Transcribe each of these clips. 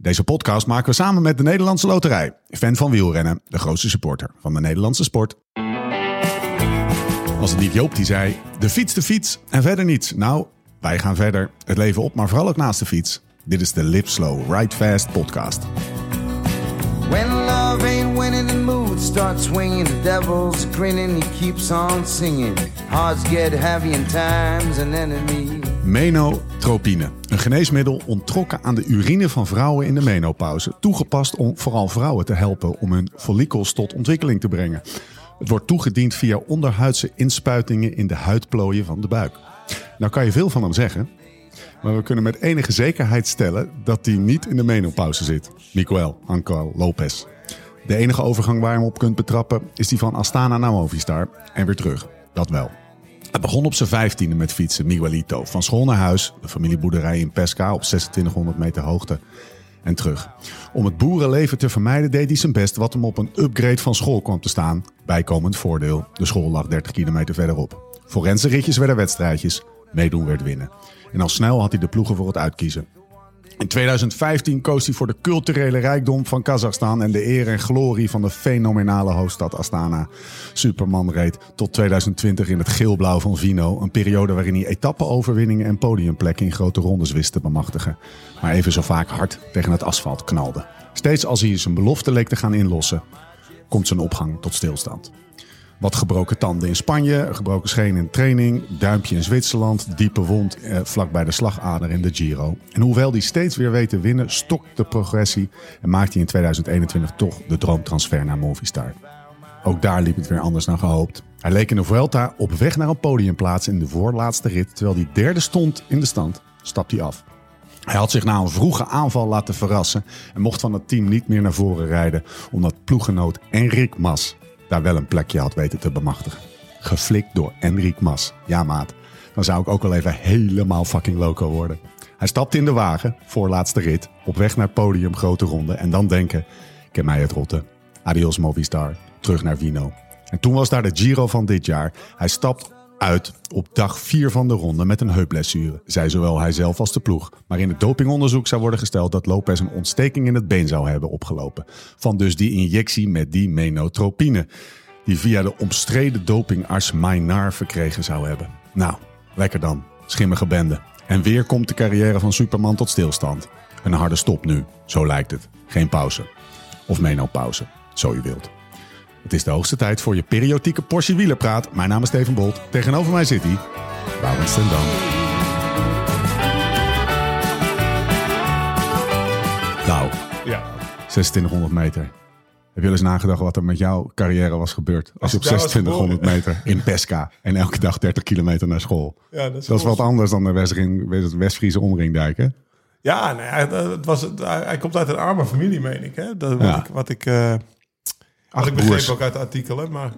Deze podcast maken we samen met de Nederlandse Loterij. Fan van wielrennen, de grootste supporter van de Nederlandse sport. Was het niet Joop die zei, de fiets, de fiets en verder niets. Nou, wij gaan verder. Het leven op, maar vooral ook naast de fiets. Dit is de Live Slow, Ride Fast podcast. When love ain't winning, the mood starts swinging. The devil's grinning, he keeps on singing. Hearts get heavy and time's an enemy. Menotropine. Een geneesmiddel onttrokken aan de urine van vrouwen in de menopauze. Toegepast om vooral vrouwen te helpen om hun follicels tot ontwikkeling te brengen. Het wordt toegediend via onderhuidse inspuitingen in de huidplooien van de buik. Nou kan je veel van hem zeggen, maar we kunnen met enige zekerheid stellen dat hij niet in de menopauze zit. Miguel Ancal Lopez. De enige overgang waar je hem op kunt betrappen is die van Astana naar en weer terug. Dat wel. Het begon op zijn vijftiende met fietsen, Miguelito. Van school naar huis, de familieboerderij in Pesca op 2600 meter hoogte en terug. Om het boerenleven te vermijden deed hij zijn best wat hem op een upgrade van school kwam te staan. Bijkomend voordeel, de school lag 30 kilometer verderop. Forense ritjes werden wedstrijdjes, meedoen werd winnen. En al snel had hij de ploegen voor het uitkiezen. In 2015 koos hij voor de culturele rijkdom van Kazachstan en de eer en glorie van de fenomenale hoofdstad Astana. Superman reed tot 2020 in het geelblauw van Vino, een periode waarin hij etappeoverwinningen en podiumplekken in grote rondes wist te bemachtigen. Maar even zo vaak hard tegen het asfalt knalde. Steeds als hij zijn belofte leek te gaan inlossen, komt zijn opgang tot stilstand. Wat gebroken tanden in Spanje, gebroken schenen in training, duimpje in Zwitserland, diepe wond eh, vlak bij de slagader in de Giro. En hoewel hij steeds weer weet te winnen, stokt de progressie en maakt hij in 2021 toch de droomtransfer naar Movistar. Ook daar liep het weer anders dan gehoopt. Hij leek in de Vuelta op weg naar een podiumplaats in de voorlaatste rit. Terwijl hij derde stond in de stand, stapt hij af. Hij had zich na een vroege aanval laten verrassen en mocht van het team niet meer naar voren rijden, omdat ploeggenoot Enrik Mas daar wel een plekje had weten te bemachtigen. Geflikt door Enrik Mas. Ja, maat. Dan zou ik ook wel even helemaal fucking loco worden. Hij stapte in de wagen, voorlaatste rit, op weg naar podium grote ronde. En dan denken, ken mij het rotte. Adios Movistar, terug naar Vino. En toen was daar de Giro van dit jaar. Hij stapt uit op dag 4 van de ronde met een heupblessure, zei zowel hij zelf als de ploeg. Maar in het dopingonderzoek zou worden gesteld dat Lopez een ontsteking in het been zou hebben opgelopen. Van dus die injectie met die menotropine, die via de omstreden dopingarts Maynard verkregen zou hebben. Nou, lekker dan, schimmige bende. En weer komt de carrière van Superman tot stilstand. Een harde stop nu, zo lijkt het. Geen pauze. Of menopauze, zo je wilt. Het is de hoogste tijd voor je periodieke portie wielerpraat. Mijn naam is Steven Bolt. Tegenover mij zit hij, Laurens ten Dam. Nou, Ja. 2600 meter. Heb je wel eens nagedacht wat er met jouw carrière was gebeurd? Als je op ik daar was 2600 meter in Pesca en elke dag 30 kilometer naar school. Ja, dat is, Dat is wat anders dan de West- West-Friese omringdijk, hè? Ja, nou ja, het- was, het- hij hij komt uit een arme familie, meen ik. Hè? Dat, wat, Ja. ik, wat ik, eh, Acht ik begreep broers. ook uit de artikelen. Maar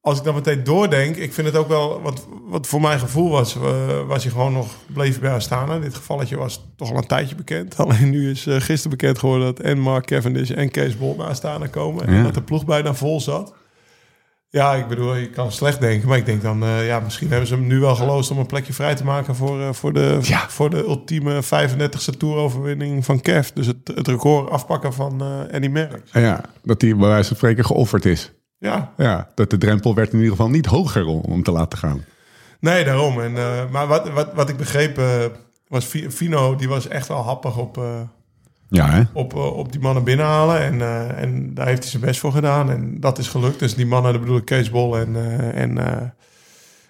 als ik dan meteen doordenk, ik vind het ook wel... Wat, wat voor mijn gevoel was, eh, was hij gewoon nog bleef bij Astana. Dit gevalletje was toch al een tijdje bekend. Alleen nu is eh, gisteren bekend geworden dat en Mark Cavendish en Kees Bol naar Astana komen. En dat de ploeg bijna vol zat. Ja, ik bedoel, je kan slecht denken. Maar ik denk dan, eh, ja, misschien hebben ze hem nu wel geloosd om een plekje vrij te maken voor, eh, voor, de, Ja. voor de ultieme 35e toeroverwinning van Kev. Dus het, het record afpakken van eh Eddie Merckx. Ja, dat die bij wijze van spreken geofferd is. Ja, Ja, dat de drempel werd in ieder geval niet hoger om, te laten gaan. nee, daarom. En, maar wat, wat, wat ik begreep was Fi- Fino, die was echt wel happig op, Ja, hè? op, eh, op die mannen binnenhalen. En, eh, en daar heeft hij zijn best voor gedaan. En dat is gelukt. Dus die mannen, dat bedoel ik Kees Bol en, eh, en, eh,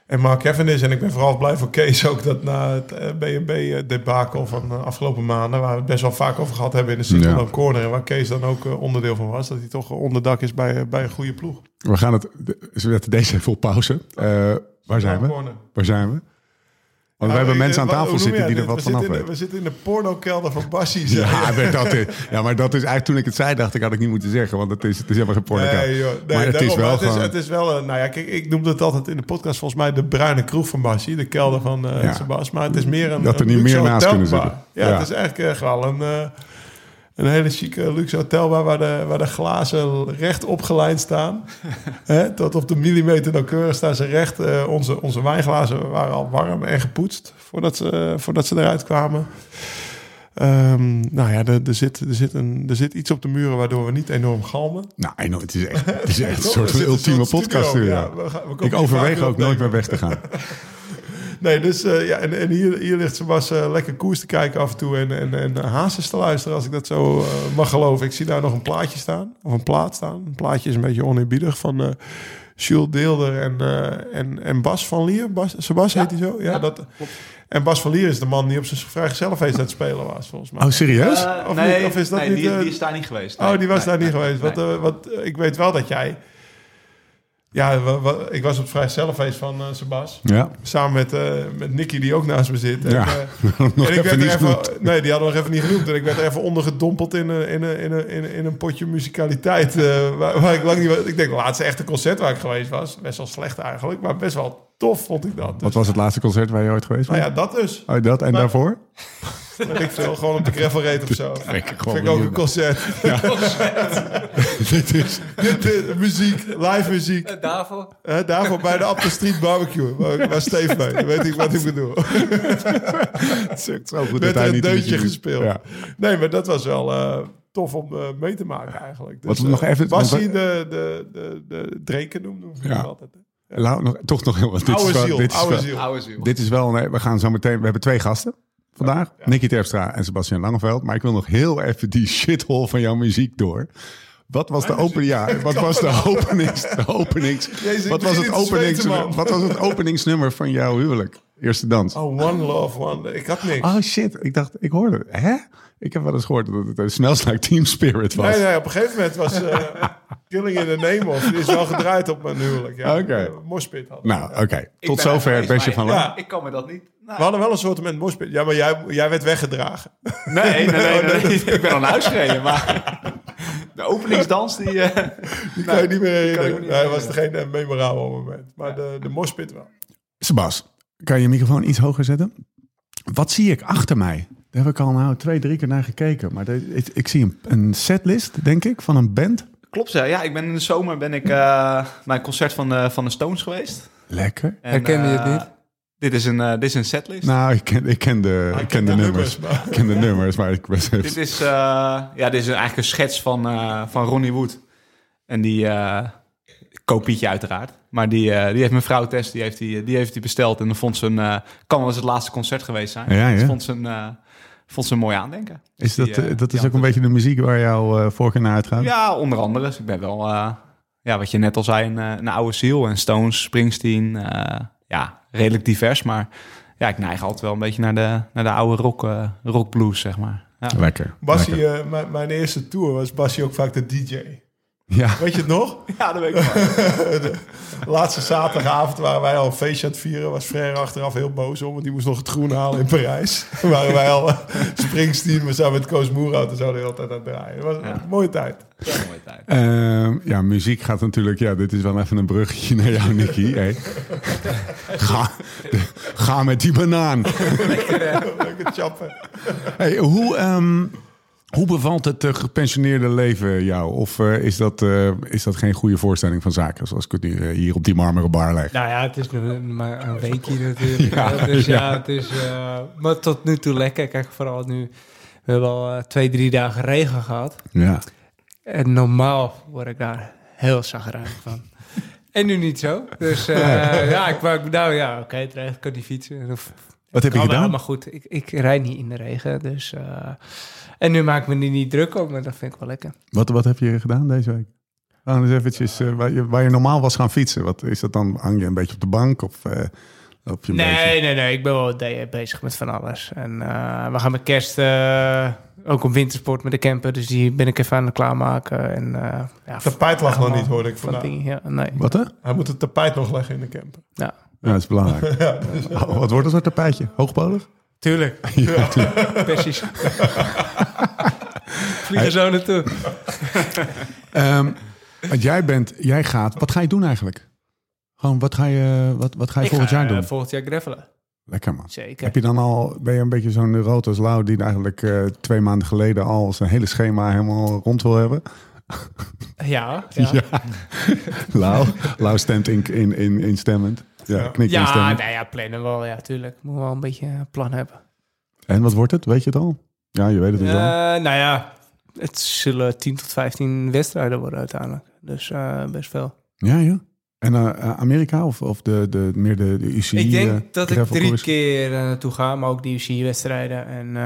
en Mark Cavendish. En ik ben vooral blij voor Kees ook dat na het B&B-debakel van de afgelopen maanden... waar we het best wel vaak over gehad hebben in de Citroën Ja. Corner... en waar Kees dan ook onderdeel van was... dat hij toch onderdak is bij, bij een goede ploeg. We gaan het. zetten deze even op pauze. Waar zijn we? Corner. Waar zijn we? Want we hebben maar, mensen aan eh, tafel zitten die er wat vanaf weten. We zitten in de pornokelder van Bassie. Ja, dat is, ja, maar dat is eigenlijk toen ik het zei, dacht ik, had ik niet moeten zeggen. Want het is, het is helemaal geen porno. Nee, joh. Nee, maar het is wel het, is, gewoon... het is wel... eh, nou ja, kijk, ik noemde het altijd in de podcast volgens mij de bruine kroeg van Bassie. De kelder van eh. Sebas. Maar het is meer een Dat er niet meer naast kunnen zitten. Ja, Ja. het is eigenlijk echt wel een, eh, een hele chique luxe hotelbar... waar de, waar de glazen recht opgelijnd staan. Hè, tot op de millimeter nauwkeurig staan ze recht. Eh, onze, onze wijnglazen waren al warm en gepoetst voordat ze, voordat ze eruit kwamen. Ehm, nou ja, er, er, zit, er, zit een, er zit iets op de muren waardoor we niet enorm galmen. Nou, know, het is echt, het is echt een soort van ultieme podcast. studio. Ja. Ja, we gaan- we komen Ik overweeg ook nooit meer weg te gaan. Nee, dus eh, ja, en, en hier, hier ligt Sebas eh, lekker koers te kijken af en toe en, en, en hazes te luisteren, als ik dat zo eh, mag geloven. Ik zie daar nog een plaatje staan, of een plaat staan. Een plaatje is een beetje oneerbiedig van eh Jules Deelder en, eh, en, en Bas van Lier. Bas, Sebas heet hij zo? Ja, dat, en Bas van Lier is de man die op zijn vrijgezellenfeest aan het spelen was, volgens mij. Oh, serieus? Of nee, niet? Of is dat nee, niet, die, die is daar niet geweest. Oh, die was nee, daar niet nee, geweest. Want eh, ik weet wel dat jij... Ja, ik was op het vrijgezellenfeest van eh Sebas. Ja. Samen met, eh, met Nicky, die ook naast me zit. En, Ja. eh, Nog en ik even werd er even, nee, die hadden we nog even niet genoemd. En ik werd er even ondergedompeld in een, in in in een, in een potje muzikaliteit. eh, waar, waar ik lang niet... Ik denk, de laatste echte concert waar ik geweest was. Best wel slecht eigenlijk, maar best wel tof vond ik dat. Dus, Wat was het laatste concert waar je ooit geweest nou bent? ja, dat dus. Oh, dat en Maar- daarvoor? Weet ik veel. Gewoon op de gravel rate of zo. Vind ik Vind ik ook een concert. Dit is, Dit, dit, muziek, live muziek. Daarvoor? Hè, daarvoor bij de Apple Street Barbecue. Waar, waar Steve mee. Dan weet ik wat ik bedoel. het is echt zo goed dat Werd hij er een niet in de deuntje gespeeld. Ja. Nee, maar dat was wel eh, tof om eh, mee te maken eigenlijk. Dus, Wat we nog eh, even- Bassie de, de, de, de Dreken we Ja. altijd. Lau- nog, toch nog heel wat. Dit Oude is wel, ziel, dit is oude wel- ziel. Oude ziel. Dit is wel, nee, we gaan zo meteen, we hebben twee gasten vandaag. Nicky Terpstra en Sebastian Langeveld. Maar ik wil nog heel even die shithole van jouw muziek door. Wat was de opening? Ja, wat was de openings? De openings Jezus, wat, was het openings, wat was het openingsnummer van jouw huwelijk? Eerste dans. Oh, Oh, One Love, One. Ik had niks. shit, ik dacht, ik hoorde, hè? Ik heb wel eens gehoord dat het een Smells Like Team Spirit was. Nee, nee, op een gegeven moment was eh, Killing in the Name of. Die is wel gedraaid op mijn huwelijk. Ja. Oké. Eh, Moshpit had. Nou, oké. Tot zover er het bestje geweest, van. Ja. Ik kan me dat niet... Nou, We hadden wel een soort met moshpit. Ja, maar jij, jij werd weggedragen. nee, nee, nee, nee, nee. Ik ben al naar huis gereden, maar... De openingsdans, die... eh, Die kan je niet meer herinneren. Nee, was geen memorabel moment. Maar de, de moshpit wel. Sebas, kan je je microfoon iets hoger zetten? Wat zie ik achter mij? Daar heb ik al nou twee, drie keer naar gekeken. Maar de- ik, ik zie een, een setlist, denk ik, van een band. Klopt, ja. ja. Ik ben in de zomer ben ik eh bij een concert van de, van de Stones geweest. Lekker. En, Herkende je het eh, niet? Dit is een, eh, dit is een setlist. Nou, ik ken, ik ken de, ik ken de nummers. Ik ken de nummers, maar ik was Dit is, eh, ja, dit is eigenlijk een schets van, eh, van Ronnie Wood. En die, eh kopietje uiteraard. Maar die, eh, die heeft mijn vrouw Tess, die heeft die, die heeft die besteld. En dan vond ze een, eh, kan wel eens het laatste concert geweest zijn. Ja, ja. Dus vond ze een, eh, vond ze een mooi aandenken. Is Dus dat, die, eh, dat die is ook een beetje de muziek waar jouw uh, voorkeur naar uitgaat? Ja, onder andere. Dus ik ben wel, eh, ja, wat je net al zei, een, eh, een oude ziel. En Stones, Springsteen, eh, ja, redelijk divers. Maar ja, ik neig altijd wel een beetje naar de, naar de oude rock, eh, rock blues, zeg maar. Ja. Lekker. Bassie, lekker. eh, mijn, mijn eerste tour was Bassie ook vaak de DJ. Ja, Weet je het nog? ja, dat weet ik wel. de laatste zaterdagavond waren wij al een feestje aan het vieren. Was Frère achteraf heel boos om, want die moest nog het groen halen in Parijs. waren wij al Springsteen, we zaten met Koos Moerhout en zo de hele tijd aan het draaien. Het was Ja. een mooie tijd. Ja, mooie tijd. Ehm, ja, muziek gaat natuurlijk... Ja, dit is wel even een bruggetje naar jou, Nicky. Hey. Ga, ga met die banaan. Lekker chappen. Hey, hoe, ehm, hoe bevalt het eh, gepensioneerde leven jou? Of eh, is, dat, eh, is dat geen goede voorstelling van zaken, zoals ik het nu hier op die marmeren bar leg? Nou ja, het is nu maar een weekje natuurlijk. Ja, dus ja, ja. het is... eh, maar tot nu toe lekker. Kijk, vooral nu... We hebben al twee, drie dagen regen gehad. Ja. En normaal word ik daar heel zagrijnig van. En nu niet zo. Dus eh, ja, ik wou, nou ja, oké, het regent, kan die fietsen. Of, Wat heb je wel, gedaan? Maar goed, ik, ik rijd niet in de regen. Dus, eh, en nu maak ik me er niet druk op, maar dat vind ik wel lekker. Wat, wat heb je gedaan deze week? Eens eventjes, eh, waar, je, waar je normaal was gaan fietsen. Wat is dat dan? Hang je een beetje op de bank? Of eh loop je een Nee, beetje... nee, nee. Ik ben wel de- bezig met van alles. En eh, we gaan met kerst eh, ook op wintersport met de camper. Dus die ben ik even aan het klaarmaken. En, eh ja, Het tapijt lag nog niet, hoorde ik van vandaag. Ja, nee. Wat hè? Hij moet het tapijt nog leggen in de camper. Ja, Ja, dat is belangrijk. Ja, dus, Oh, wat wordt dat soort tapijtje? Hoogpolig? tuurlijk. Ja. Precies. Vliegen zo naartoe. Ehm, want jij bent, jij gaat, wat ga je doen eigenlijk? Gewoon, wat ga je, wat, wat ga je Ik volgend ga, jaar eh, doen? volgend jaar greffelen. Lekker man. Zeker. Heb je dan al, ben je een beetje zo'n rood als Lau die eigenlijk eh, twee maanden geleden al zijn hele schema helemaal rond wil hebben? Ja, ja. Ja. Lau, Lau stemt in, in, in, instemmend. Ja, knikt Ja, instemmend. nou ja, plannen wel. Ja, tuurlijk. Moet wel een beetje een plan hebben. En wat wordt het? Weet je het al? Ja, je weet het dus wel. Eh, nou ja, het zullen 10 tot 15 wedstrijden worden uiteindelijk. Dus eh, best veel. Ja, ja. En eh, Amerika of, of de, de, meer de, de UCI? ik denk dat ik drie course? keer uh, naartoe ga, maar ook die UCI-wedstrijden en,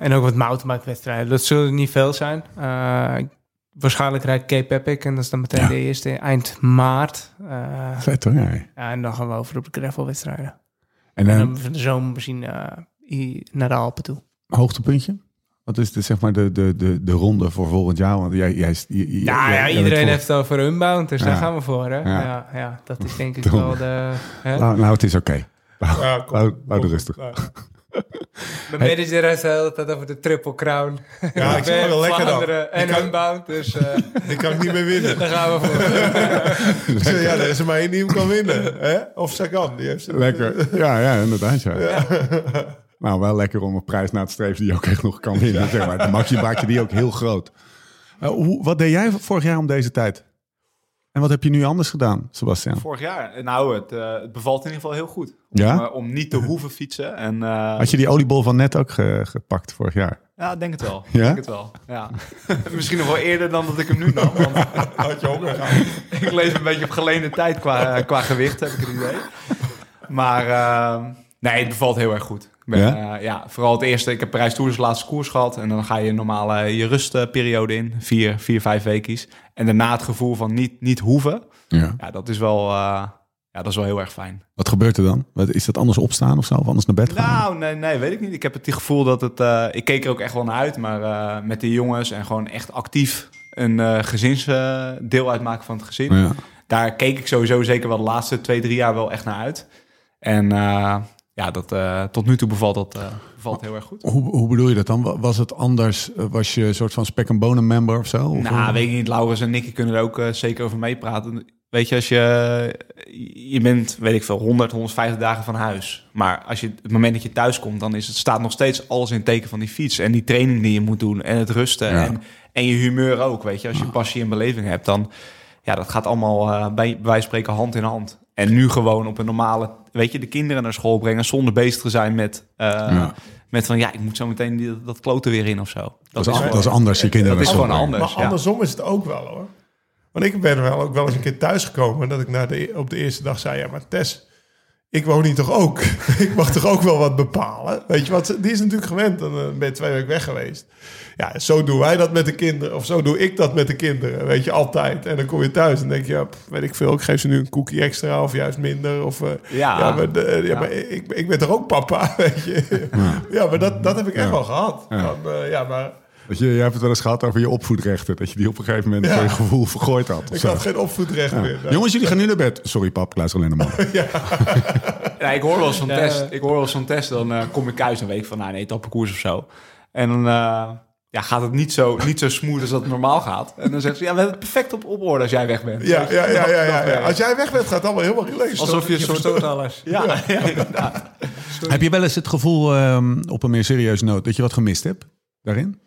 en ook wat mountainbike-wedstrijden. Dat zullen niet veel zijn. Waarschijnlijk rijd ik Cape Epic en dat is dan meteen Ja. de eerste eind maart. Vet hoor, ja. ja, en dan gaan we over op de gravel-wedstrijden. En En dan dan van de zomer misschien naar de Alpen toe. Hoogtepuntje? Wat is de, zeg maar de, de, de, de ronde voor volgend jaar? Want jij, jij, jij, Ja, jij- ja, iedereen heeft het over Unbound, dus Ja. daar gaan we voor. Hè? Ja. Ja. Ja, dat is denk ik wel de... Hè? Nou, nou, het is oké. Ja, kom, Hou- er rustig. Ja. Mijn manager heeft de hele tijd over de Triple Crown. Ja, ik zeg wel lekker dan. En kan- Unbound, dus eh, Die kan ik niet meer winnen. daar gaan we voor. Ja, er is er maar één die hem kan winnen. Hè? Of Sagan. Die heeft Lekker. Ja, ja, inderdaad. Ja. Nou, wel lekker om een prijs na te streven die je ook echt nog kan winnen. Zeg maar. De maxi maak je die ook heel groot. Eh, hoe, wat deed jij vorig jaar om deze tijd? En wat heb je nu anders gedaan, Sebastian? Vorig jaar, nou, het, eh, het bevalt in ieder geval heel goed. Om, Ja? eh, om niet te hoeven fietsen. En, eh, Had je die oliebol van net ook ge- gepakt vorig jaar? Ja, ik denk het wel. Ja? Ik Denk het wel. Ja. Misschien nog wel eerder dan dat ik hem nu nam. Want Had je honger gehad. ik leef een beetje op geleende tijd qua, qua gewicht, heb ik het idee. Maar eh, nee, het bevalt heel erg goed. Ben, Ja? ja? ja, vooral het eerste. Ik heb Parijs Tours laatste koers gehad. En dan ga je normaal eh, je rustperiode in. Vier, vier, vijf weekjes. En daarna het gevoel van niet, niet hoeven. Ja. Ja, dat is wel, eh, ja, dat is wel heel erg fijn. Wat gebeurt er dan? Is dat anders opstaan of zo? Of anders naar bed gaan? Nou, nee, nee, weet ik niet. Ik heb het die gevoel dat het... eh, ik keek er ook echt wel naar uit, maar eh, met de jongens en gewoon echt actief een eh gezinsdeel uitmaken van het gezin. Ja. Daar keek ik sowieso zeker wel de laatste twee, drie jaar wel echt naar uit. En eh, ja, dat, eh, tot nu toe bevalt dat eh, bevalt heel erg goed. Hoe, hoe bedoel je dat dan? Wa- Was het anders? Eh, Was je een soort van spek en bonen member of zo? Of Nou, weet ik niet. Laurens en Nicky kunnen er ook zeker over meepraten. Weet je, als je... Je bent, weet ik veel, 100, 150 dagen van huis. Maar als je, het moment dat je thuis komt... dan is het, staat nog steeds alles in het teken van die fiets. En die training die je moet doen. En het rusten. Ja. En, en je humeur ook, weet je. Als je passie en beleving hebt, dan... Ja, dat gaat allemaal bij, bij wijze van spreken hand in hand. En nu gewoon op een normale... Weet je, de kinderen naar school brengen... zonder bezig te zijn met... eh, Ja. Met van, ja, ik moet zo meteen die, dat kloten weer in of zo. Dat, Dat is, dat is anders, je kinderen dat is gewoon anders. Maar ja. andersom is het ook wel hoor. Want ik ben wel ook wel eens een keer thuisgekomen dat ik na de, op de eerste dag zei: Ja, maar Tess, ik woon hier toch ook? ik mag toch ook wel wat bepalen? Weet je wat? Die is natuurlijk gewend. Dan eh, ben je twee weken weg geweest. Ja, zo doen wij dat met de kinderen. Of zo doe ik dat met de kinderen. Weet je, altijd. En dan kom je thuis en denk je: ja, Weet ik veel, ik geef ze nu een koekje extra of juist minder. Of, eh, Ja. ja, maar, de- ja, Ja. maar ik, ik ben toch ook papa? Weet je? Ja, maar dat, dat heb ik echt wel gehad. Eh, ja, maar. Dat je, jij hebt het wel eens gehad over je opvoedrechten. Dat je die op een gegeven moment Ja. voor je gevoel vergooid had. Ik zo. had geen opvoedrecht meer. Jongens, jullie gaan nu naar bed. Sorry pap, ik luister alleen naar man. Ja, ik hoor wel eens zo'n Ja. test. Ik hoor wel eens zo'n test. Dan eh, kom ik thuis en weet ik van, nou, een etappekoers of zo. En dan eh, ja, gaat het niet zo, niet zo smooth als dat het normaal gaat. En dan zegt ze, ja, we hebben het perfect op, op orde als jij weg bent. Ja, ja, ja, ja, ja, ja. werkt. Als jij weg bent, gaat het allemaal helemaal relaxed. Alsof je een Je soort... alles. Ja, ja, inderdaad. Heb je wel eens het gevoel, ehm, op een meer serieuze noot, dat je wat gemist hebt daarin?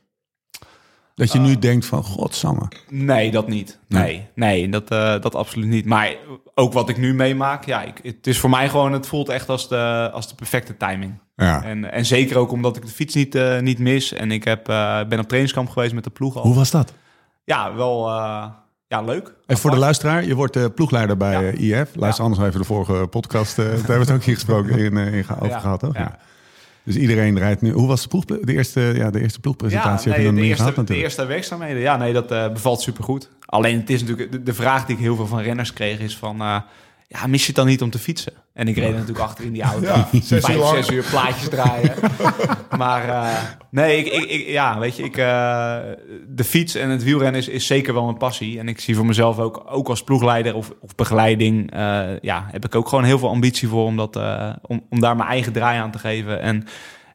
Dat je nu denkt van, godsamme. Nee, dat niet. Nee, nee dat, eh, dat absoluut niet. Maar ook wat ik nu meemaak, ja, ik, het is voor mij gewoon, het voelt echt als de, als de perfecte timing. Ja. En, en zeker ook omdat ik de fiets niet, eh, niet mis. En ik heb, eh, ben op trainingskamp geweest met de ploeg al. Hoe was dat? Ja, wel ja, leuk. Even voor de luisteraar, je wordt ploegleider bij Ja. IF. Luister anders even de vorige podcast. daar hebben we het ook hier gesproken in, in over Ja, gehad, toch? Ja. Ja. Dus iedereen rijdt nu. Hoe was de, ploeg, de, eerste, ja, de eerste ploegpresentatie? je nee, de, eerste, gehad de eerste werkzaamheden. Ja, nee, dat eh, bevalt supergoed. Alleen het is natuurlijk de, de vraag die ik heel veel van renners kreeg is van... ja, mis je het dan niet om te fietsen? En ik reed natuurlijk achter in die auto. Ja, zes uur Vijf, lang. zes uur plaatjes draaien. maar eh, nee, ik, ik, ik- ja, weet je, ik, eh, de fiets en het wielrennen is, is zeker wel een passie. En ik zie voor mezelf ook, ook als ploegleider of, of begeleiding... eh, ja, heb ik ook gewoon heel veel ambitie voor om, dat, eh, om, om daar mijn eigen draai aan te geven. En,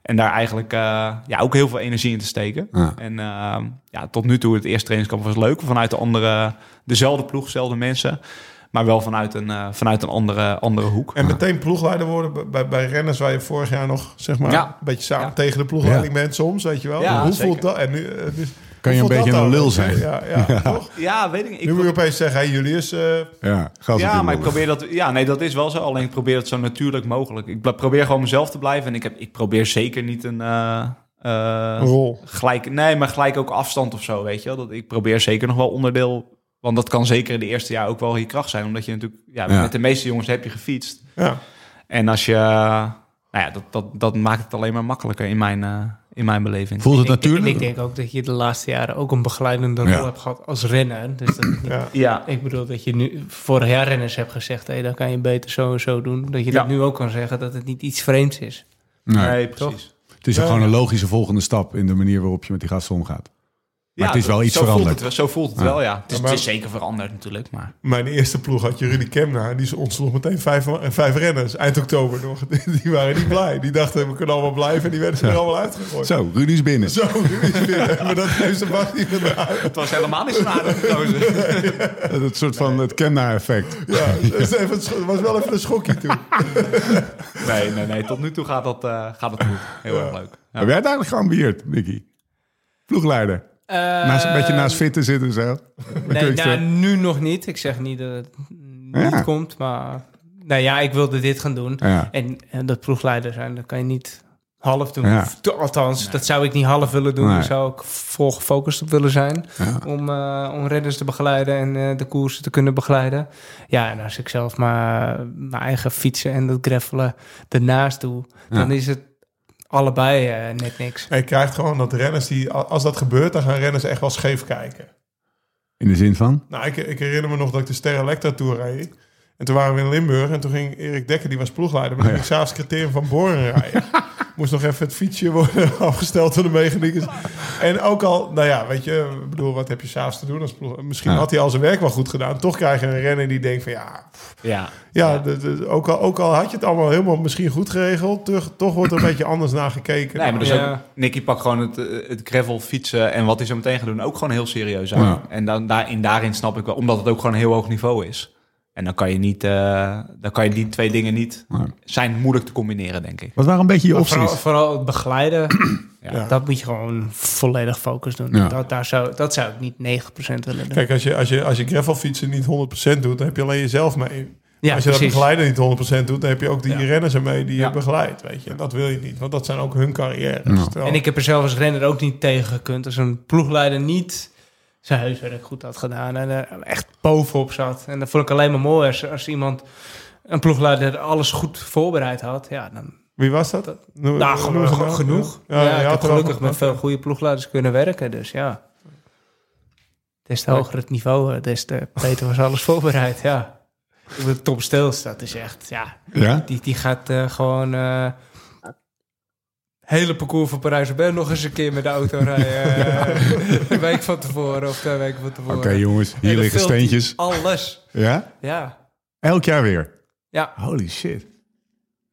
en daar eigenlijk eh, ja, ook heel veel energie in te steken. Ja. En ja, tot nu toe, het eerste trainingskamp was leuk. Vanuit de andere, dezelfde ploeg, dezelfde mensen. Maar wel vanuit een, eh, vanuit een andere, andere hoek. En meteen ploegleider worden bij- bij, renners waar je vorig jaar nog zeg maar Ja. een beetje samen Ja. tegen de ploegleiding bent soms, weet je wel. Ja, Hoe zeker. voelt dat? En nu, eh, dus, Kan je een beetje een lul zijn? Ja, ja, toch? Ja, weet ik niet. Ik Nu moet je opeens zeggen, hey Julius, eh, Ja, ja, maar ik probeer dat. Ja, nee, dat is wel zo. Alleen ik probeer het zo natuurlijk mogelijk. Ik probeer gewoon mezelf te blijven. En ik, heb, ik probeer zeker niet een, eh, eh, Een rol. gelijk, nee, maar gelijk ook afstand of zo, weet je wel. Dat, ik probeer zeker nog wel onderdeel, want dat kan zeker in de eerste jaar ook wel je kracht zijn. Omdat je natuurlijk, ja, Ja. met de meeste jongens heb je gefietst. Ja. En als je, nou ja, dat, dat, dat maakt het alleen maar makkelijker in mijn, eh, in mijn beleving. Voelt het Ik- natuurlijk? En ik denk ook dat je de laatste jaren ook een begeleidende Ja. rol hebt gehad als renner. Dus dat, Ja. Ja, ik bedoel dat je nu vorig jaar renners hebt gezegd, hé, dan kan je beter zo en zo doen. Dat je Ja. dat nu ook kan zeggen dat het niet iets vreemds is. Nee. nee, precies. Het is Ja, gewoon ja. een logische volgende stap in de manier waarop je met die gasten omgaat. Maar Ja, het is wel dat- iets zo voelt veranderd. het zo voelt het Ja. wel, ja. Het is, maar- het is zeker veranderd natuurlijk, maar... Mijn eerste ploeg had je Rudy Kemna. Die ontsloeg meteen vijf, vijf renners. Eind oktober nog. Die waren niet blij. Die dachten, we kunnen allemaal blijven. En die werden er allemaal uitgegooid. Zo, Rudy is binnen. Zo, Rudy is binnen. Maar dat heeft ze vast niet gedaan. Het was helemaal niet zo'n aardige gozer. Het soort van het Kenna-effect. Ja, het was wel even een schokje toen. Nee, nee, nee. Tot nu toe gaat dat, eh, gaat dat goed. Heel erg leuk. Ja. Heb jij het eigenlijk geambieerd, Nicky? Ploegleider. Naast, een beetje naast fit te zitten zo. Nee, nou, nu nog niet. Ik zeg niet dat het niet Ja. komt, maar... Nou ja, ik wilde dit gaan doen. Ja. En, en dat ploegleider zijn, dat kan je niet half doen. Ja. Althans, dat zou ik niet half willen doen. Nee. Daar zou ik vol gefocust op willen zijn. Om, om renners te begeleiden en eh, de koersen te kunnen begeleiden. Ja, en als ik zelf maar mijn eigen fietsen en dat greffelen ernaast doe... dan is het allebei eh, net niks. En je krijgt gewoon dat renners die... Als dat gebeurt, dan gaan renners echt wel scheef kijken. In de zin van? Nou, ik, ik herinner me nog dat ik de Ster Electra Tour reed. En toen waren we in Limburg. En toen ging Erik Dekker, die was ploegleider. Maar Oh, ging ik s'avonds criterium van Boren rijden. Moest nog even het fietsje worden afgesteld door de mechanicus. En ook al, nou ja, weet je, ik bedoel, wat heb je s'avonds te doen als? Misschien Ja. had hij al zijn werk wel goed gedaan. Toch krijg je een renner die denkt van ja, Ja. ja, de- de- ook, al, ook al had je het allemaal helemaal misschien goed geregeld, toch, toch wordt er een beetje anders naar gekeken. Nee, maar dus Ja. ook, Nicky pakt gewoon het, eh, het gravel fietsen en wat hij zo meteen gaat doen ook gewoon heel serieus aan. Ja. En dan, daarin, daarin snap ik wel, omdat het ook gewoon een heel hoog niveau is. En dan kan je niet, eh, dan kan je die twee dingen niet, Nee. zijn moeilijk te combineren, denk ik. Wat waren een beetje je vooral, opties? vooral het begeleiden, Ja. dat moet je gewoon volledig focus doen. Ja. Dat, daar zou, dat zou ik niet 9% willen doen. Kijk, als je, als je, als je gravelfietsen niet 100% doet, dan heb je alleen jezelf mee. ja, als je dat precies. begeleider niet 100% doet, dan heb je ook die Ja. renners ermee die Ja. je begeleidt. Weet je. En dat wil je niet, want dat zijn ook hun carrières. En ik heb er zelf als renner ook niet tegen gekund. Als een ploegleider niet zijn huiswerk goed had gedaan en er echt bovenop zat. En dat vond ik alleen maar mooi als, als iemand, een ploegleider, alles goed voorbereid had. Ja, dan, Wie was dat? Noem- nou, nou. genoeg. Ja, ik had gelukkig met veel goede ploegleiders kunnen werken. Dus ja, des te hoger het niveau, eh, des te beter was alles voorbereid. Ja. Tom Stils, dat is echt, ja, Ja? die, die gaat eh, gewoon eh hele parcours van Parijs-Roubaix nog eens een keer met de auto rijden. een week van tevoren of twee weken van tevoren. Oké jongens, En hier liggen steentjes. Alles. Ja? Ja. Elk jaar weer? Ja. Holy shit.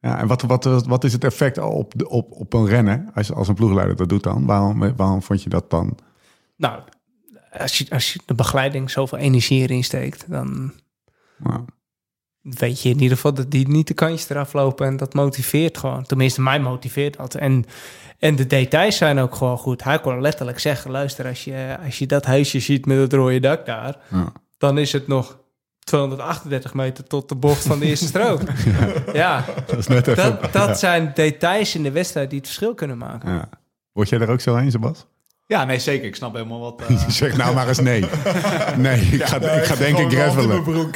Ja, en wat, wat, wat is het effect op, de, op, op een renner als, als een ploegleider dat doet dan? Waarom, waarom vond je dat dan? Nou, als je, als je de begeleiding zoveel energie erin steekt, dan Nou, weet je in ieder geval dat die niet de kantjes eraf lopen. En dat motiveert gewoon. Tenminste, mij motiveert dat. En, en de details zijn ook gewoon goed. Hij kon letterlijk zeggen, luister, als je, als je dat huisje ziet met het rode dak daar, ja. dan is het nog 238 meter tot de bocht van de eerste strook. ja, Dat is net even... dat, dat zijn details in de wedstrijd die het verschil kunnen maken. Ja. Word jij er ook zo heen, Sebas? Ja, nee, zeker. Ik snap helemaal wat... eh, Je zegt nou maar eens nee. Nee, ik ga, ik ga denk ik gravelen. broek.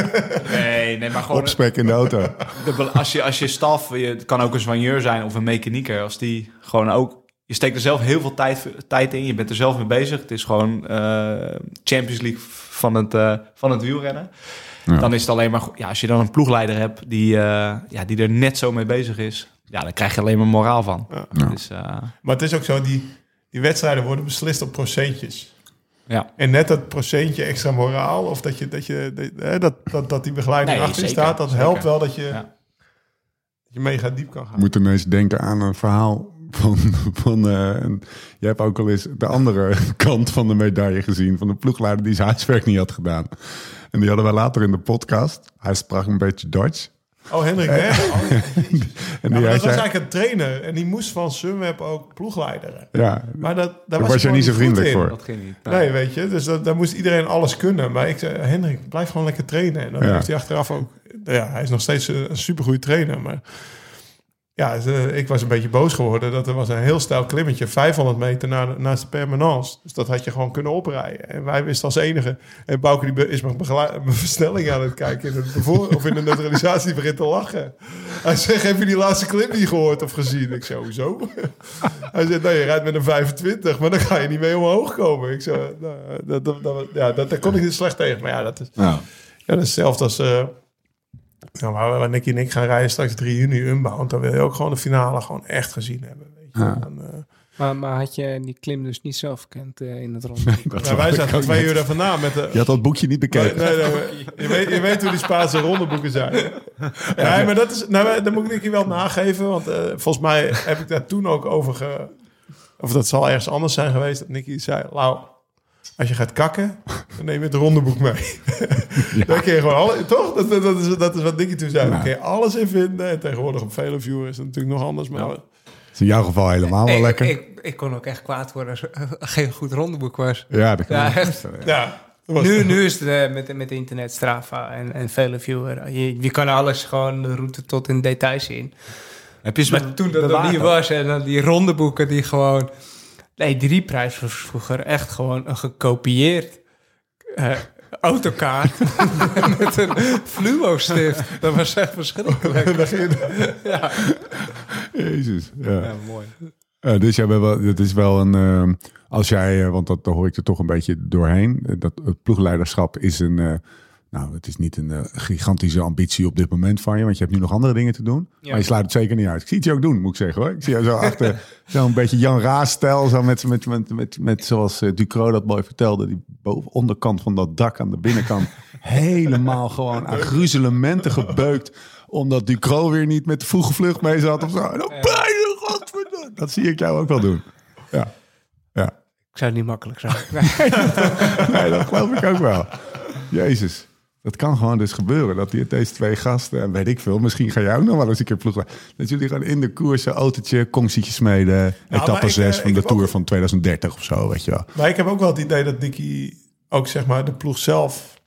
nee, nee, maar gewoon... Opspek in de auto. de als, je, als je staf, je, het kan ook een soigneur zijn of een mechanieker, als die gewoon ook... Je steekt er zelf heel veel tijd, tijd in, je bent er zelf mee bezig. Het is gewoon eh, Champions League van het, eh, van het wielrennen. Ja. Dan is het alleen maar... Ja, als je dan een ploegleider hebt die, eh, ja, die er net zo mee bezig is... Ja, dan krijg je alleen maar moraal van. Ja. Dus, eh, Maar het is ook zo, die, die wedstrijden worden beslist op procentjes. ja. En net dat procentje extra moraal, of dat, je, dat, je, dat, hè, dat, dat, die begeleiding Nee, achterin zeker, staat, dat zeker. helpt wel dat je, Ja. dat je mega diep kan gaan. Ik moet ineens denken aan een verhaal van... van eh, een- jij hebt ook al eens de andere kant van de medaille gezien... van de ploegleider die zijn huiswerk niet had gedaan. En die hadden wij later in de podcast. Hij sprak een beetje Duits. Oh, Hendrik, hè? Oh, En ja, die dat was eigenlijk een trainer en die moest van Sunweb ook ploegleideren. Ja, Maar dat, daar was, jij niet zo vriendelijk voor. Dat ging niet. Nee, weet je, dus dat, daar moest iedereen alles kunnen. Maar ik zei, Hendrik, blijf gewoon lekker trainen. En dan Ja. heeft hij achteraf ook... Ja, hij is nog steeds een, een supergoeie trainer, maar... ja, ik was een beetje boos geworden. Dat er was een heel stijl klimmetje, 500 meter naar, naast de permanence. Dus dat had je gewoon kunnen oprijden. En wij wisten als enige. En Bouke die is mijn, mijn versnelling aan het kijken. In voor, of in de neutralisatie begint te lachen. Hij zegt, heb je die laatste clip niet gehoord of gezien? Ik zei, hoezo? Hij zegt, nou je rijdt met een 25, maar dan ga je niet mee omhoog komen. Ik zei, nou, dat, dat, dat- ja, dat, daar kon ik niet slecht tegen. Maar ja, dat is, Nou, ja, dat is hetzelfde als... eh nou, waar, Nicky en ik gaan rijden straks 3 juni Unbound... dan wil je ook gewoon de finale gewoon echt gezien hebben. Weet je. Ja. Dan, eh, Maar, maar had je die klim dus niet zelf gekend eh, in het rond? wou wij zaten twee uur daar vandaan met de... Je had dat boekje niet bekeken. nee, nee, maar je, weet, je weet hoe die Spaanse rondeboeken zijn. Nee, maar dat is, nou, dat moet ik Nicky wel nageven. Want eh, volgens mij heb ik daar toen ook over ge... Of dat zal ergens anders zijn geweest. Dat Nicky zei, Lau, als je gaat kakken, dan neem je het rondeboek mee. Dan kun je gewoon alle, toch? Dat, dat, dat is, dat is wat Nicky toen zei. Daar kun je alles in vinden. En tegenwoordig op vele viewers is het natuurlijk nog anders. Maar Dat is in jouw geval helemaal wel ik, lekker. Ik, ik kon ook echt kwaad worden als er geen goed rondeboek was. ja, dat kan Ja, echt. Nu, nu is het eh, met, met internet Strava en, en vele viewer. Je, je kan alles gewoon de route tot in detail zien. Heb je Maar toen dat nog niet was en dan die rondeboeken die gewoon... Nee, die prijs was vroeger echt gewoon een gekopieerd eh, autokaart met een fluo-stift. Dat was echt verschrikkelijk. ja. Jezus. Ja. Ja, mooi. Eh, dus jij bent wel, het is wel een. ehm, als jij, eh, want dat daar hoor ik er toch een beetje doorheen. dat het ploegleiderschap is een. Nou, het is niet een eh, gigantische ambitie op dit moment van je, want je hebt nu nog andere dingen te doen. Ja. Maar je sluit het zeker niet uit. Ik zie het je ook doen, moet ik zeggen hoor. Ik zie jou zo achter, zo'n beetje Jan Raas-stijl, zo met, met, met, met, met zoals eh, Ducro dat mooi vertelde, die boven, onderkant van dat dak aan de binnenkant helemaal gewoon aan gruzelementen gebeukt, omdat Ducro weer niet met de vroege vlucht mee zat of zo. En dan. Dat zie ik jou ook wel doen. Ja, ja. Ik zou het niet makkelijk zijn. Nee, dat geloof ik ook wel. Jezus. Dat kan gewoon dus gebeuren. Dat die, deze twee gasten, en weet ik veel, misschien ga jij ook nog wel eens een keer ploegen. Dat jullie gewoon in de koers een autootje, kongsietje smeden. maar etappe ik, 6 eh, van de Tour ook- van 2030 of zo, weet je wel. Maar ik heb ook wel het idee dat Nicky ook zeg maar de ploeg zelf,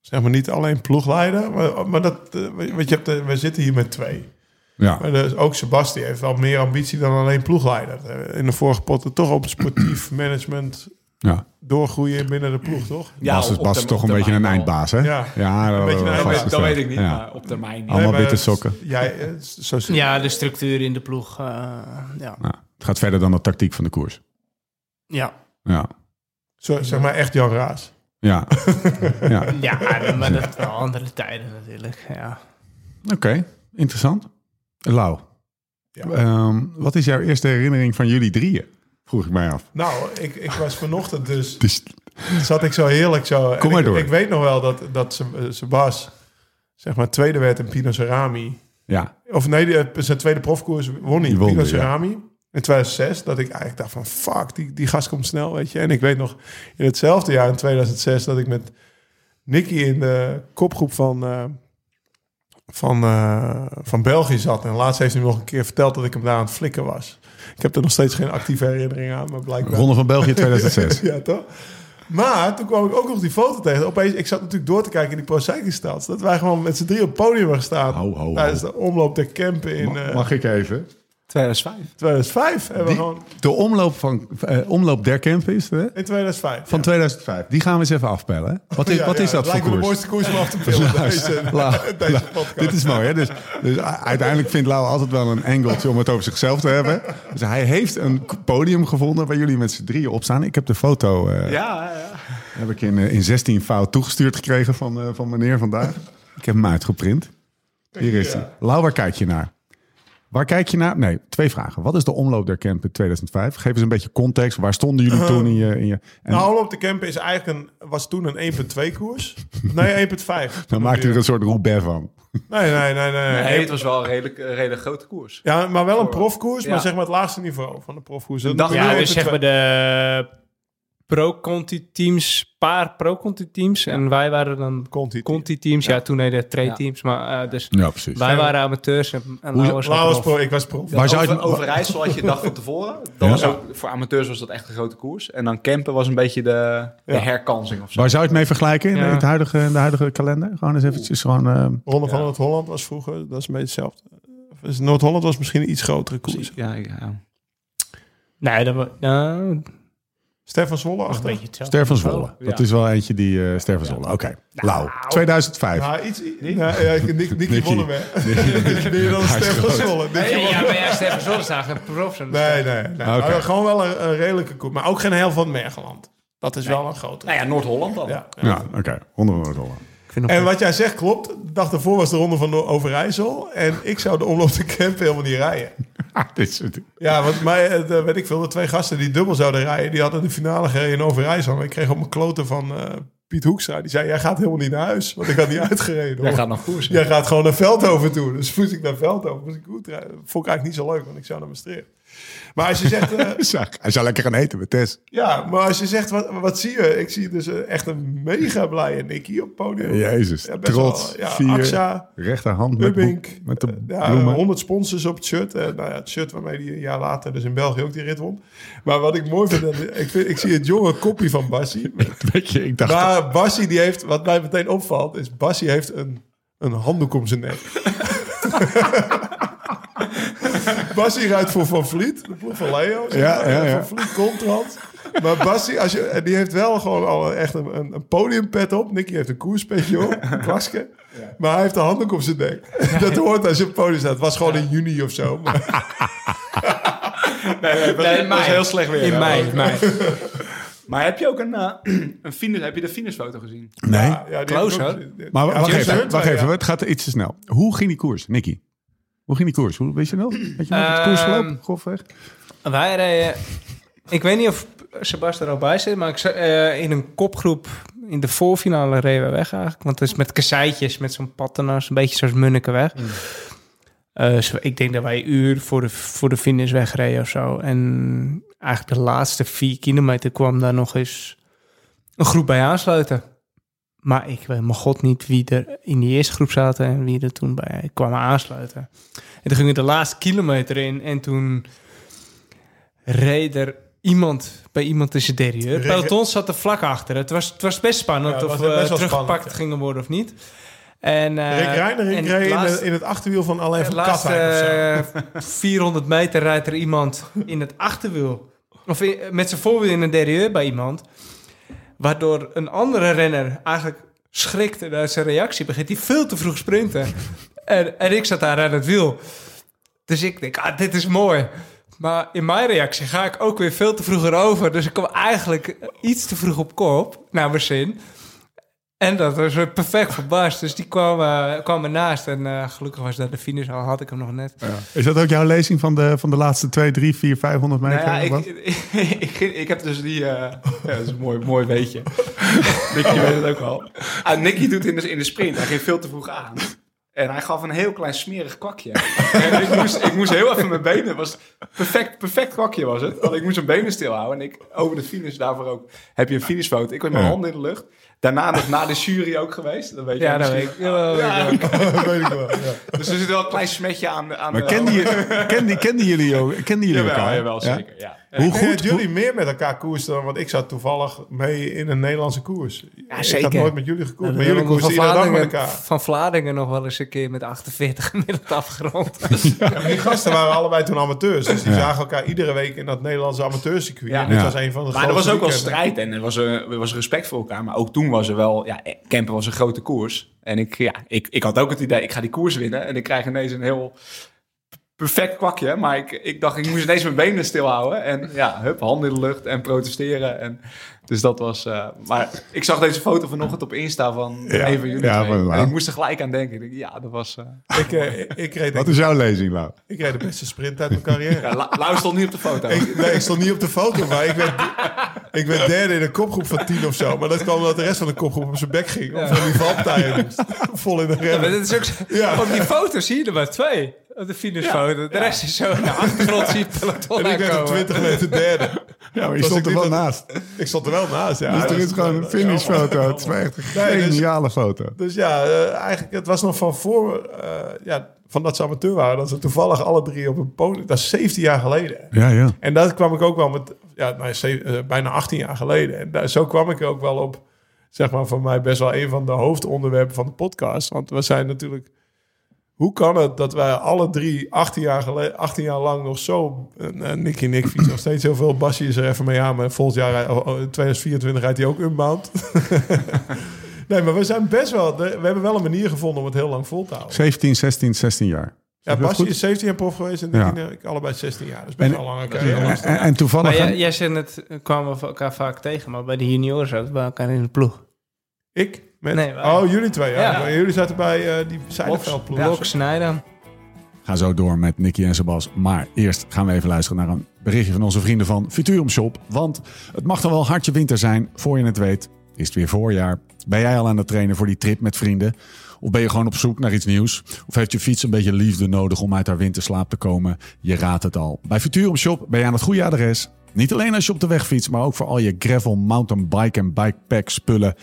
zeg maar niet alleen ploegleider, maar, maar dat, eh, want je hebt, we zitten hier met twee. Ja, Maar dus ook Sebasti heeft wel meer ambitie dan alleen ploegleider. In de vorige potten toch op sportief management ja. doorgroeien binnen de ploeg, toch? Ja, Bas is, Bas toch een beetje een eindbaas, hè? Ja. ja dat Een beetje eindbaas, Dat weet ik niet, Ja. maar op termijn niet. Allemaal maar witte sokken. Jij, eh, zo ja, de structuur in de ploeg. eh, ja. Ja. Het gaat verder dan de tactiek van de koers. Ja. Ja, zo, zeg maar echt Jan Raas. ja. ja. ja, maar dat wel andere tijden natuurlijk. Ja. Oké, interessant. Lau, Ja. ehm, wat is jouw eerste herinnering van jullie drieën? Vroeg ik mij af. Nou, ik, ik was vanochtend dus Dus, zat ik zo heerlijk zo. Kom maar ik, door. Ik weet nog wel dat, dat ze- eh, Sebas, zeg maar, tweede werd in Pino Cerami. ja, Of nee, eh, zijn tweede profkoers won hij Pino ja. Cerami. In 2006, dat ik eigenlijk dacht van fuck, die, die gast komt snel, weet je. En ik weet nog in hetzelfde jaar, in 2006, dat ik met Nicky in de kopgroep van, eh, van, eh, van België zat. En laatst heeft hij me nog een keer verteld dat ik hem daar aan het flikken was. Ik heb er nog steeds geen actieve herinnering aan, maar blijkbaar... Ronde van België 2006. ja, toch? Maar toen kwam ik ook nog die foto tegen. Opeens, ik zat natuurlijk door te kijken in die Pro Cycling Stats. Dat wij gewoon met z'n drie op het podium hebben gestaan. Ho, ho, ho. Tijdens de omloop der Kempen in eh, Mag ik even? 2005. 2005. Hebben we Die- gewoon, De omloop, van, eh, omloop der is het, hè? in 2005. Van ja. 2005. Die gaan we eens even afpellen. hè? Wat is, Ja, wat ja, is dat het voor lijkt me de koers? mooiste koers om af te pillen. Deze, Lau, deze Lau, podcast. dit is mooi, hè? Dus, dus uiteindelijk vindt Lau altijd wel een engeltje om het over zichzelf te hebben. Dus hij heeft een podium gevonden waar jullie met z'n drieën op staan. Ik heb de foto eh, Ja, ja. heb ik in, eh, in 16 fout toegestuurd gekregen van, eh, van meneer vandaag. Ik heb hem uitgeprint. Hier is hij. Lau, waar kijk je naar? Waar kijk je naar? Nee, twee vragen. Wat is de omloop der Kempen 2005? Geef eens een beetje context. Waar stonden jullie toen in je... In je en Nou, omloop de Kempen is eigenlijk een, was toen een 1.2 koers. Nee, 1.5. dan maakte er een soort Roubaix van. Nee, nee, nee. nee. Nee, het was wel een redelijk, een redelijk grote koers. Ja, maar wel een profkoers, maar zeg maar het laagste niveau van de profkoers. Ja, dus 1.2. zeg maar de pro-conti-teams, paar pro-conti-teams. En wij waren dan Conti. conti-teams. Ja. toen deden trade-teams. Maar eh, dus Ja, precies. wij waren amateurs en, en was was pro, ik was zou je over, Overijssel had je de dag van tevoren. Dat Ja. was ook, voor amateurs was dat echt een grote koers. En dan campen was een beetje de, de Ja. herkansing of zo. Waar zou je het mee vergelijken in Ja. het huidige, in de huidige kalender? Gewoon eens eventjes gewoon... eh, Ronde van het Holland was vroeger, dat is een beetje hetzelfde. Dus Noord-Holland was misschien een iets grotere koers. Ja, ja. Nee, dat was nou, Stefan Zwolle achter. Ster van Zwolle. Ja. Dat is wel eentje die eh Ster van Zwolle. Oké. Lau. 2005. Nou, iets, nee, ja, ik- Nick, Nicky Nicky. meer dan Stefan. Zwolle. Nee, ja, maar ja, Stefan Zwolle zagen een prof. Nee, nee, nee. Oké. Maar gewoon wel een, een redelijke koers. Maar ook geen heel van Mergeland. Dat is wel een grote. Nou ja, Noord-Holland dan. Ja. Ja, oké. Onder Noord-Holland. En wat jij zegt klopt. De dag daarvoor was de ronde van Overijssel. En ik zou de omloop de Kemp helemaal niet rijden. Het. Ja, want mij, eh, de, weet ik veel, de twee gasten die dubbel zouden rijden... die hadden de finale gereden in Overijssel. En ik kreeg op mijn kloten van eh, Piet Hoekstra. Die zei, jij gaat helemaal niet naar huis. Want ik had niet uitgereden. Jij gaat koers. Jij gaat gewoon naar Veldhoven toe. Dus moest ik naar Veldhoven. Moest ik goed rijden. Vond ik eigenlijk niet zo leuk, want ik zou naar Maastricht. Maar als je zegt... Zag, Hij zou lekker gaan eten met Tess. ja, maar als je zegt, wat, wat zie je? Ik zie dus eh, echt een mega blije Nicky op het podium. Jezus. Ja, Trots. wel, ja, Vier. Axa, Rechterhand met, met de eh, ja, bloemen. 100 sponsors op het shirt. Nou ja, het shirt waarmee hij een jaar later dus in België ook die rit won. Maar wat ik mooi vind, ik, vind, ik zie het jonge koppie van Bassi. Weet je, ik dacht... Maar Bassi die heeft, wat mij meteen opvalt, is Bassi heeft een, een handdoek om zijn nek. Bassi rijdt voor Van Vliet, de ploeg van Leo. Ja, maar. ja, ja. Van Vliet Contrans. Maar Bassi, als je, en die heeft wel gewoon al echt een, een, podiumpet op. Nicky heeft een koerspetje op, een klasje. Maar hij heeft een handdoek op zijn nek. Dat hoort als je op het podium staat. Het was gewoon in juni of zo. Maar, Nee, nee, Nee, in dat was mei. heel slecht weer. In mei. mei. Maar heb je ook een, eh een finish, heb je de finishfoto gezien? Nee. ja, ik Close, ook. Maar Ja, wacht even, wacht er, even. ja. Het gaat iets te snel. Hoe ging die koers, Nicky? Hoe ging die koers? Hoe, weet je nog? Weet je nog het koersverloop? Ehm, Grofweg? Wij reden... Ik weet niet of Sebastian er ook bij zit, maar ik, eh, in een kopgroep in de voorfinale reden we weg eigenlijk. Want het is met kasseitjes, met zo'n pattenas, een beetje zoals Munnikenweg. Eh, zo- ik denk dat wij een uur voor de, voor de finish wegreden of zo. En eigenlijk de laatste vier kilometer kwam daar nog eens een groep bij aansluiten. Maar ik weet mijn god niet wie er in die eerste groep zaten en wie er toen bij kwam aansluiten. En toen ging ik de laatste kilometer in en toen reed er iemand bij iemand in zijn derieur. Het peloton zat er vlak achter. Het was, het was best spannend Ja, of was we teruggepakt spannend, gingen worden of niet. En, eh, Rick Reiner en reed in, de- het achterwiel van alleen de van Katwijk of zo. eh, 400 meter rijdt er iemand in het achterwiel. Of in- met zijn voorwiel in een derieur bij iemand. Waardoor een andere renner eigenlijk schrikte naar zijn reactie. Begint hij veel te vroeg sprinten. en, en ik zat daar aan het wiel. Dus ik denk, ah, dit is mooi. Maar in mijn reactie ga ik ook weer veel te vroeg erover. Dus ik kwam eigenlijk iets te vroeg op kop, naar mijn zin. En dat was perfect verbaasd. Dus die kwam, eh, kwam ernaast. En eh, gelukkig was dat de finish, al had ik hem nog net. Is dat ook jouw lezing van de, van de laatste 2, 3, 4, 500 meter? Nou ja, ik, ik, ik, ik heb dus die... eh, ja, dat is een mooi, mooi weetje. Nicky weet het ook wel. Ah, Nicky doet in de, in de sprint. Hij ging veel te vroeg aan. En hij gaf een heel klein smerig kwakje. En ik moest, ik moest heel even mijn benen... Was perfect, perfect kwakje was het. Want ik moest mijn benen stilhouden. En ik over de finish daarvoor ook... Heb je een finishfoto? Ik met mijn handen in de lucht. Daarna nog na de jury ook geweest. Dat weet je Ja, dat weet ik. Jawel, weet ik Ja, wel. Dat weet ik wel. Ja. Dus er zit wel een klein smetje aan, de- aan Maar de... kenden, je, kenden, kenden jullie, ook, kenden jullie Jawel, elkaar? jawel, Ja? zeker. Ja. Hoe goed? dat jullie meer met elkaar koersen, want ik zat toevallig mee in een Nederlandse koers. Ik had nooit met jullie gekoerd, We maar jullie koersen van iedere dag met elkaar. van Vlaardingen nog wel eens een keer met 48 gemiddeld afgerond. Ja, maar die gasten waren allebei toen amateurs, dus die zagen elkaar iedere week in dat Nederlandse amateurcircuit. Ja. En dit Ja. was een van de Maar er was ook wel strijd en er was, eh, er was respect voor elkaar. Maar ook toen was er wel... Ja, Kempen was een grote koers. En ik, ja, ik, ik had ook het idee, ik ga die koers winnen. En ik krijg ineens een heel perfect kwakje. Maar ik, ik dacht, ik moest ineens mijn benen stilhouden. En ja, hup, handen in de lucht en protesteren. En, dus dat was... eh, maar ik zag deze foto vanochtend op Insta van Ja. een van jullie Ja, En ik moest er gelijk aan denken. Ik denk, ja, dat was... eh, Ik, eh, ik, reed, Wat is jouw lezing, Lau? ik reed de beste sprint uit mijn carrière. ja, La- Lau stond niet op de foto. Ik, nee, ik stond niet op de foto, maar ik werd, ik werd derde in een kopgroep van tien of zo. Maar dat kwam omdat de rest van de kopgroep op zijn bek ging. Of van die valpartijen moest. Vol in de dat is ook Ja. Op die foto zie je er maar twee. Op de finishfoto. De rest is zo in de achtergrond zie je het peloton En ik werd op aankomen. 20 meter derde. Ja, maar je stond er wel dat- naast. Ik stond er wel naast. Ja, Dus er Dat is gewoon een finishfoto. Het is wel echt een dus- geniale foto. Dus ja, eh, eigenlijk, het was nog van voor, eh, ja, van dat ze amateur waren, dat ze toevallig alle drie op een podium, dat is 17 jaar geleden. Ja, ja. En daar kwam ik ook wel met, ja, nou, eh, bijna 18 jaar geleden. En daar, zo kwam ik er ook wel op, zeg maar, voor mij best wel een van de hoofdonderwerpen van de podcast. Want we zijn natuurlijk, Hoe kan het dat wij alle drie 18 jaar, geleden, 18 jaar lang nog zo... Uh, Nicky Nick fietsen nog steeds heel veel. Basje is er even mee aan, maar volgend jaar, rij- oh, oh, 2024, rijdt hij ook unbound. nee, maar we zijn best wel... We hebben wel een manier gevonden om het heel lang vol te houden. 17, 16, 16 jaar. Ja, ik Basje is 17 jaar prof geweest en Ja. Nick allebei 16 jaar. Dat is best wel een lange En, en, en toevallig... Maar jij, jij zei het, kwamen we elkaar vaak tegen, maar bij de junioren ook bij elkaar in de ploeg. Ik? Met, Nee, oh, jullie twee. Ja. Ja. Maar jullie zaten bij uh, die Zeidenveldploeg. Blok snijden. Ga zo door met Nicky en Sebas. Maar eerst gaan we even luisteren naar een berichtje van onze vrienden van Futurum Shop. Want het mag dan wel hartje winter zijn. Voor je het weet is het weer voorjaar. Ben jij al aan het trainen voor die trip met vrienden? Of ben je gewoon op zoek naar iets nieuws? Of heeft je fiets een beetje liefde nodig om uit haar winterslaap te komen? Je raadt het al. Bij Futurum Shop ben je aan het goede adres. Niet alleen als je op de weg fietst, maar ook voor al je gravel, mountainbike en bikepack spullen.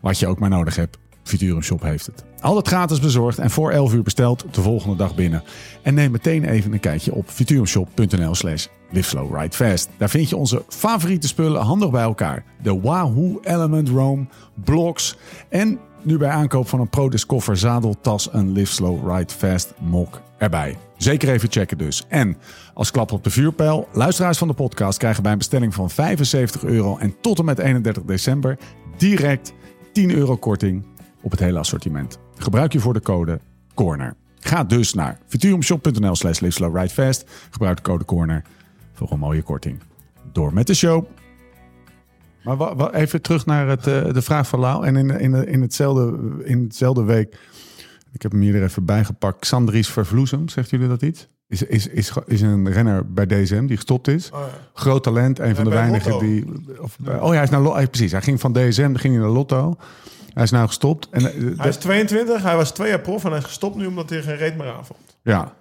Wat je ook maar nodig hebt. Futurum Shop heeft het. Altijd gratis bezorgd en voor 11 uur besteld de volgende dag binnen. En neem meteen even een kijkje op futurumshop.nl slash liveslowridefast. Daar vind je onze favoriete spullen handig bij elkaar. De Wahoo Element Roam, blocks en nu bij aankoop van een ProDisc koffer, zadel, tas een Live Slow Ride Fast mok erbij. Zeker even checken dus. En als klap op de vuurpijl, luisteraars van de podcast krijgen bij een bestelling van 75 euro en tot en met 31 december direct 10 euro korting op het hele assortiment. Gebruik je voor de code CORNER. Ga dus naar futurumshop.nl slash liveslowridefast. Gebruik de code CORNER voor een mooie korting. Door met de show. Maar even terug naar het, eh, de vraag van Lau. En in, in, in, hetzelfde, in hetzelfde week, ik heb hem hier er even bijgepakt. Xandries Vervloesem, zegt jullie dat iets? Is, is, is, is een renner bij DSM die gestopt is. Oh, ja. Groot talent, een van de weinigen Lotto. die... Of, oh ja, hij is naar eh, precies. Hij ging van DSM, ging hij naar Lotto. Hij is nou gestopt. En, eh, Hij is 22, hij was twee jaar prof en hij is gestopt nu omdat hij geen reet meer aanvond. ja,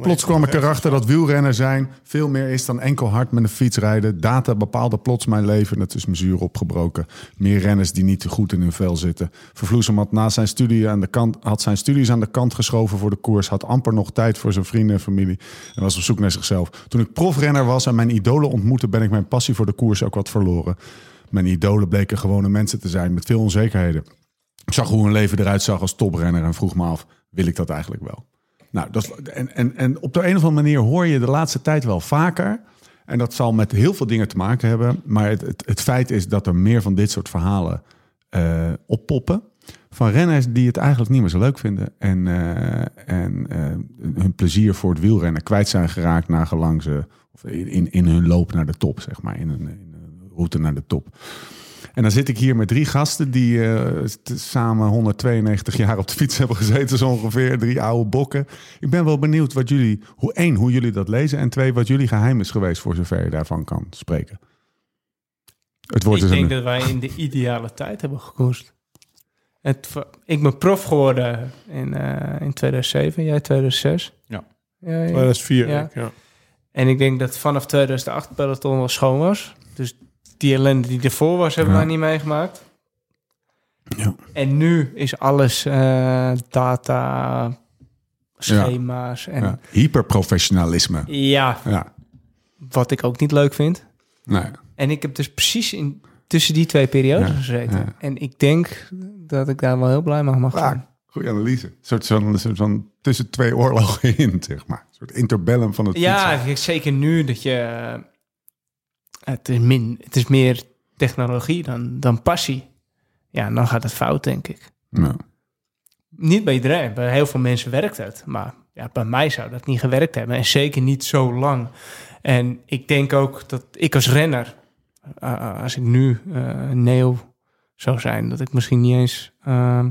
Plots kwam ik erachter dat wielrenner zijn veel meer is dan enkel hard met een fiets rijden. Data bepaalde plots mijn leven. Dat is mijn zuur opgebroken. Meer renners die niet te goed in hun vel zitten. Vervloesem had na zijn studie aan de kant, had zijn studies aan de kant geschoven voor de koers. Had amper nog tijd voor zijn vrienden en familie. En was op zoek naar zichzelf. Toen ik profrenner was en mijn idolen ontmoette, ben ik mijn passie voor de koers ook wat verloren. Mijn idolen bleken gewone mensen te zijn met veel onzekerheden. Ik zag hoe hun leven eruit zag als toprenner en vroeg me af: wil ik dat eigenlijk wel? Nou, dat, en, en, en op de een of andere manier hoor je de laatste tijd wel vaker. En dat zal met heel veel dingen te maken hebben. Maar het, het, feit is dat er meer van dit soort verhalen eh, oppoppen. Van renners die het eigenlijk niet meer zo leuk vinden. En, eh, en eh, hun plezier voor het wielrennen kwijt zijn geraakt nagelang ze. Of in, in, in hun loop naar de top, zeg maar. In een, in een route naar de top. En dan zit ik hier met drie gasten die eh, samen 192 jaar op de fiets hebben gezeten, zo ongeveer. Drie oude bokken. Ik ben wel benieuwd wat jullie, hoe één, hoe jullie dat lezen. En twee, wat jullie geheim is geweest, voor zover je daarvan kan spreken. Het woord Ik denk dat wij in de ideale tijd hebben gekoerst. Het, ik ben prof geworden in, eh, in 2007, jij 2006. Ja. ja, ja. 2004. Ja. Ja. Ja. En ik denk dat vanaf 2008 het peloton wel schoon was. Dus die ellende die ervoor was, hebben Ja. wij niet meegemaakt. Ja. En nu is alles eh, data, schema's en Ja. Hyperprofessionalisme. ja, Ja. wat ik ook niet leuk vind. Nee. En ik heb dus precies in, tussen die twee periodes gezeten. En ik denk dat ik daar wel heel blij mee mag zijn. Ja, goede analyse. Een soort van, een soort van tussen twee oorlogen in, zeg maar. Een soort interbellum van het Ja, fietsen. ik- zeker nu dat je... eh, Het is, min, het is meer technologie dan, dan passie. Ja, dan gaat het fout, denk ik. Ja. Niet bij iedereen. Bij heel veel mensen werkt het. Maar ja, bij mij zou dat niet gewerkt hebben. En zeker niet zo lang. En ik denk ook dat ik als renner... eh, als ik nu eh neo zou zijn... dat ik misschien niet eens eh,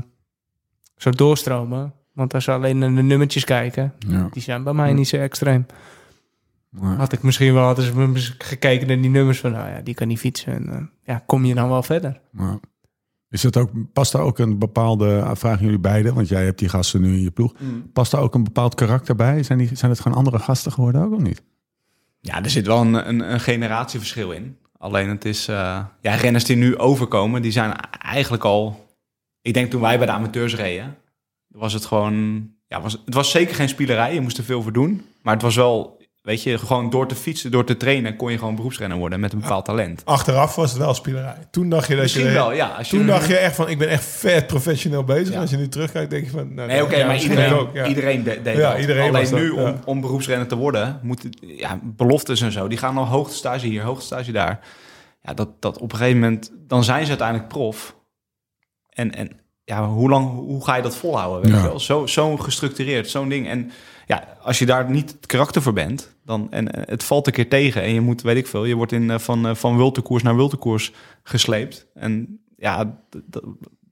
zou doorstromen. Want als ze alleen naar de nummertjes kijken... Ja. die zijn bij mij niet zo extreem. Ja. Had ik misschien wel me mis- gekeken naar die nummers van... nou ja, die kan niet fietsen. En, eh, ja, kom je dan wel verder? Ja. Is dat ook, past daar ook een bepaalde, ah, vragen jullie beiden, want jij hebt die gasten nu in je ploeg. Past daar ook een bepaald karakter bij? Zijn, die, zijn het gewoon andere gasten geworden ook of niet? Ja, er zit wel een, een, een generatieverschil in. Alleen het is... eh, ja, renners die nu overkomen, die zijn eigenlijk al... Ik denk toen wij bij de amateurs reden, was het gewoon... Ja, was, het was zeker geen spielerij, je moest er veel voor doen. Maar het was wel weet je, gewoon door te fietsen, door te trainen, kon je gewoon beroepsrenner worden met een bepaald talent. Achteraf was het wel spielerij. Toen dacht je dat Misschien je... wel, ja. Als je Toen dacht je echt van, ik ben echt vet professioneel bezig. Ja. Als je nu terugkijkt, denk je van... Nou, Nee, oké, ja, maar iedereen, ook, ja. iedereen de- deed Ja, iedereen Alleen dat, nu, om, om beroepsrenner te worden, moeten ja, beloftes en zo, die gaan al hoogtestage hier, hoogtestage daar. Ja, dat, dat op een gegeven moment, dan zijn ze uiteindelijk prof. En, en ja, hoe lang, hoe ga je dat volhouden? Weet je wel? Zo, zo gestructureerd, zo'n ding. En ja, als je daar niet het karakter voor bent, dan, en eh, het valt een keer tegen en je moet, weet ik veel, je wordt in, eh, van, eh, van wultekoers naar wultekoers gesleept. En ja,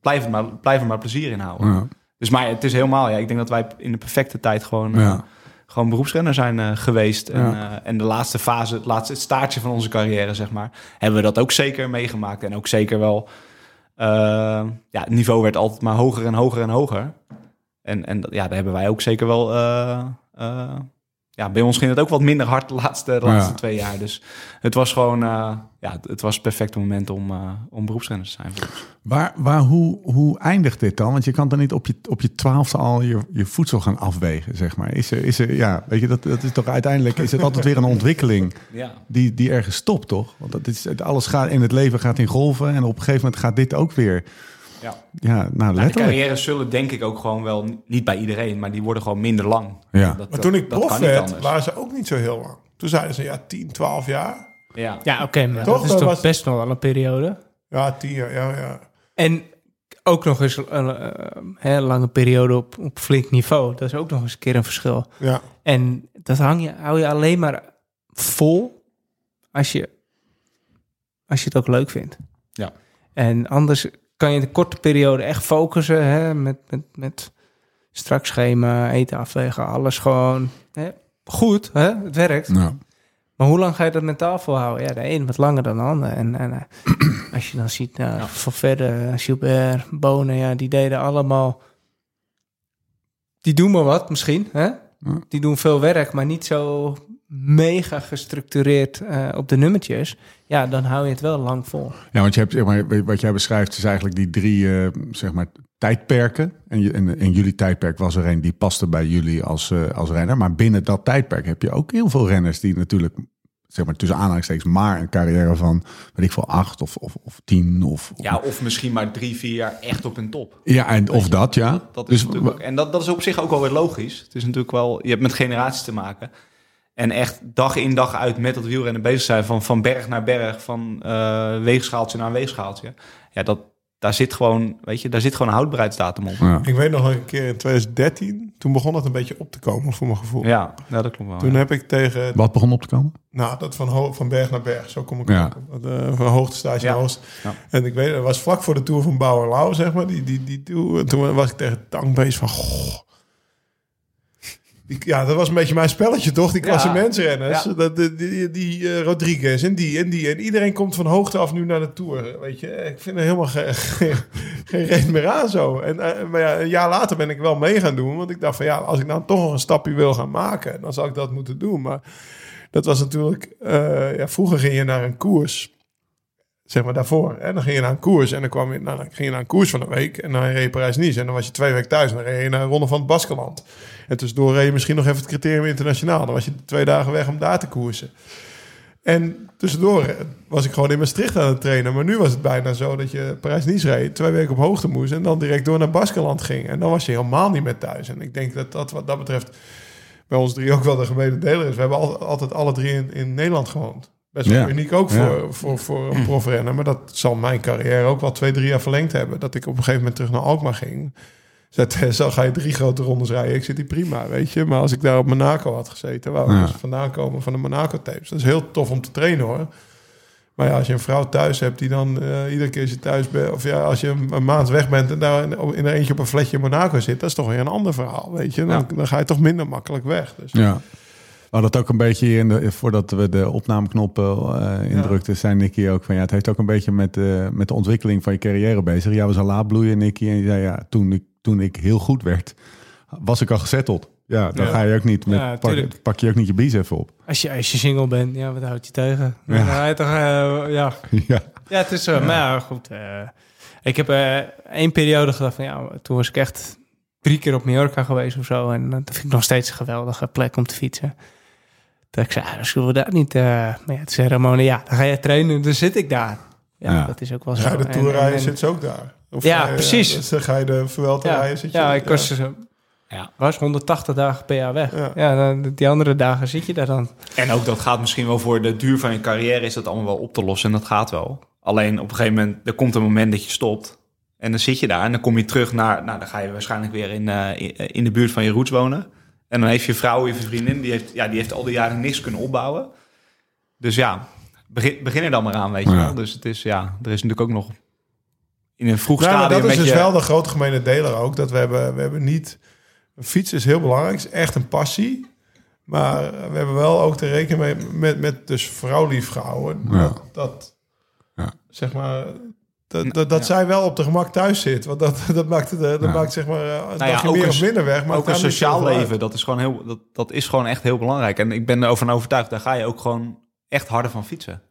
blijf, het maar, blijf er maar plezier in houden. Ja. Dus maar het is helemaal, ja, ik denk dat wij in de perfecte tijd gewoon, gewoon beroepsrenner zijn geweest. En, Ja. en de laatste fase, het laatste het staartje van onze carrière, zeg maar, hebben we dat ook zeker meegemaakt. En ook zeker wel, ja, het niveau werd altijd maar hoger en hoger en hoger. En, en ja, daar hebben wij ook zeker wel, eh, eh, ja, bij ons ging het ook wat minder hard de laatste, de Ja. laatste twee jaar. Dus het was gewoon, eh, ja, het was het perfecte moment om, om beroepsrenner te zijn. Waar, waar, hoe, hoe eindigt dit dan? Want je kan dan niet op je, op je twaalfde al je, je voedsel gaan afwegen, zeg maar. Is er, is er, ja, weet je, dat, dat is toch uiteindelijk is het altijd weer een ontwikkeling Ja. die, die ergens stopt, toch? Want dat is, alles gaat in het leven gaat in golven en op een gegeven moment gaat dit ook weer. Ja. Ja, nou Nou, de letterlijk. carrières zullen denk ik ook gewoon wel, niet bij iedereen, maar die worden gewoon minder lang. Ja. Dat, Maar toen ik prof werd, waren ze ook niet zo heel lang. Toen zeiden ze, ja, 10, 12 jaar. Ja. Ja, oké, maar Toch? dat is Dat toch was- best nog wel een periode. Ja, 10 jaar, ja, ja. En ook nog eens een eh, hè, lange periode op, op flink niveau. Dat is ook nog eens een keer een verschil. Ja, En dat hang je, hou je alleen maar vol als je, als je het ook leuk vindt. Ja. En anders kan je de korte periode echt focussen hè, met, met, met strak schema, eten afwegen, alles gewoon hè, goed. Hè, het werkt. Maar hoe lang ga je dat mentaal volhouden? Ja, de een wat langer dan de ander. En, en eh, als je dan ziet, nou, Ja. van verder, Gilbert, Bonen, ja, die deden allemaal... Die doen maar wat misschien, hè? Ja. Die doen veel werk, maar niet zo mega gestructureerd eh, op de nummertjes. Ja, dan hou je het wel lang vol. ja, want je hebt, zeg maar, wat jij beschrijft is eigenlijk die drie eh, zeg maar, tijdperken. En, je, en, en jullie tijdperk was er een die paste bij jullie als, eh, als renner. Maar binnen dat tijdperk heb je ook heel veel renners die natuurlijk, zeg maar tussen aanhalingstekens, maar een carrière van, weet ik veel, acht of, of, of tien. Of, ja, of misschien maar drie, vier jaar echt op hun top. ja en, of dat, ja. Dat is dus, natuurlijk ook, en dat, dat is op zich ook wel weer logisch. Het is natuurlijk wel, je hebt met generaties te maken. En echt dag in dag uit met dat wielrennen bezig zijn. Van, van berg naar berg, van eh, weegschaaltje naar weegschaaltje. Ja, dat, daar zit gewoon, weet je, daar zit gewoon een houdbaarheidsdatum op. ja. ik weet nog een keer in 2013, toen begon het een beetje op te komen voor mijn gevoel. Ja, ja dat klopt wel. Toen ja. heb ik tegen, Wat begon op te komen? nou, dat van, van berg naar berg, zo kom ik Ja. op. Uh, van hoogtestage Ja. naar. En ik weet, het was vlak voor de Tour van Bauerlau, zeg maar. Die, die, die tour. Toen was ik tegen Tang bezig van, goh. Ja, dat was een beetje mijn spelletje, toch? Die klassementsrenners. Ja. Dat, die die, die eh, Rodriguez en die en die. En iedereen komt van hoogte af nu naar de Tour, weet je. Ik vind er helemaal geen, geen, geen reden meer aan zo. En, eh, maar ja, een jaar later ben ik wel mee gaan doen. Want ik dacht van, ja, als ik nou toch nog een stapje wil gaan maken... dan zal ik dat moeten doen. Maar dat was natuurlijk... eh, ja, vroeger ging je naar een koers zeg maar daarvoor. En dan ging je naar een koers en dan, kwam je, nou, dan ging je naar een koers van een week en dan reed je Parijs-Nice. En dan was je twee weken thuis en dan reed je naar een ronde van het Baskeland. En tussendoor reed je misschien nog even het criterium internationaal. Dan was je twee dagen weg om daar te koersen. En tussendoor eh, was ik gewoon in Maastricht aan het trainen. Maar nu was het bijna zo dat je Parijs-Nice reed, twee weken op hoogte moest en dan direct door naar Baskeland ging. En dan was je helemaal niet meer thuis. En ik denk dat dat wat dat betreft bij ons drie ook wel de gemene deler is. We hebben al- altijd alle drie in, in Nederland gewoond. Best wel Ja. uniek ook Ja. voor, voor, voor een profrenner. Maar dat zal mijn carrière ook wel twee, drie jaar verlengd hebben. Dat ik op een gegeven moment terug naar Alkmaar ging. Zo ga je drie grote rondes rijden. Ik zit hier prima, weet je. Maar als ik daar op Monaco had gezeten... ik Ja. dus vandaan komen van de Monaco-tapes. Dat is heel tof om te trainen, hoor. Maar ja, als je een vrouw thuis hebt die dan eh, iedere keer als je thuis bent... of ja, als je een, een maand weg bent en daar in, in eentje op een fletje in Monaco zit... dat is toch weer een ander verhaal, weet je. Dan, Ja. dan ga je toch minder makkelijk weg. Dus. Ja. We hadden het ook een beetje in de, voordat we de opnameknop eh indrukten, zei Nicky ook van ja, het heeft ook een beetje met, eh, met de ontwikkeling van je carrière bezig. Jij was al laat bloeien, Nicky, en je zei ja, toen ik, toen ik heel goed werd, was ik al gezetteld. Ja, dan Ja. ga je ook niet met, Ja, pak, je ook niet je biceps op. Als je, als je single bent, ja, wat houdt je tegen? Ja. Dan ga je toch, eh, ja. ja. ja, het is zo. Maar goed. ik heb één periode gedacht van, ja, toen was ik echt drie keer op Mallorca geweest of zo. En dat vind ik nog steeds een geweldige plek om te fietsen. Dat ik zei, ah, zullen we dat niet... eh maar ja, zei Ramona, ja, dan ga je trainen, dan zit ik daar. Ja, Ja. dat is ook wel zo. Ga je de En- Tour en- rijden, en- zit ze ook daar. Of Ja, ga je- precies. dus dan ga je de Vuelta Ja, rijden, zit je... ja, ik was, Ja. was 180 dagen per jaar weg. Ja. Ja, dan, die andere dagen zit je daar dan. En ook dat gaat misschien wel voor de duur van je carrière is dat allemaal wel op te lossen. En dat gaat wel. Alleen op een gegeven moment, er komt een moment dat je stopt. En dan zit je daar en dan kom je terug naar... Nou, dan ga je waarschijnlijk weer in, eh, in- in de buurt van je roots wonen. En dan heeft je vrouw, je vriendin, die heeft, ja, die heeft al die jaren niks kunnen opbouwen. Dus ja, begin, begin er dan maar aan, weet je Ja. wel. Dus het is, ja, er is natuurlijk ook nog in een vroeg Nou, maar stadium dat is met dus je... wel de grote gemene deler ook. Dat we hebben, we hebben niet... Fietsen is heel belangrijk. is echt een passie. Maar we hebben wel ook te rekenen mee, met, met dus vrouwliefvrouwen. Ja. Dat, dat Ja. zeg maar... Dat, dat, dat zij wel op de gemak thuis zit. Want dat, dat maakt, het, eh, dat Ja. maakt zeg maar... eh, Een Nou ja, meer een- of minder weg. Maar ook een sociaal leven. leven, dat is, gewoon heel, dat, dat is gewoon echt heel belangrijk. En ik ben ervan overtuigd, daar ga je ook gewoon echt harder van fietsen.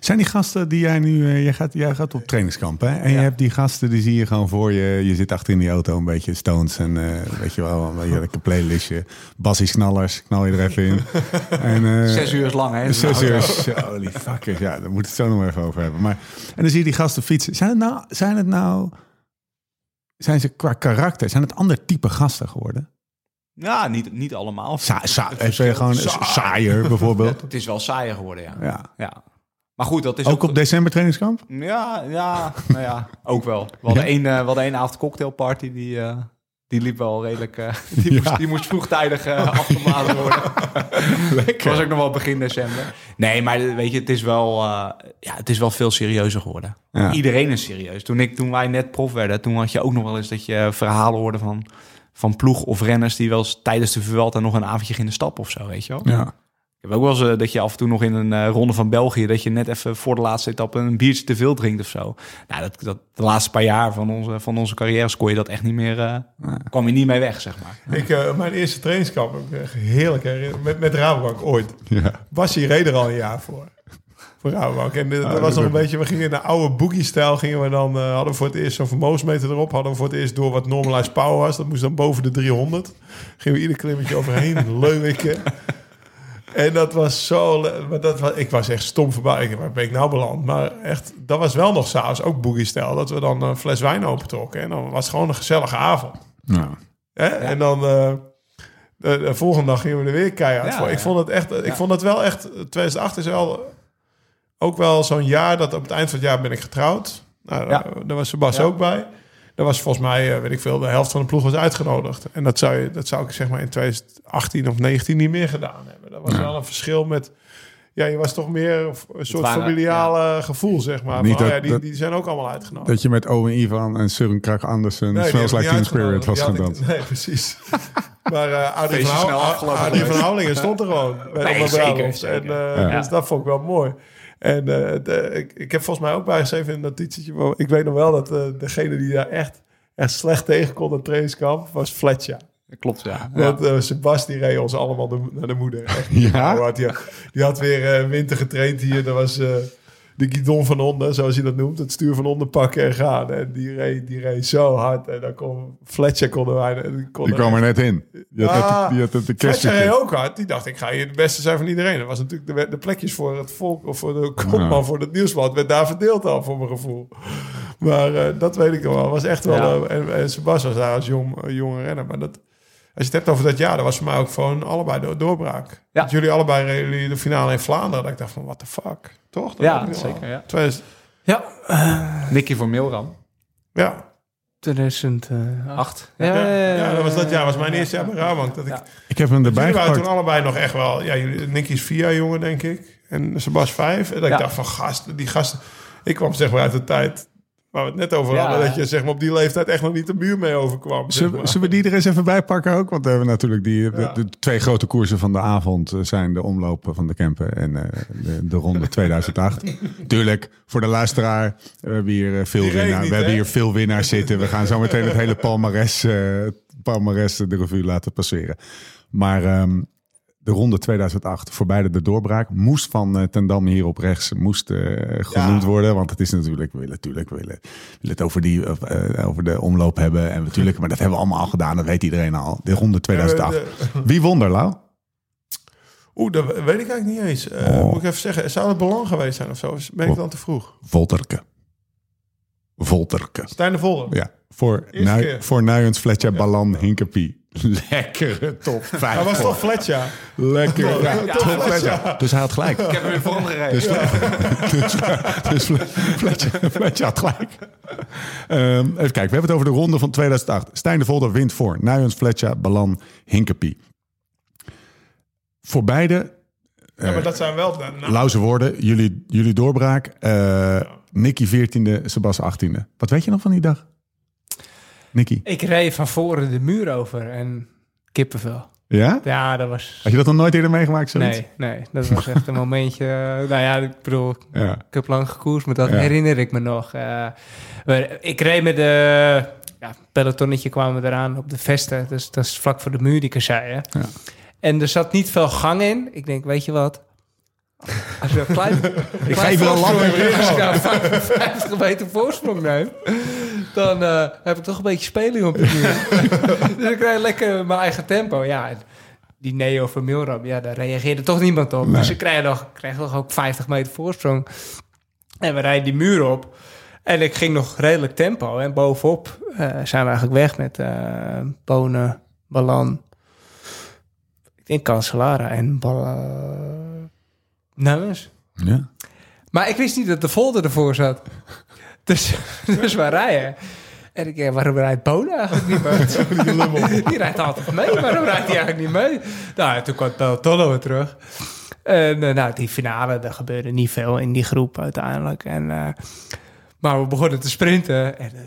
Zijn die gasten die jij nu... eh, jij, gaat, jij gaat op trainingskamp, hè? En je hebt die gasten, die zie je gewoon voor je. Je zit achter in die auto een beetje Stones en eh, weet je wel, een lekker playlistje. Bassies knallers, knal je er even in. en, eh, Zes uur is lang, hè? Zes uur. Holy fuckers. Ja, daar moeten we het zo nog even over hebben. Maar, en dan zie je die gasten fietsen. Zijn het nou... Zijn het nou zijn ze qua karakter, zijn het ander type gasten geworden? Ja, niet, niet allemaal. Sa, sa, Het gewoon Saai. saaier bijvoorbeeld. Het is wel saaier geworden, ja. Ja. ja. Maar goed, dat is Ook op december trainingskamp? Ja, ja, nou ja, ook wel. We hadden één, eh, we hadden één avond cocktailparty, die, eh, die liep wel redelijk... eh, die, Ja. moest, die moest vroegtijdig afgemalen worden. Het was ook nog wel begin december. Nee, maar weet je, het is wel, ja, het is wel veel serieuzer geworden. Ja. Iedereen is serieus. Toen, ik, toen wij net prof werden, toen had je ook nog wel eens dat je verhalen hoorde van, van ploeg of renners die wel eens tijdens de Vuelta nog een avondje gingen stappen of zo, weet je wel. Ja. Ik heb ook wel eens eh, dat je af en toe nog in een eh, ronde van België... dat je net even voor de laatste etappe een biertje te veel drinkt of zo. Nou, dat, dat, de laatste paar jaar van onze, van onze carrières kon je dat echt niet meer... eh kwam je niet mee weg, zeg maar. Ik, mijn eerste trainingskamp, heb ik echt heerlijk herinnerd. Met, met Rabobank ooit. ja. Bassie reed er al een jaar voor. Voor Rabobank. En dat was nog een beetje, we gingen in de oude boogie-stijl. Gingen we dan, hadden we voor het eerst zo'n vermogensmeter erop. Hadden we voor het eerst door wat normalized power was. Dat moest dan boven de 300. Gingen we ieder klimmetje overheen. Leuwikken. En dat was zo... Maar dat was, ik was echt stom voorbij. Ik, Waar ben ik nou beland? Maar echt, dat was wel nog s'avonds ook boogie-stijl. Dat we dan een fles wijn opentrokken. En dan was het gewoon een gezellige avond. Nou, Hè? En dan eh, de, de volgende dag gingen we er weer keihard Ja, voor. Ik ja. vond het echt, ik vond het wel echt. 2008 is wel ook wel zo'n jaar dat op het eind van het jaar ben ik getrouwd. Nou, Ja. daar was Sebas Ja. ook bij. Daar was volgens mij, eh, weet ik veel, de helft van de ploeg was uitgenodigd. En dat zou, je, dat zou ik zeg maar in 2018 of 19 niet meer gedaan hebben. Dat was wel een verschil met. Ja, je was toch meer een soort waren- familiale gevoel, zeg maar. Niet Van, oh dat- ja, die, dat- die zijn ook allemaal uitgenodigd. dat je met Owen Ivan en Søren Krak Andersen Nee, die Smells Like Teen Spirit was dansen. Nee, precies. maar eh Adi, Feestje van, snel Hou- van stond er gewoon. Nee, op mijn zeker. En, eh, Ja. Dus dat vond ik wel mooi. En eh, de- ik, ik heb volgens mij ook bijgeschreven in dat notitietje. maar Ik weet nog wel dat eh, degene die daar echt, echt slecht tegen kon op trainingskamp was Fletcher. Klopt, ja. Want eh die reed ons allemaal de- naar de moeder. Ja? Die, had, die had weer eh, winter getraind hier. Dat was eh, de guidon van onder, zoals je dat noemt. Het stuur van onder pakken en gaan. En die reed, die reed zo hard. En dan kon Fletcher konden wij... Die, kon Die kwam er net in. Die had, Ah, het, die had het de Fletcher reed ook hard. Die dacht, ik ga hier de beste zijn van iedereen. Dat was natuurlijk de, de plekjes voor het volk... of voor de kopman Ja. voor het nieuwsblad... werd daar verdeeld al, voor mijn gevoel. Maar eh, dat weet ik nog wel. was echt wel... Ja. eh, en, en Sebas was daar als jong, eh, jonge renner. Maar dat... Als je het hebt over dat jaar, dat was voor mij ook gewoon allebei de doorbraak. Ja. Dat jullie allebei reden jullie de finale in Vlaanderen. Dat ik dacht van, what the fuck? Toch? Dat Ja, zeker, ja. 2000 Ja, eh, Nicky voor Milram. ja. 2008. Acht. Ja, ja, ja, ja, dat was dat jaar. was mijn ja, eerste jaar bij Rabank. Dat ik, Ja. Ik heb hem erbij Jullie waren toen gepakt. allebei nog echt wel... Ja, jullie, Nicky is vier jaar jonger, denk ik. En Sebas vijf. En dat Ja. ik dacht van, gasten, die gasten... Ik kwam zeg maar uit de tijd waar we het net over Ja. hadden. Dat je zeg maar op die leeftijd echt nog niet de muur mee overkwam. zeg Zullen, maar. zullen we die er eens even bij pakken ook? Want we hebben natuurlijk die, de, Ja. de twee grote koersen van de avond eh, zijn de omlopen van de Kempen en eh, de, de ronde 2008. Tuurlijk, voor de luisteraar, we hebben hier eh, veel niet, We hebben hier veel winnaars zitten. We gaan zo meteen het hele palmares, eh, palmares de revue laten passeren. Maar ehm, de ronde 2008, voor beide de doorbraak, moest van eh, Ten Dam hier op rechts moest, eh, genoemd Ja. worden. Want het is natuurlijk, we willen natuurlijk we willen, willen het over, die, eh, over de omloop hebben. En natuurlijk, maar dat hebben we allemaal al gedaan, dat weet iedereen al. De ronde 2008. Ja, de- Wie won er, Lau? Oeh, dat weet ik eigenlijk niet eens. Oh. Moet ik even zeggen, zou het belang geweest zijn of zo? Ben ik dan te vroeg? Volterke. Volterke. Stijn de Volle. Ja, voor, keer. voor Nuyens, Fletcher, Ballan, Hinkepie. Lekkere top 5. Hij was toch Fletcher? Lekker. Ja, Ja, top Fletcher. Dus hij had gelijk. Ik heb hem weer vormgereden. Dus, dus, dus Fletcher, Fletcher had gelijk. Ehm, even kijken, we hebben het over de ronde van 2008. Stijn de Volder wint voor Nuyens, Fletcher, Ballan, Hinkepie. Voor beide, Ja, maar dat zijn wel... Nou, lauze woorden, jullie, jullie doorbraak. eh Nicky 14e, Sebas 18e. Wat weet je nog van die dag? Nicky? Ik reed van voren de muur over en kippenvel. Ja? Ja, dat was... Had je dat nog nooit eerder meegemaakt? Zoiets? Nee, nee, dat was echt een momentje. eh, Nou ja, ik bedoel, Ja. ik heb lang gekoerst, maar dat Ja. herinner ik me nog. Eh, we- ik reed met de... Ja, pelotonnetje kwamen we eraan op de vesten. Dus dat is vlak voor de muur, die kasseien. Ja. En er zat niet veel gang in. Ik denk, weet je wat? Als je een klein, Ik ga even een nou 55 meter voorsprong neem, dan eh, heb ik toch een beetje speling op de muur. dus ik rijd lekker mijn eigen tempo. Ja, en die Neo van Milram, ja, daar reageerde toch niemand op. Dus ik krijg nog, krijg nog ook 50 meter voorsprong. En we rijden die muur op. En ik ging nog redelijk tempo. En bovenop eh, zijn we eigenlijk weg met eh Bonen, Balan. Ik denk Cancellara en Bal... Nummers. Ja. Maar ik wist niet dat de folder ervoor zat. Dus, dus wij rijden. En ik denk, waarom rijdt Bonen eigenlijk niet mee? die rijdt altijd mee. Waarom rijdt hij eigenlijk niet mee? Nou, en toen kwam Pelotolo weer terug. En eh, nou, die finale, er gebeurde niet veel in die groep uiteindelijk. En, eh, maar we begonnen te sprinten. En eh,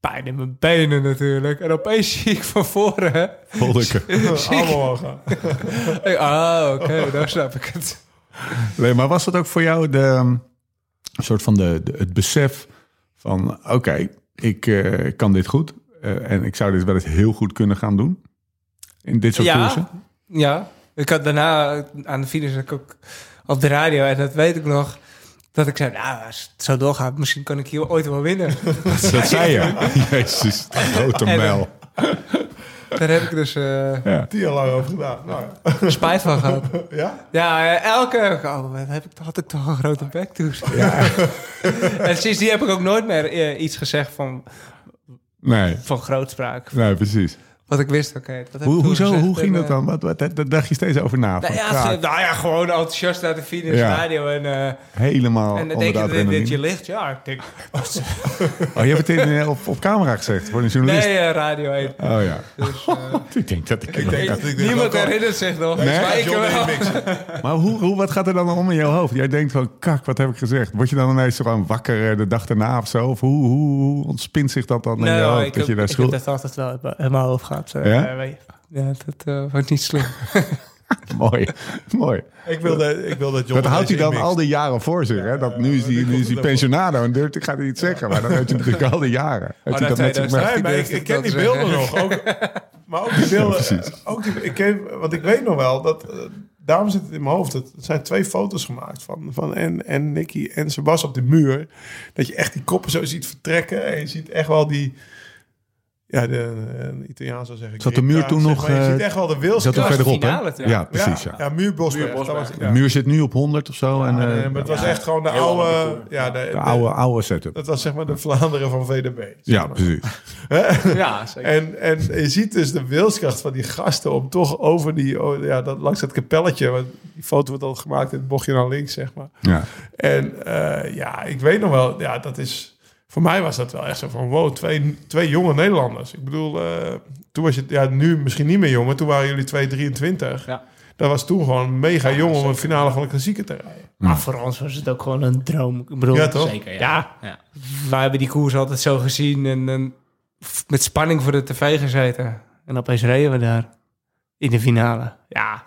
pijn in mijn benen natuurlijk. En opeens zie ik van voren... Volderke. allemaal gaan. Ik, Ah, oké, dan snap ik het. Nee, maar was dat ook voor jou de, um, soort van de, de- het besef van... oké, ik eh, kan dit goed eh, en ik zou dit wel eens heel goed kunnen gaan doen? In dit soort Ja. Ja, ik had daarna aan de ik ook op de radio en dat weet ik nog. Dat ik zei, nou, als het zo doorgaat, misschien kan ik hier ooit wel winnen. Dat zei je. Jezus, grote mijl. Daar heb ik dus eh, Tien jaar lang over gedaan. Nou, ja. spijt van gehad. ja? Ja, eh, elke... Oh, wat heb ik, had ik toch een grote bek toen. en sindsdien heb ik ook nooit meer eh, iets gezegd van, Nee, van grootspraak. nee, precies. Wat ik wist, oké. ik Hoe, toen hoezo, gezegd hoe ging en, dat eh, dan? Wat, wat, daar dacht je steeds over na. Nou ja, nou ja, gewoon enthousiast naar de Ja. radio en... eh, helemaal en dan denk de je dat, adrenaline. je ligt. Ja, ik denk... Oh, je hebt het in, eh, op, op camera gezegd voor een journalist? Nee, eh, radio 1. Oh ja. Dus, eh, ik denk dat ik... Ik denk dat ik dit Niemand herinnert zich nog. Nee? Maar ik John wel. remixen. Maar hoe, hoe, wat gaat er dan om in jouw hoofd? Jij denkt van, kak, wat heb ik gezegd? Word je dan ineens gewoon wakker eh, de dag daarna of zo? Of hoe, hoe, hoe ontspint zich dat dan in je Nee, hoofd? ik, dat je heb, ik dat altijd wel in mijn- eh, Ja? Ja, dat eh, wordt niet slim. Mooi, mooi. Ik wilde, ik wilde John Dat houdt hij dan al die jaren voor zich. Hè? Dat nu is hij, nu is hij pensionado en durft, ik ga het niet zeggen. Maar dan heeft hij natuurlijk al die jaren. Hij dat dat met zich 2000. mee? Nee, maar ik, ken die beelden nog. Ook, maar ook die beelden. ook die, ik ken, want ik weet nog wel dat. eh, daarom zit het in mijn hoofd. Het zijn twee foto's gemaakt van, van en, en Nicky en Sebas op de muur. Dat je echt die koppen zo ziet vertrekken. En je ziet echt wel die. Ja, de, een Italiaan zou zeggen. Zat de muur toen zeg nog, maar. Je eh, ziet echt wel de Zat wilskracht. er was de verderop, hè? ja. Ja, precies. Ja. Ja, ja muur Bosberg. Was, De ja. muur zit nu op 100 of zo. En, Ja, eh, nee, maar het was echt gewoon de oude. Ja, de, de de- oude, oude setup. dat was zeg maar de Vlaanderen van VDB. Ja, precies. Ja, zeker. En, en je ziet dus de wilskracht van die gasten om toch over die, oh, ja, dat, langs dat kapelletje, want die foto wordt al gemaakt in het bochtje naar links, zeg maar. Ja. En eh, ja, ik weet nog wel, ja, dat is, voor mij was dat wel echt zo van, wow, twee, twee jonge Nederlanders. Ik bedoel, eh, toen was je, ja, nu misschien niet meer jong, maar toen waren jullie 223. Ja. Dat was toen gewoon mega jong om een finale van de klassieker te rijden. Maar voor ons was het ook gewoon een droom. Ik bedoel, Ja, toch? Zeker, ja. Ja. ja. wij hebben die koers altijd zo gezien en, met spanning voor de tv gezeten. En opeens reden we daar in de finale. Ja,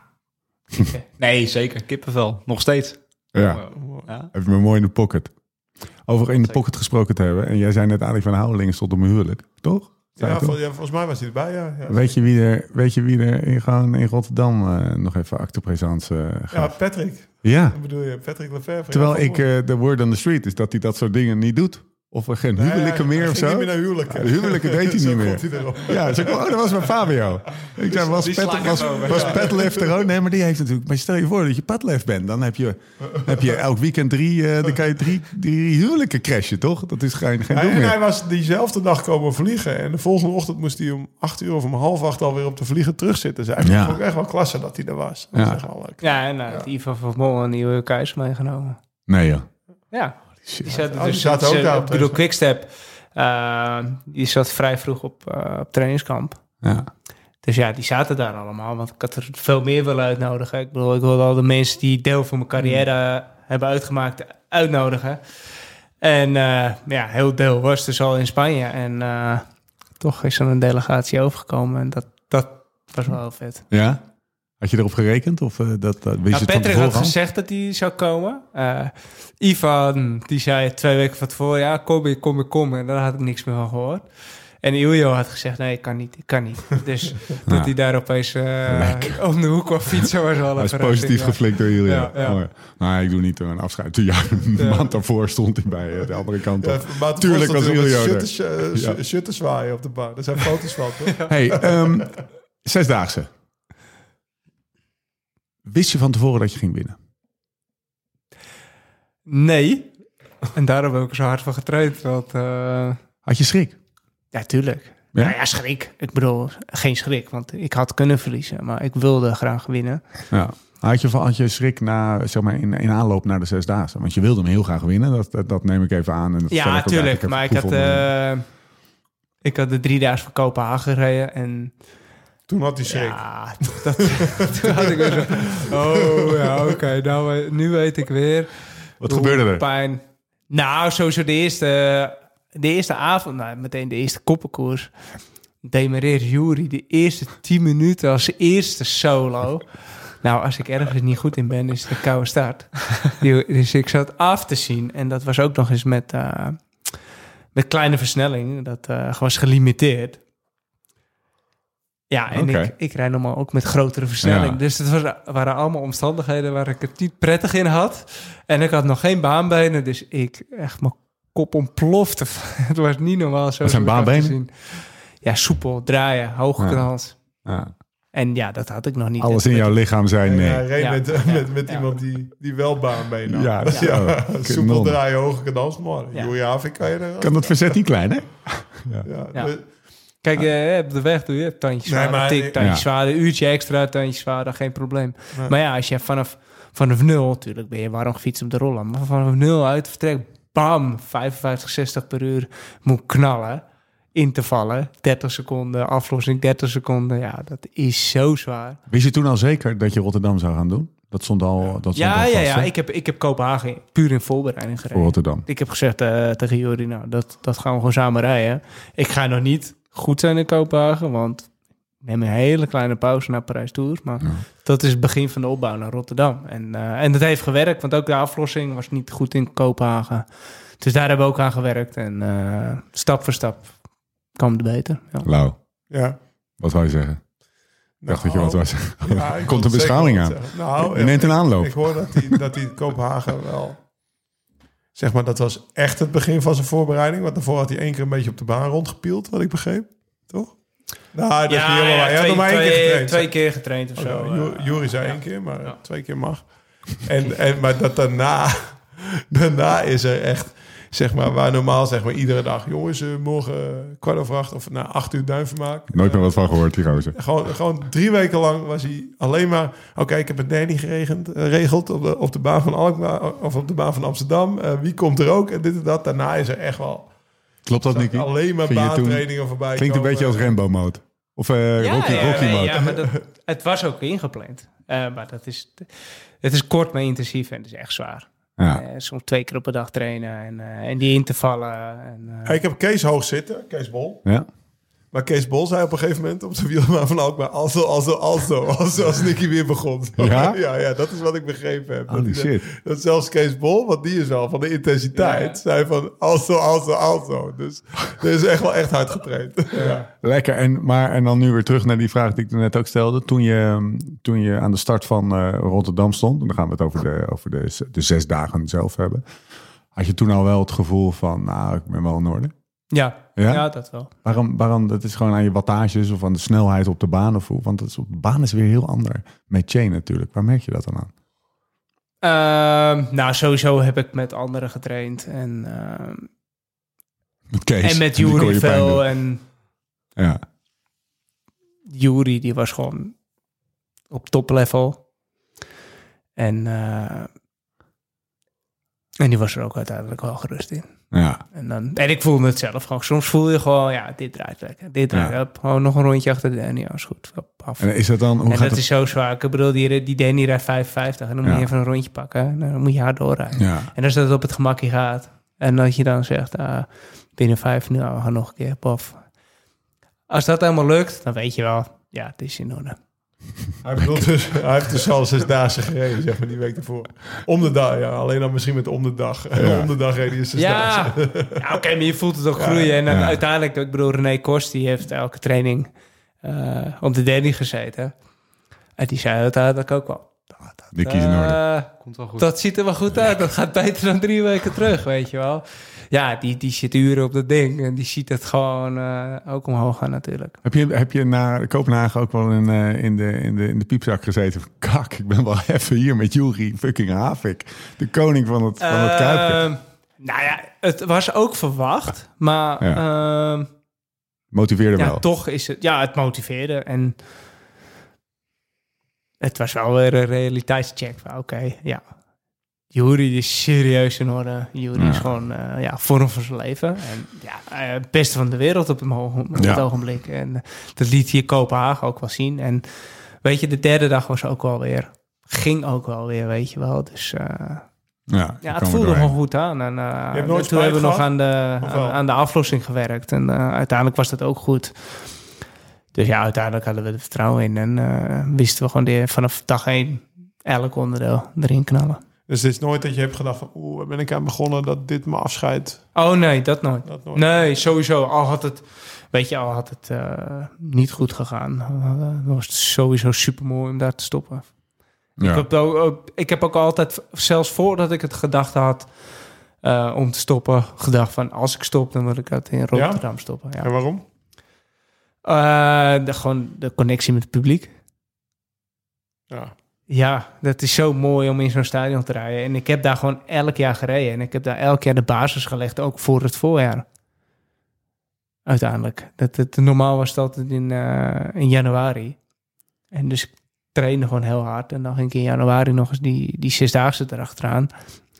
Nee, zeker. Kippenvel. Nog steeds. ja. Ja. Even me mooi in de pocket. Over in de pocket gesproken te hebben. En jij zei net Ali van Houwelingen stond op mijn huwelijk. Toch? Ja, vol- ja, volgens mij was hij erbij, ja. ja. Weet je wie er, weet je wie er in, gewoon in Rotterdam eh, nog even acte présence eh, Ja, gaf? Patrick. Ja. Wat bedoel je? Patrick Lefevre. Terwijl Ja, ik, eh, de word on the street is dat hij dat soort dingen niet doet. Of er geen huwelijken meer of zo? niet meer naar huwelijken. Ja, de huwelijken deed hij niet meer. hij. Ja, zo, oh, dat was bij Fabio. Ik zei, was, Pet, was, over. was Petlef er ook? Nee, maar die heeft natuurlijk... Maar stel je voor dat je Petlef bent. Dan heb je, heb je elk weekend drie, eh, dan kan je drie, drie huwelijken crashen, toch? Dat is geen, geen Ja, hij was diezelfde dag komen vliegen. En de volgende ochtend moest hij om acht uur of om half acht alweer op de vliegen terugzitten. Dus hij Ja. vond ik echt wel klasse dat hij er was. Dat Ja. is echt wel leuk. Ja, en nou, Ivan van Mol en die Kuijs meegenomen. Nee, joh. Ja, die zat, Oh, die dus, ook daar Ik bedoel. Quickstep, eh, die zat vrij vroeg op, eh, op trainingskamp. Ja. Dus ja, die zaten daar allemaal. Want ik had er veel meer willen uitnodigen. Ik bedoel, ik wilde al de mensen die deel van mijn carrière hebben uitgemaakt uitnodigen. En eh, ja, heel deel was dus al in Spanje. En toch is er een delegatie overgekomen. En dat, dat was wel heel vet. ja? Had je erop gerekend? Of eh, dat, dat wist Nou, je het van Patrick had gezegd dat hij zou komen. Eh, Ivan, die zei twee weken van tevoren... ja, kom ik, kom ik, kom. En daar had ik niks meer van gehoord. En Iljo had gezegd, nee, ik kan niet, ik kan niet. Dus dat hij daar opeens eh, om de hoek kwam fietsen... was wel Hij een is verrassing, positief ja. geflikt door jullie. Ja. Nou, ik doe niet een afscheid. Ja, een Ja. maand daarvoor stond hij bij de andere kant op. Tuurlijk was Iljo er. shutters, uh, Ja. shutters zwaaien op de bar. Er zijn foto's van, toch? Hey, ehm, zesdaagse. Wist je van tevoren dat je ging winnen? Nee. En daarom heb ik er zo hard van getraind. Want, eh, Had je schrik? ja, tuurlijk. Ja? Ja? ja, schrik. Ik bedoel, geen schrik. Want ik had kunnen verliezen. Maar ik wilde graag winnen. Ja. Had je, had je schrik na, zeg maar, in, in aanloop naar de zesdaagse? Want je wilde hem heel graag winnen. Dat, dat, dat neem ik even aan. En dat Ja, tuurlijk. Maar ik had, eh, ik had de drie dagen van Kopenhagen gereden. En Toen had hij schrik. ja, dat, toen had ik weer zo... Oh ja, oké. nou, nu weet ik weer. Wat gebeurde er? Pijn. Nou, sowieso de eerste, de eerste avond, nou, meteen de eerste koppenkoers. Demereert Jury de eerste 10 minuten als eerste solo. Nou, als ik ergens niet goed in ben, is het een koude start. Dus ik zat af te zien. En dat was ook nog eens met, eh, met kleine versnelling. Dat eh, was gelimiteerd. Ja, en ik, ik rijd normaal ook met grotere versnelling. Ja. Dus het was, waren allemaal omstandigheden waar ik het niet prettig in had. En ik had nog geen baanbenen, dus ik echt mijn kop ontplofte. het was niet normaal zo. Wat zijn baanbenen? zien. Ja, soepel, draaien, hoogknals. Ja. En ja, dat had ik nog niet. Alles in jouw lichaam zijn nee. hij reed Ja. met, Ja. met, met Ja. iemand die, die wel baan mee nam. Ja, Ja, ja. soepel draaien, hoge kadans. Maar Ja. Havik kan je er... Kan dat verzet niet klein, hè? Ja, Ja. Kijk, eh, op de weg doe je tandjes Nee, maar- tik, tandjes Ja. zwaarder, uurtje extra, tandjes zwaarder, geen probleem. Nee. Maar ja, als je vanaf, vanaf nul, natuurlijk ben je warm gefietst op de rollen, maar vanaf nul uit vertrek, bam, 55, 60 per uur moet knallen, in te vallen, 30 seconden, aflossing 30 seconden, ja, dat is zo zwaar. Wist je toen al zeker dat je Rotterdam zou gaan doen? Dat stond al, dat stond Ja, al ja, vast, ja, hè? ik heb, ik heb Kopenhagen puur in voorbereiding Voor gereden. Rotterdam. Ik heb gezegd eh, tegen Jori, nou, dat, dat gaan we gewoon samen rijden. Ik ga nog niet goed zijn in Kopenhagen, want ik neem een hele kleine pauze naar Parijs Tours. Maar Ja. dat is het begin van de opbouw naar Rotterdam. En, eh, en dat heeft gewerkt, want ook de aflossing was niet goed in Kopenhagen. Dus daar hebben we ook aan gewerkt. En eh, stap voor stap kwam het beter. Ja. Lau, ja. wat wou je zeggen? Ik dacht dat je wat Nou, was. ja, Komt een beschouwing aan. Nou, Je neemt een aanloop. Ik hoor dat hij dat hij Kopenhagen wel... Zeg maar, dat was echt het begin van zijn voorbereiding. Want daarvoor had hij één keer een beetje op de baan rondgepield, wat ik begreep. Toch? Nou, dat is niet helemaal waar. Hij had nog maar één keer getraind. twee keer getraind of Oh, zo. ja, Ju- Jury zei ja. één keer, maar Ja. twee keer mag. En, en, maar dat daarna, daarna is er echt, zeg maar, waar normaal zeg maar iedere dag, jongens, eh, morgen eh, kwart over acht of na acht uur duinvermaak. Nooit meer wat van gehoord, die gozer. Gewoon, gewoon drie weken lang was hij alleen maar... Oké, ik heb het dernie geregeld, geregeld op, de, op de baan van Alkmaar of op de baan van Amsterdam. Eh, wie komt er ook? En dit en dat. Daarna is er echt wel Klopt dat, Nicky? alleen maar baantrainingen voorbij Klinkt een beetje als Rambo mode. Of eh, Ja, Rocky, ja, Rocky mode. ja, maar dat, het was ook ingepland. Eh, maar dat is, het is kort maar intensief en het is echt zwaar. Ja. Eh, soms twee keer op een dag trainen en, eh, en die in te vallen. En, eh, Ja, ik heb Kees hoog zitten, Kees Bol. ja. Maar Kees Bol zei op een gegeven moment op de wielbaan van Alkmaar... Also, also, also, also, als Nicky weer begon. Ja? ja, ja, dat is wat ik begrepen heb. Holy dat, shit. dat zelfs Kees Bol, want die is wel van de intensiteit... Ja, zei van also, also, also. Dus er is echt wel echt hard getraind. Ja. Lekker. En, maar, en dan nu weer terug naar die vraag die ik net ook stelde. Toen je, toen je aan de start van eh, Rotterdam stond... en dan gaan we het over de, over de, de zes dagen zelf hebben... Had Had je toen al wel het gevoel van, nou, ik ben wel in orde? Ja, Ja? ja? dat wel. Waarom, waarom? Dat is gewoon aan je wattages of aan de snelheid op de baan of hoe? Want het is op de baan is weer heel ander. Met chain natuurlijk. Waar merk je dat dan aan? Ehm, nou, sowieso heb ik met anderen getraind. En, ehm, Met Kees. en met Jury veel. En Ja. Jury, die was gewoon op toplevel. En, eh, en die was er ook uiteindelijk wel gerust in. Ja. En, dan, en ik voelde het zelf gewoon. Soms voel je gewoon, ja, dit draait lekker. Dit draait Ja. op. Gewoon nog een rondje achter de Danny. Ja, is goed. Af. En is dat dan, hoe en gaat dat het? is zo zwaar. Ik bedoel, die, die Danny rijdt 55 en dan moet Ja. je even een rondje pakken. En dan moet je hard doorrijden. Ja. En als dat op het gemakje gaat. En dat je dan zegt, ah, binnen vijf, nou, we gaan nog een keer, pof. Als dat helemaal lukt, dan weet je wel, ja, het is in orde. Hij, bedoelt dus, hij heeft dus al zesdaagse gereden, zeg maar, die week ervoor. Om de dag, ja. Alleen dan misschien met om de dag. om de dag reden is zesdaagse. Ja, ja oké, maar je voelt het ook groeien. En dan ja. uiteindelijk, ik bedoel, René Kost, die heeft elke training eh, op de Danny gezeten. En die zei uiteindelijk ook wel, dat, orde. eh, Komt wel goed. Dat ziet er wel goed uit. Dat gaat beter dan drie weken terug, weet je wel. Ja, die, die zit uren op dat ding. En die ziet het gewoon eh, ook omhoog gaan natuurlijk. Heb je, heb je naar Kopenhagen ook wel in, eh, in, de, in, de, in de piepzak gezeten? Kak, ik ben wel even hier met Juri fucking Havik. De koning van het, van het Kuipje. Ehm, nou ja, het was ook verwacht. Maar ehm, Motiveerde ja, wel. toch is het... Ja, het motiveerde. En het was wel weer een realiteitscheck. van, Oké, ja. Jury is serieus in orde. Jury Ja. is gewoon eh, ja, vorm van zijn leven. En ja, eh, het beste van de wereld op het, mo- op het ogenblik. En eh, dat liet hier Kopenhagen ook wel zien. En weet je, de derde dag was ook wel weer... Ging ook wel weer, weet je wel. Dus eh, ja, ja, het er voelde gewoon goed aan. En, uh, hebt nooit toen hebben we nog aan de, aan, de aflossing gewerkt. En eh, uiteindelijk was dat ook goed. Dus ja, uiteindelijk hadden we er vertrouwen in. En eh, wisten we gewoon de, vanaf dag één elk onderdeel erin knallen. Dus het is nooit dat je hebt gedacht van... Oeh, waar ben ik aan begonnen dat dit me afscheidt? Oh nee, dat nooit. Dat nooit. Nee, sowieso. Al had het, weet je, al had het eh, niet goed gegaan. eh, dan was het sowieso super mooi om daar te stoppen. Ja. Ik, heb ook, ik heb ook altijd, zelfs voordat ik het gedacht had eh, om te stoppen, gedacht van als ik stop, dan wil ik het in Rotterdam stoppen. Ja. En waarom? Eh, de, gewoon de connectie met het publiek. Ja. Ja, dat is zo mooi om in zo'n stadion te rijden. En ik heb daar gewoon elk jaar gereden. En ik heb daar elk jaar de basis gelegd, ook voor het voorjaar. Uiteindelijk. Dat, het, normaal was dat in, eh, in januari. En dus ik trainde gewoon heel hard. En dan ging ik in januari nog eens die, die zesdaagse erachteraan.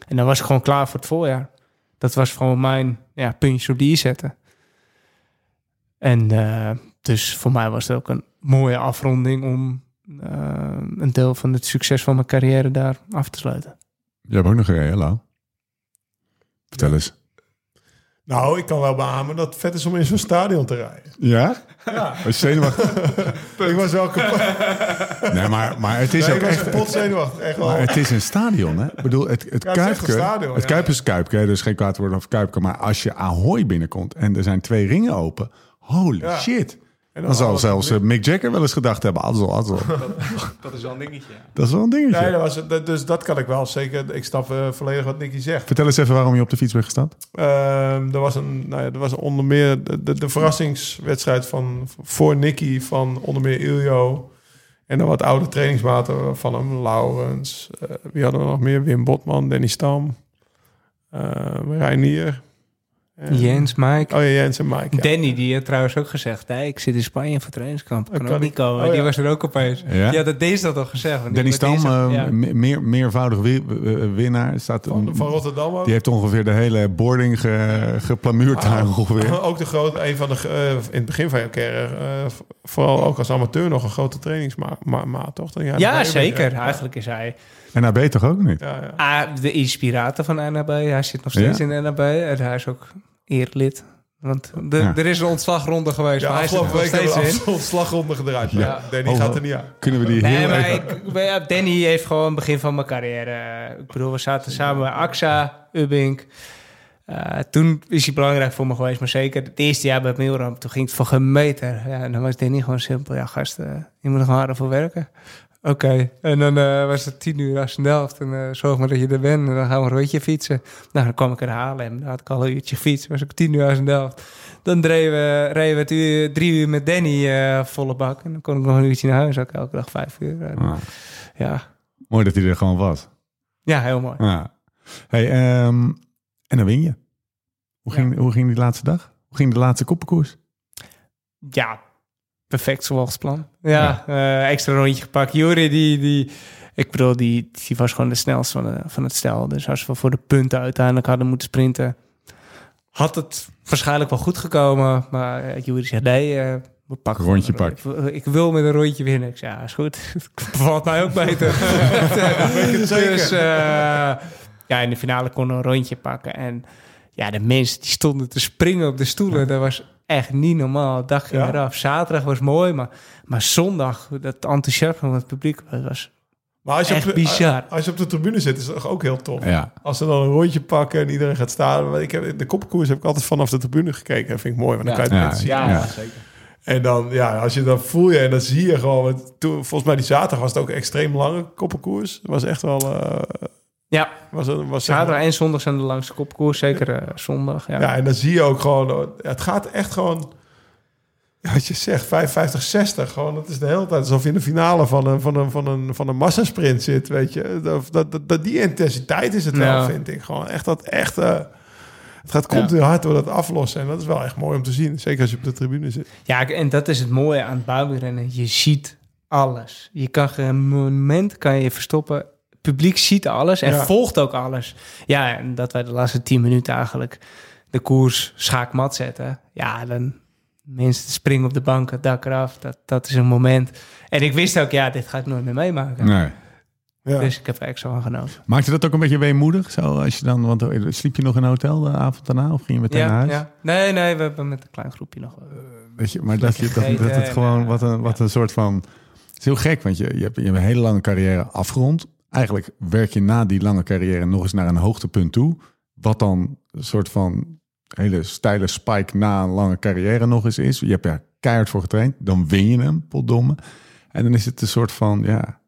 En dan was ik gewoon klaar voor het voorjaar. Dat was gewoon mijn ja, puntje op die zetten. En eh, dus voor mij was het ook een mooie afronding om eh, een deel van het succes van mijn carrière daar af te sluiten. Je hebt ook nog gereden, Lau. Vertel eens. Nou, ik kan wel beamen dat het vet is om in zo'n stadion te rijden. Ja? Ja. Was je zenuwachtig? Ik was wel kapot. Nee, maar, maar het is Nee, ook ik was echt... kapot zenuwachtig. Echt wel. Maar het is een stadion, hè? Ik bedoel, het, het Ja, Kuipke... een stadion, het ja. Kuip is Kuipke, hè, dus geen kwaad woord over Kuipke. Maar als je Ahoy binnenkomt en er zijn twee ringen open... Holy Ja. shit. En Dan alles zelfs eh, Mick Jagger wel eens gedacht hebben... Azel, azel. Dat is wel een dingetje. ja. Dat is wel een dingetje. Nee, dat was, dat- dus dat kan ik wel zeker. Ik stap eh, volledig wat Nicky zegt. Vertel eens even waarom je op de fiets bent gestaan. Ehm, er was een, nou ja, er was onder meer de, de, de verrassingswedstrijd van voor Nicky van onder meer Iljo en dan wat oude trainingsmaten van hem, Laurens. eh, wie hadden we nog meer? Wim Botman, Danny Stam, Reinier. En- Jens, Mike. Oh ja, Jens en Mike. Ja. Danny, die had trouwens ook gezegd... Hey, ik zit in Spanje voor trainingskamp. Kan, kan ook ik- niet komen. oh, Die was er ook opeens. Ja? Ja, dat deze dat al gezegd. die- Danny Stam, deze- eh, meer, meervoudig wi- eh, winnaar. Staat Van, van Rotterdam ook. die heeft ongeveer de hele boarding ge, geplamuurd daar ongeveer. Ook de grote, een van de, eh, in het begin van je carrière, eh, vooral ook als amateur nog een grote trainingsmaat, ma ma- toch? Dan Ja, zeker. Eigenlijk is hij En NAB toch ook niet? Ja, ja. ah, de inspirator van NAB. Hij zit nog steeds Ja. in NAB. En hij is ook eerlid. Want de, Ja. er is een ontslagronde geweest, Ja, maar hij afgelopen nog week hebben steeds we in. een slagronde gedraaid. Ja. Ja. Danny Oh, gaat er niet aan. Kunnen we die Nee, heel maar even... ik, maar ja, Danny heeft gewoon het begin van mijn carrière. Ik bedoel, we zaten samen bij AXA, Ubbink. Eh, toen is hij belangrijk voor me geweest, maar zeker het eerste jaar bij Milram, toen ging het voor geen meter. Ja, en dan was Danny gewoon simpel, ja gasten, je moet er gewoon harder voor werken. Oké, en dan eh, was het tien uur als een Delft. En eh, zorg maar dat je er bent. En dan gaan we een rondje fietsen. Nou, dan kwam ik er halen. En dan had ik al een uurtje fiets. Was ik tien uur als een Delft. Dan reden we, reden we het uur, drie uur met Danny eh, volle bak. En dan kon ik nog een uurtje naar huis. Ook elke dag vijf uur. En, Ah, ja. mooi dat hij er gewoon was. ja, heel mooi. Ja. Hey, ehm, en dan win je. Hoe ging, hoe ging die laatste dag? Hoe ging de laatste koppenkoers? Ja, perfect zoals plan. Ja, eh, extra rondje gepakt. Juri, die, die, ik bedoel, die, die was gewoon de snelste van, de, van het stel. Dus als we voor de punten uiteindelijk hadden moeten sprinten, had het waarschijnlijk wel goed gekomen. Maar uh, Juri zei, nee, uh, we pakken Een rondje gewoon- Ik, ik wil met een rondje winnen. Ik zei, ja, is goed. Bevalt mij ook beter. dus eh, ja, in de finale konden we een rondje pakken. En ja, de mensen die stonden te springen op de stoelen. Dat was echt niet normaal. Dag ging Ja? eraf. Zaterdag was mooi, maar, maar zondag, dat enthousiasme van het publiek, dat was... Maar als je, Echt op de, bizar. als je op de tribune zit, is dat toch ook heel tof. Ja. Als ze dan een rondje pakken en iedereen gaat staan. Ik heb, de koppenkoers heb ik altijd vanaf de tribune gekeken. Dat vind ik mooi, want dan Ja. kan je het Ja. Ja, Ja. zeker. En dan, ja, als je dan voel je en dan zie je gewoon... want Toen, volgens mij die zaterdag was het ook een extreem lange koppenkoers. Het was echt wel... eh Ja, was, was zeg maar- zaterdag en zondag zijn de langste kopkoers. Zeker eh, zondag, ja. Ja, en dan zie je ook gewoon... ja, Het gaat echt gewoon... Ja, wat je zegt, 55, 60. Gewoon, het is de hele tijd alsof je in de finale van een, van een, van een, van een massasprint zit, weet je. Dat, dat, dat, die intensiteit is het wel, Ja. vind ik. Gewoon echt dat echt... eh, het gaat continu hard door dat aflossen. En dat is wel echt mooi om te zien. Zeker als je op de tribune zit. Ja, en dat is het mooie aan het buitenrennen. Je ziet alles. Je kan geen moment kan je verstoppen. Publiek ziet alles en Ja. volgt ook alles. Ja, en dat wij de laatste tien minuten eigenlijk de koers schaakmat zetten. Ja, dan mensen springen op de bank, het dak eraf. Dat, dat is een moment. En ik wist ook, ja, dit ga ik nooit meer meemaken. Nee. Ja. Dus ik heb er echt zo aan genoten. Maakte dat ook een beetje weemoedig? Zo, als je dan, want eh, sliep je nog in een hotel de avond daarna of ging je meteen naar Ja, huis? ja. Nee, nee, we hebben met een klein groepje nog. eh, Weet je, maar dat, je, dat, het gewoon eh, wat een, wat een soort van. Het is heel gek, want je, je, hebt, je hebt een hele lange carrière afgerond. Eigenlijk werk je na die lange carrière nog eens naar een hoogtepunt toe. Wat dan een soort van hele steile spike na een lange carrière nog eens is. Je hebt er keihard voor getraind. Dan win je hem, potdomme. En dan is het een soort van, ja,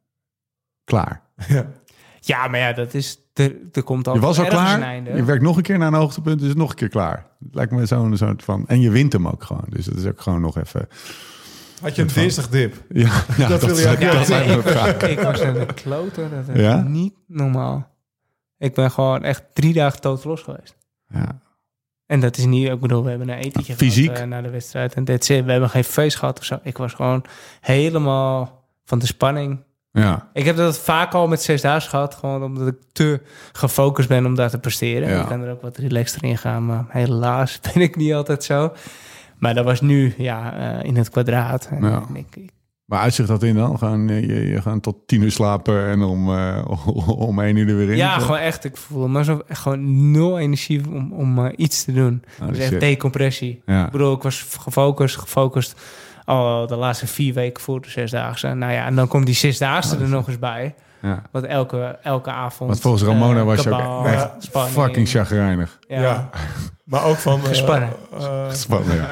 klaar. Ja. Ja, maar ja, dat is... Er, er komt al Je was al klaar. einde. Je werkt nog een keer naar een hoogtepunt, dus nog een keer klaar. Lijkt me zo'n soort van. En je wint hem ook gewoon. Dus dat is ook gewoon nog even. Had je een dinsdag dip? Ja, ja Dat wil je ook- Ja, dat me ik, ook graag. ik was een kloter. Dat is Ja? niet normaal. Ik ben gewoon echt drie dagen dood los geweest. Ja. En dat is niet, ik bedoel, we hebben een etentje Fysiek? gehad, eh, na de wedstrijd. En that's it. We hebben geen feest gehad of zo. Ik was gewoon helemaal van de spanning. ja. Ik heb dat vaak al met zes dagen gehad. Gewoon omdat ik te gefocust ben om daar te presteren. Ja. Ik kan er ook wat relaxter in gaan. Maar helaas ben ik niet altijd zo. Maar dat was nu ja, eh, in het kwadraat. En Ja. ik, ik- Maar uitzicht dat in dan? Gaan, eh, je, je gaan tot tien uur slapen en om, eh, om één uur er weer in? Ja, gewoon echt. Ik voel me zo echt gewoon nul energie om, om iets te doen. Oh, dus echt decompressie. Ja. Ik bedoel, ik was gefocust, gefocust al de laatste vier weken voor de zesdaagse. Nou ja, en dan komt die zesdaagse er nog eens bij. Ja. Want elke, elke avond... Want volgens Ramona eh, was je ook echt spanning. fucking chagrijnig. Ja. Ja. Maar ook van... eh, Gespannen. eh, Spannend, ja.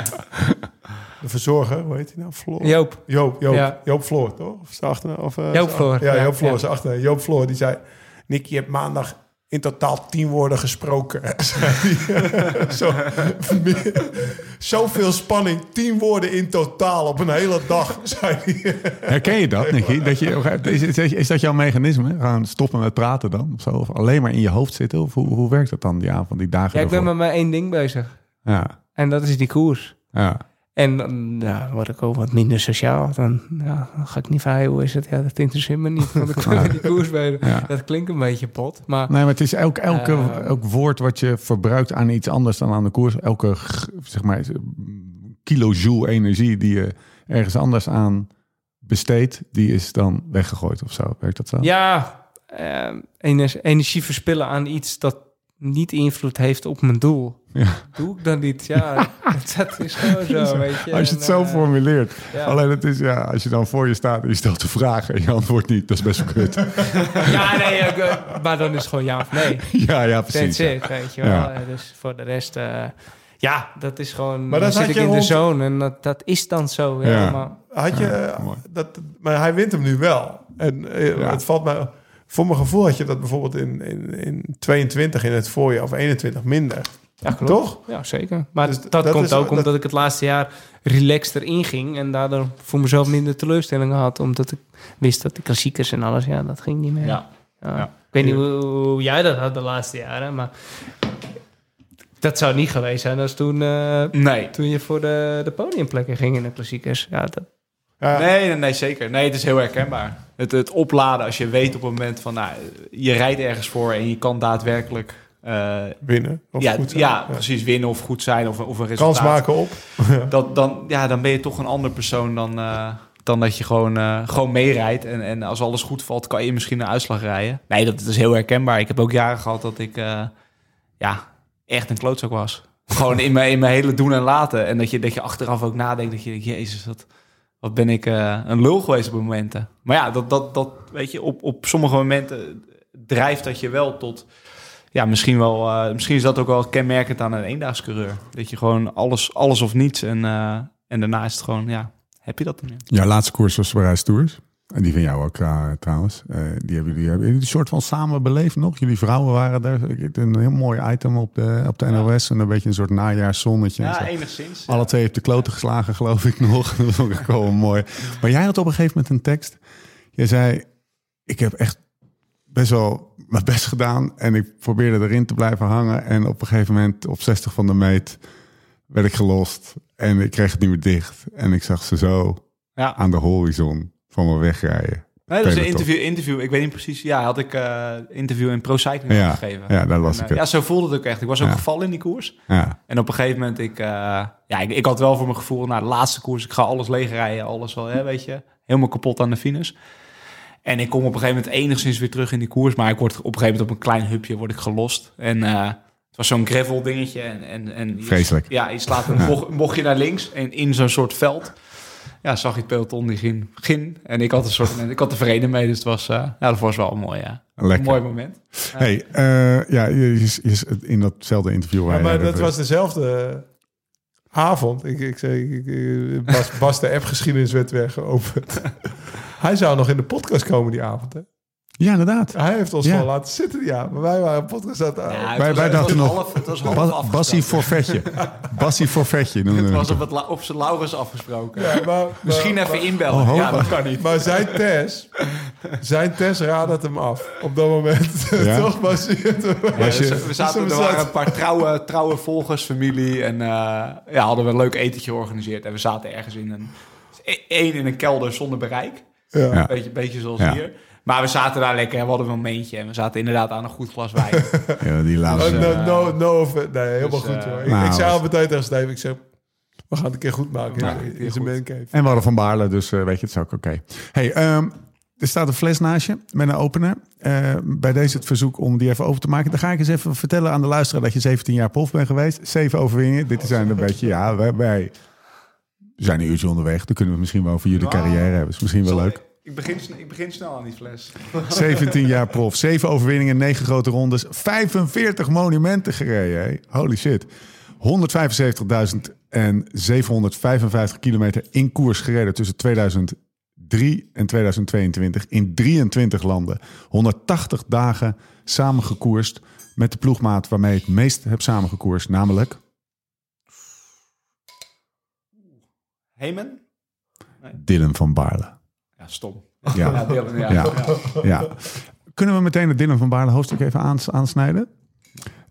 de verzorger, hoe heet hij nou? Floor? Joop. Joop, Joop, Ja. Joop Floor, toch? Of zijn achternaam? Of, eh, Joop Floor, Ja, ja, Joop Floor, ja. zijn achternaam. Joop Floor, die zei... Nick, je hebt maandag in totaal tien woorden gesproken. Zo, meer- zoveel spanning, tien woorden in totaal op een hele dag, zei hij. Herken je dat, Nicky? Dat je, is, is, is dat jouw mechanisme? Gewoon stoppen met praten dan? Of, zo? of alleen maar in je hoofd zitten? Of hoe, hoe werkt dat dan die avond, die dagen Ja, ik ben met maar één ding bezig. Ja, En dat is die koers. ja. En dan word ik ook wat minder sociaal. Dan, ja, dan ga ik niet van, hoe is het? Ja, dat interesseert me niet. Want ik die koers. Ja. Dat klinkt een beetje pot. Maar Nee, maar het is elk, elke, Eh. elk woord wat je verbruikt aan iets anders dan aan de koers. Elke zeg maar, kilojoule energie die je ergens anders aan besteedt, die is dan weggegooid of zo. Werkt dat zo? ja, ener- energie verspillen aan iets dat niet invloed heeft op mijn doel. Ja. Doe ik dan niet? Ja, dat is gewoon zo, weet je. Als je het En, zo eh, formuleert. ja. Alleen het is, ja, als je dan voor je staat en je stelt de vraag en je antwoordt niet, dat is best wel kut. Ja, nee, maar dan is het gewoon ja of nee. ja, ja, precies. That's it, weet je wel. Ja. Eh, Dus voor de rest, eh, ja, dat is gewoon... Maar dan dat zit ik je in rond- de zone en dat, dat is dan zo. Ja, Ja. Maar, Had je, dat, maar hij wint hem nu wel. En Ja. het valt mij... Voor mijn gevoel had je dat bijvoorbeeld in, in, in 22 in het voorjaar of 21 minder. Ja, klopt. Toch? Ja, zeker. Maar Dus dat, dat komt is- ook dat- omdat ik het laatste jaar relaxed erin ging. En daardoor voor mezelf minder teleurstellingen had. Omdat ik wist dat de klassiekers en alles, ja, dat ging niet meer. Ja. Ja. Ja. Ik weet niet hoe, hoe jij dat had de laatste jaren, maar dat zou niet geweest zijn als toen, eh, Nee. toen je voor de, de podiumplekken ging in de klassiekers. Ja, dat, Ja. Nee, nee, nee, zeker. Nee, het is heel herkenbaar. Het, het opladen als je weet op het moment van... Nou, je rijdt ergens voor en je kan daadwerkelijk... eh, Winnen. Of ja, goed zijn. ja, precies. Winnen of goed zijn of, of een resultaat. Kans maken op. Dat, dan, ja, dan ben je toch een andere persoon dan, eh, dan dat je gewoon, eh, gewoon meerijdt. En, en als alles goed valt, kan je misschien een uitslag rijden. Nee, dat, is heel herkenbaar. Ik heb ook jaren gehad dat ik ja, echt een klootzak was. Gewoon in mijn, in mijn hele doen en laten. En dat je, dat je achteraf ook nadenkt dat je jezus, wat, wat ben ik eh, een lul geweest op momenten. Maar ja, dat, dat, dat weet je, op, op sommige momenten drijft dat je wel tot... Ja, misschien, wel, eh, misschien is dat ook wel kenmerkend aan een eendagscoureur. Dat je gewoon alles, alles of niets. En, eh, en daarna is het gewoon, ja, heb je dat dan? Ja. Laatste koers was Parijs Tours. En die van jou ook eh, trouwens. Eh, die hebben jullie, hebben jullie een soort van samen beleefd nog? Jullie vrouwen waren daar. Een heel mooi item op de, op de NOS. En een beetje een soort najaarszonnetje. en zo. enigszins. Alle twee op de kloten geslagen, geloof ik nog. Dat vond ik wel mooi. Maar jij had op een gegeven moment een tekst. Je zei, ik heb echt best wel mijn best gedaan. En ik probeerde erin te blijven hangen. En op een gegeven moment, op 60 van de meet, werd ik gelost. En ik kreeg het niet meer dicht. En ik zag ze zo Ja. aan de horizon van me wegrijden. Nee, dat is een interview, interview. Ik weet niet precies. Ja, had ik eh interview in Pro Cycling Ja, gegeven. ja, daar las En, ik eh. Ja, zo voelde het ook echt. Ik was ook Ja. gevallen in die koers. Ja, En op een gegeven moment, ik, eh, ja, ik, ik had wel voor mijn gevoel, nou, de laatste koers, ik ga alles leegrijden, alles wel, hè, weet je, helemaal kapot aan de finish. En ik kom op een gegeven moment enigszins weer terug in die koers, maar ik word op een gegeven moment op een klein hupje word ik gelost. En het was zo'n gravel dingetje en, en, en je- Vreselijk. Ja, je slaat een bocht, een bochtje naar links en in zo'n soort veld. Ja, zag je het peloton die ging, ging. En ik had een soort, ik had er vrede mee, dus het was, eh, ja, dat was wel een mooi, ja. een lekker. mooi moment. Hey, eh, ja, je, je- je- in datzelfde interview Ja, maar dat was dezelfde avond. Ik, ik zei, ik, ik- Bas, Bas de app-geschiedenis werd weer geopend. Hij zou nog in de podcast komen die avond. Hè? Ja, inderdaad. Hij heeft ons Ja. wel laten zitten, ja. Maar wij waren podcast aan het... Ja, het wij- was- wij dachten nog- half- het was half Bas, afgesproken. Bassie forfetje. Bassie forfetje noemen Het we was het. op, het, la- op zijn Laurens afgesproken. Ja, maar, Misschien maar- even inbellen. Oh, ja, hoop. dat kan niet. Maar zijn test, zijn test raadde het hem af. Op dat moment. Ja? Toch dus we zaten, er waren een paar trouwe, trouwe volgers, familie. En eh, ja, hadden we een leuk etentje georganiseerd. En we zaten ergens in een... één in een kelder zonder bereik. Beetje, beetje zoals Ja. hier. Maar we zaten daar lekker en we hadden wel een meentje. En we zaten inderdaad aan een goed glas wijn. Ja, die laatste. Oh, no, no, no, offense. nee, helemaal Dus, goed eh, hoor. Ik, nou, ik zei al meteen tegen Steve, ik zeg, we gaan het een keer goed maken Ja, in- zijn mancave. En we hadden Van Baarle, dus eh, weet je, het is ook oké. Hey, ehm, er staat een fles naast je met een opener. Eh, bij deze het verzoek om die even open te maken. Dan ga ik eens even vertellen aan de luisteraar dat je 17 jaar prof bent geweest. Zeven overwinningen. Dit zijn een beetje, ja, wij, wij zijn een uurtje onderweg. Dan kunnen we het misschien wel over jullie carrière hebben. Is misschien wel leuk. Ik begin, ik begin snel aan die fles. 17 jaar prof, 7 overwinningen, 9 grote rondes, 45 monumenten gereden. hè? Holy shit. 175.755 kilometer in koers gereden tussen 2003 en 2022 in 23 landen. 180 dagen samengekoerst met de ploegmaat waarmee ik het meest heb samengekoerst, namelijk Hemen? Dylan van Baarle. Ja, stom. Ja. Ja, Dylan, ja. Ja. ja. Ja. Kunnen we meteen het Dylan van Baarle hoofdstuk even aans- aansnijden?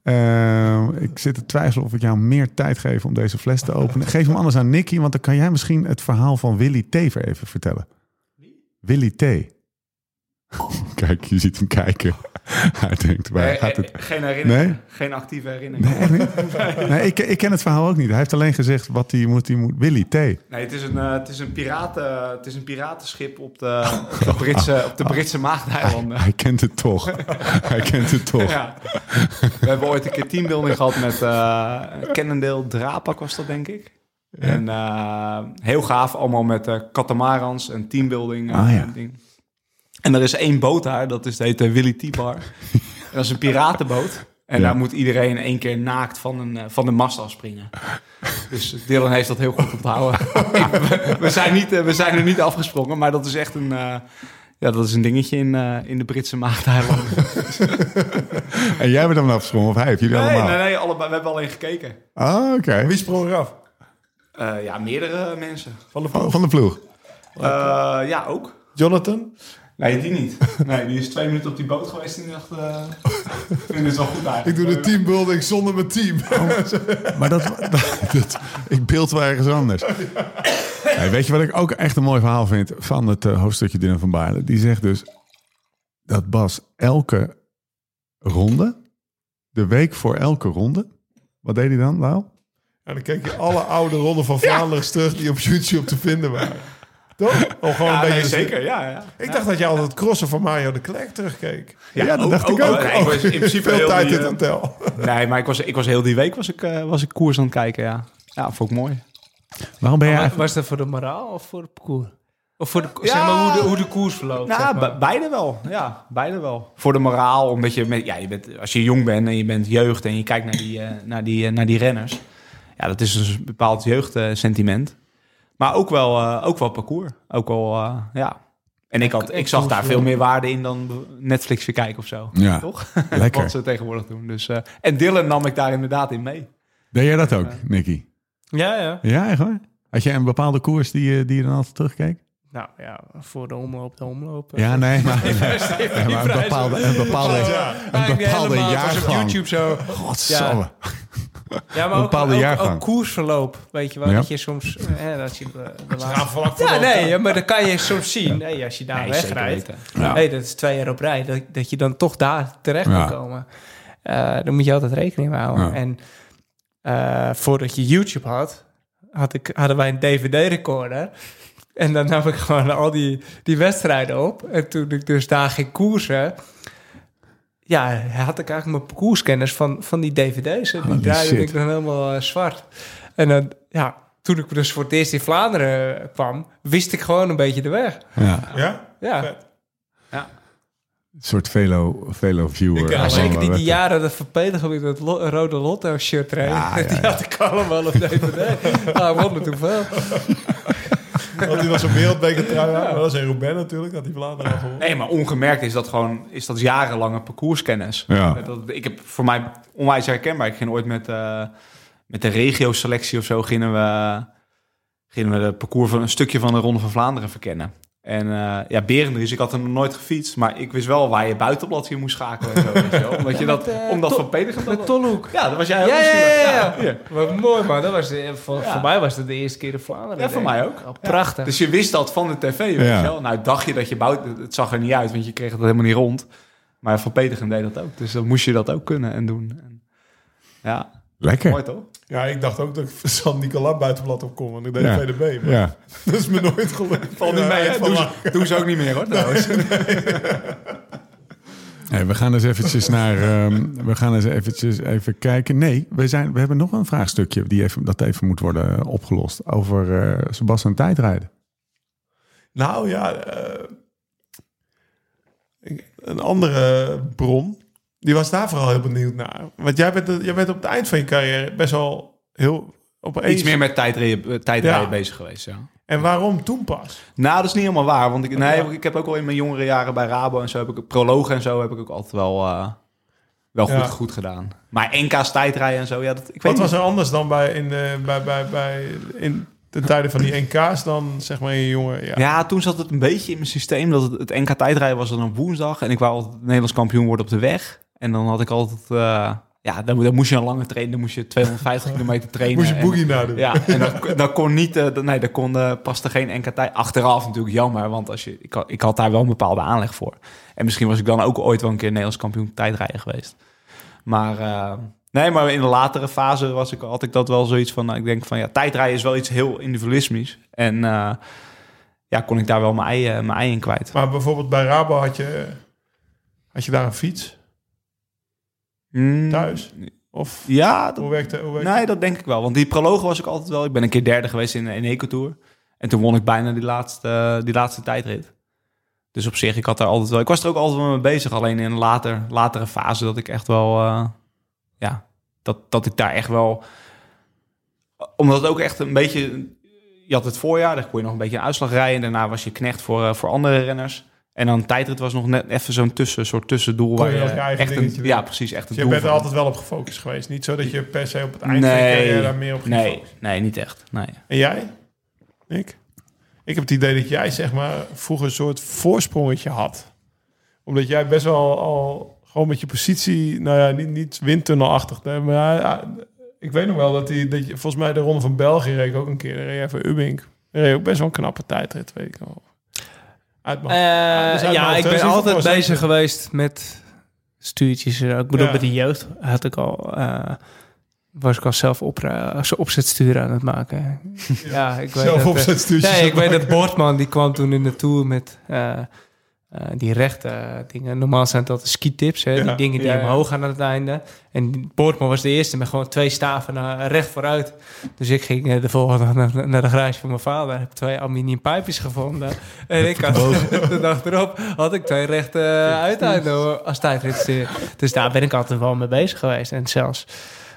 Eh, ik zit te twijfelen of ik jou meer tijd geef om deze fles te openen. Geef hem anders aan Nicky, want dan kan jij misschien het verhaal van Willy Tever even vertellen. Willy T. Kijk, je ziet hem kijken. Hij denkt, waar Nee, gaat eh, het? Geen herinnering. Nee? Geen actieve herinnering. Nee? Nee, ik, ik ken het verhaal ook niet. Hij heeft alleen gezegd wat hij moet. Hij moet Willy T. Nee, het is een, eh, het is een, piraten, het is een piratenschip op de, op de Britse, op de Britse Maagdeilanden. Hij kent het toch. Hij kent het toch. Ja. We hebben ooit een keer teambuilding gehad met eh Cannondale Drapak was dat, denk ik. En heel gaaf, allemaal met eh catamarans en teambuilding. Ah, ja. en ding. En er is één boot daar, dat is, heet de Willy T-bar. En dat is een piratenboot. En Ja. daar moet iedereen één keer naakt van, een, eh, van de mast afspringen. Dus Dylan heeft dat heel goed onthouden. we, we zijn niet, eh, we zijn er niet afgesprongen, maar dat is echt een... eh, Ja, dat is een dingetje in, eh, in de Britse Maagdeilanden. En jij bent hem afgesprongen of hij? Heeft jullie nee, allemaal? nee, nee, allebei, we hebben alleen gekeken. Ah, oké. Wie sprong eraf? Eh, ja, meerdere mensen. Van de Van, ploeg? van de ploeg. Eh, ja, ook. Jonathan? Nee, die niet. Nee, die is twee minuten op die boot geweest en die dacht... eh ik vind het wel goed eigenlijk. teambuilding zonder mijn team. Maar dat, dat, dat- ik beeld wel ergens anders. Weet je wat ik ook echt een mooi verhaal vind van het eh, hoofdstukje Dylan van Baarle? Die zegt dus dat Bas elke ronde, de week voor elke ronde, wat deed hij dan, Lau? En dan keek je alle oude ronden van Vlaanderen terug die op YouTube te vinden waren. Toch? Om gewoon Ja, een nee, beetje... zeker. Ja, ja. Ik dacht dat jij altijd crossen van Mario de Klerk terugkeek. Ja, dat dacht ik ook. nee, ik was in principe Veel heel tijd die, in het eh, hotel. Nee, maar ik was, ik was heel die week was ik, eh, was ik koers aan het kijken, ja. Ja, vond ik mooi. Waarom ben jij Maar was dat voor de moraal of voor het parcours? Of voor de, Ja. zeg maar, hoe de, hoe de koers verloopt? Nou, zeg maar. be- beide wel. Ja, beide wel. Voor de moraal, omdat je, met, ja, je bent, als je jong bent en je bent jeugd en je kijkt naar die, eh, naar die, naar die renners. Ja, dat is dus een bepaald jeugdsentiment. Maar ook wel, eh, ook wel parcours. Ook wel, eh, ja. En ik, had, ik zag daar veel meer waarde in dan Netflix weer kijken of zo. Ja, Toch? lekker. Wat ze tegenwoordig doen. Dus, eh, en Dylan nam ik daar inderdaad in mee. Deed jij dat ook, Nicky? Ja, ja. Ja, echt waar? Had jij een bepaalde koers die, je- die je dan altijd terugkeek? Nou ja, voor de omloop, de omloop. Ja, nee, maar, ja, maar een bepaalde, een bepaalde, een bepaalde op jaargang. YouTube zo. Godsamme. Ja, maar Een ook, bepaalde ook, jaargang. ook koersverloop, weet je wel. Ja. Dat je soms... eh, dat je de, de laatste- vlak voor ja, nee, ja, maar dan kan je soms zien. Als je daar Nee, wegrijdt. Ja. Hey, dat is twee jaar op rij. Dat, dat je dan toch daar terecht Ja. moet komen. Eh daar moet je altijd rekening mee houden. Ja. En eh, voordat je YouTube had, had ik, hadden wij een DVD-recorder. En dan nam ik gewoon al die, die wedstrijden op. En toen ik dus daar ging koersen... Ja, had ik eigenlijk mijn parcourskennis van, van die dvd's. En die Holy draaide shit. ik dan helemaal eh, zwart. En dan, ja, toen ik dus voor het eerst in Vlaanderen eh, kwam... wist ik gewoon een beetje de weg. Ja, Ja? Ja. Vet. een soort velo, velo viewer. Ik, eh, Ja, zeker die, die jaren dat Verpeden met dat lo- rode Lotto shirt. Ja, ja, Die ja. had ik allemaal op DVD. Ah, wonder hoeveel. Want hij was een wereldbeker trui aan. Dat is in Roubaix natuurlijk, dat hij Vlaanderen al gewonnen. Nee, maar ongemerkt is dat gewoon is dat jarenlange parcourskennis. Ja. Dat, ik heb voor mij onwijs herkenbaar. Ik ging ooit met, eh, met de regio-selectie of zo gingen we, gingen we de parcours van een stukje van de Ronde van Vlaanderen verkennen. En eh ja, Berendries, ik had er nog nooit gefietst, maar ik wist wel waar je buitenblad hier moest schakelen en zo. weet je wel. Omdat je dat, met, eh, omdat van Peter Met dat Tolhoek. Ja, dat was jij ook Ja, ja, misschien. ja, ja. hier. Wat mooi, man. Dat was de, voor, Ja. voor mij was het de eerste keer in Vlaanderen. Ja, voor mij ook. Oh, Ja. prachtig. Dus je wist dat van de tv, weet Ja. je wel. Nou, dacht je dat je buiten... Het zag er niet uit, want je kreeg het helemaal niet rond. Maar Van Petergem deed dat ook. Dus dan moest je dat ook kunnen en doen. En, ja, Lekker. mooi toch? Ja, ik dacht ook dat ik van San Nicolas buitenblad opkom. Want ik deed Ja. VDB. Maar Ja. dat is me nooit gelukt. Valt niet mee, hè? Doen ze, ze ook niet meer, hoor. Hey, we gaan eens eventjes naar. ehm, we gaan eens eventjes even kijken. Nee, we, zijn, we hebben nog een vraagstukje die even, dat even moet worden opgelost. Over eh Sebastian tijdrijden. Nou ja, eh, ik- een andere bron. Die was daar vooral heel benieuwd naar. Want jij bent, jij bent op het eind van je carrière best wel heel opeens. Iets meer met tijdrijden, eh, tijdrijden Ja. bezig geweest, ja. En waarom toen pas? Nou, dat is niet helemaal waar. Want ik, nee, ik heb ook al in mijn jongere jaren bij Rabo en zo... Heb ik, prologen en zo heb ik ook altijd wel, eh, wel goed, Ja. goed gedaan. Maar NK's tijdrijden en zo, ja, dat, ik weet Wat niet. was er anders dan bij, in, de, bij, bij, bij in de tijden van die NK's dan zeg maar in je jonge... Ja. Ja, toen zat het een beetje in mijn systeem dat het, het NK tijdrijden was dan op woensdag en ik wou altijd Nederlands kampioen worden op de weg. En dan had ik altijd, eh, ja, dan, dan moest je een lange trainen, dan moest je 250 kilometer trainen. Moest je boogie nadoen. Ja, en dat, dat kon niet, eh, dat- nee, daar kon, eh, paste geen NK tijd. Achteraf natuurlijk jammer, want als je, ik, had, ik had daar wel een bepaalde aanleg voor. En misschien was ik dan ook ooit wel een keer Nederlands kampioen tijdrijden geweest. Maar nee, maar in de latere fase was ik, had ik dat wel zoiets van, nou, ik denk van ja, tijdrijden is wel iets heel individualismisch. En ja, kon ik daar wel mijn ei, mijn ei in kwijt. Maar bijvoorbeeld bij Rabo had je, had je daar een fiets Mm, thuis? Of Ja, dat, hoe werkte hoe werkte Nee, dat denk ik wel. Want die prologen was ik altijd wel. Ik ben een keer derde geweest in een Ecotour. En toen won ik bijna die laatste, die laatste tijdrit. Dus op zich, ik had daar altijd wel... Ik was er ook altijd wel mee bezig. Alleen in een later, latere fase dat ik echt wel... eh, ja, dat, dat ik daar echt wel... Omdat het ook echt een beetje... Je had het voorjaar, daar kon je nog een beetje een uitslag rijden. En daarna was je knecht voor, eh, voor andere renners. En dan tijdrit was nog net even zo'n tussen, soort tussendoel. Je waar je echt een, doen. ja, precies. Echt een Dus je bent er altijd wel op gefocust geweest. Niet zo dat je per se op het eind Nee, daar meer op ging nee, focussen. nee, niet echt. Nee. En jij? Ik? Ik heb het idee dat jij zeg maar vroeger een soort voorsprongetje had. Omdat jij best wel al gewoon met je positie, nou ja, niet, niet windtunnelachtig. Maar ik weet nog wel dat hij, dat je, volgens mij de Ronde van België reed ik ook een keer. Daar reed voor Ubbink. Daar reed ook best wel een knappe tijdrit, weet ik wel. Uit mijn- Eh, dus uit ja, mijn ik ben altijd bezig geweest met stuurtjes. Ik bedoel, Ja. bij de jeugd had ik al, eh, was ik al zelf op, uh, opzetsturen aan het maken. ja, ik weet Zelf dat, eh, opzetstuurtjes Nee, ik weet dat Boortman, die kwam toen in de Tour met eh, eh, die rechte eh, dingen. Normaal zijn dat de ski-tips, hè, Ja, die dingen die ja, ja. omhoog gaan aan het einde. En Boortman was de eerste met gewoon twee staven naar, recht vooruit. Dus ik ging eh, de volgende dag naar, naar de garage van mijn vader. Heb twee aluminiumpijpjes gevonden. En ik had de dag erop had ik twee rechte uiteinden als tijdritstuur. Dus daar ben ik altijd wel mee bezig geweest. En zelfs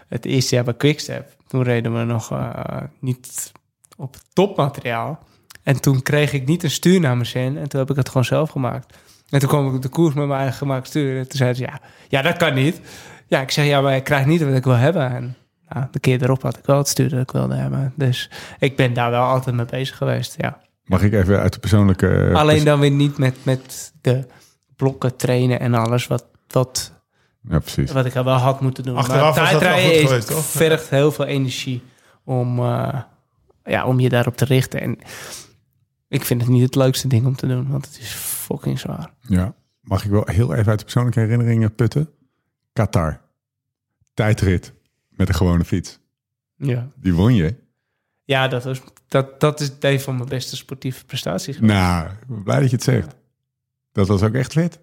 het eerste jaar bij Quickstep, toen reden we nog eh, niet op topmateriaal. En toen kreeg ik niet een stuur naar mijn zin. En toen heb ik het gewoon zelf gemaakt. En toen kwam ik op de koers met mijn eigen gemaakt stuur. En toen zeiden ze, ja, ja, dat kan niet. Ja, ik zeg, ja, maar ik krijg niet wat ik wil hebben. En nou, de keer erop had ik wel het stuur dat ik wilde hebben. Dus ik ben daar wel altijd mee bezig geweest, ja. Mag ik even uit de persoonlijke... eh, Alleen dan weer niet met, met de blokken trainen en alles wat, wat, Ja, precies. wat ik al wel had moeten doen. Achteraf was dat wel tijdrijden goed is- geweest, toch? vergt heel veel energie om, eh, ja, om je daarop te richten. En ik vind het niet het leukste ding om te doen, want het is fucking zwaar. Ja. Mag ik wel heel even uit de persoonlijke herinneringen putten? Qatar. Tijdrit met een gewone fiets. Ja, Die won je. ja dat, was, dat, dat is een van mijn beste sportieve prestaties. Nou, ik ben blij dat je het zegt. Dat was ook echt vet.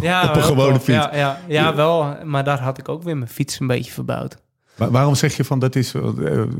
Ja, op een gewone tof. fiets. Ja, ja, ja, wel. Maar daar had ik ook weer mijn fiets een beetje verbouwd. Wa- waarom zeg je van dat is... eh,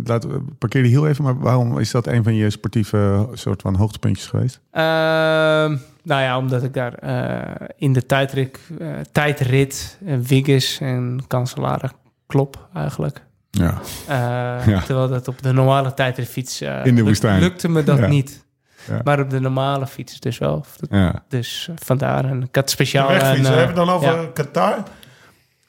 laat, parkeer die heel even, maar waarom is dat een van je sportieve eh, soort van hoogtepuntjes geweest? Ehm, nou ja, omdat ik daar eh, in de tijdrit, eh, tijdrit Wiggins en Cancellara klop eigenlijk. Ja. Eh, Ja. Terwijl dat op de normale tijdritfiets... eh, In de woestijn. Lukte me dat Ja. niet. Ja. Maar op de normale fiets dus wel. ja. Dus vandaar. En ik had speciaal... Een, We hebben het dan over ja. Qatar.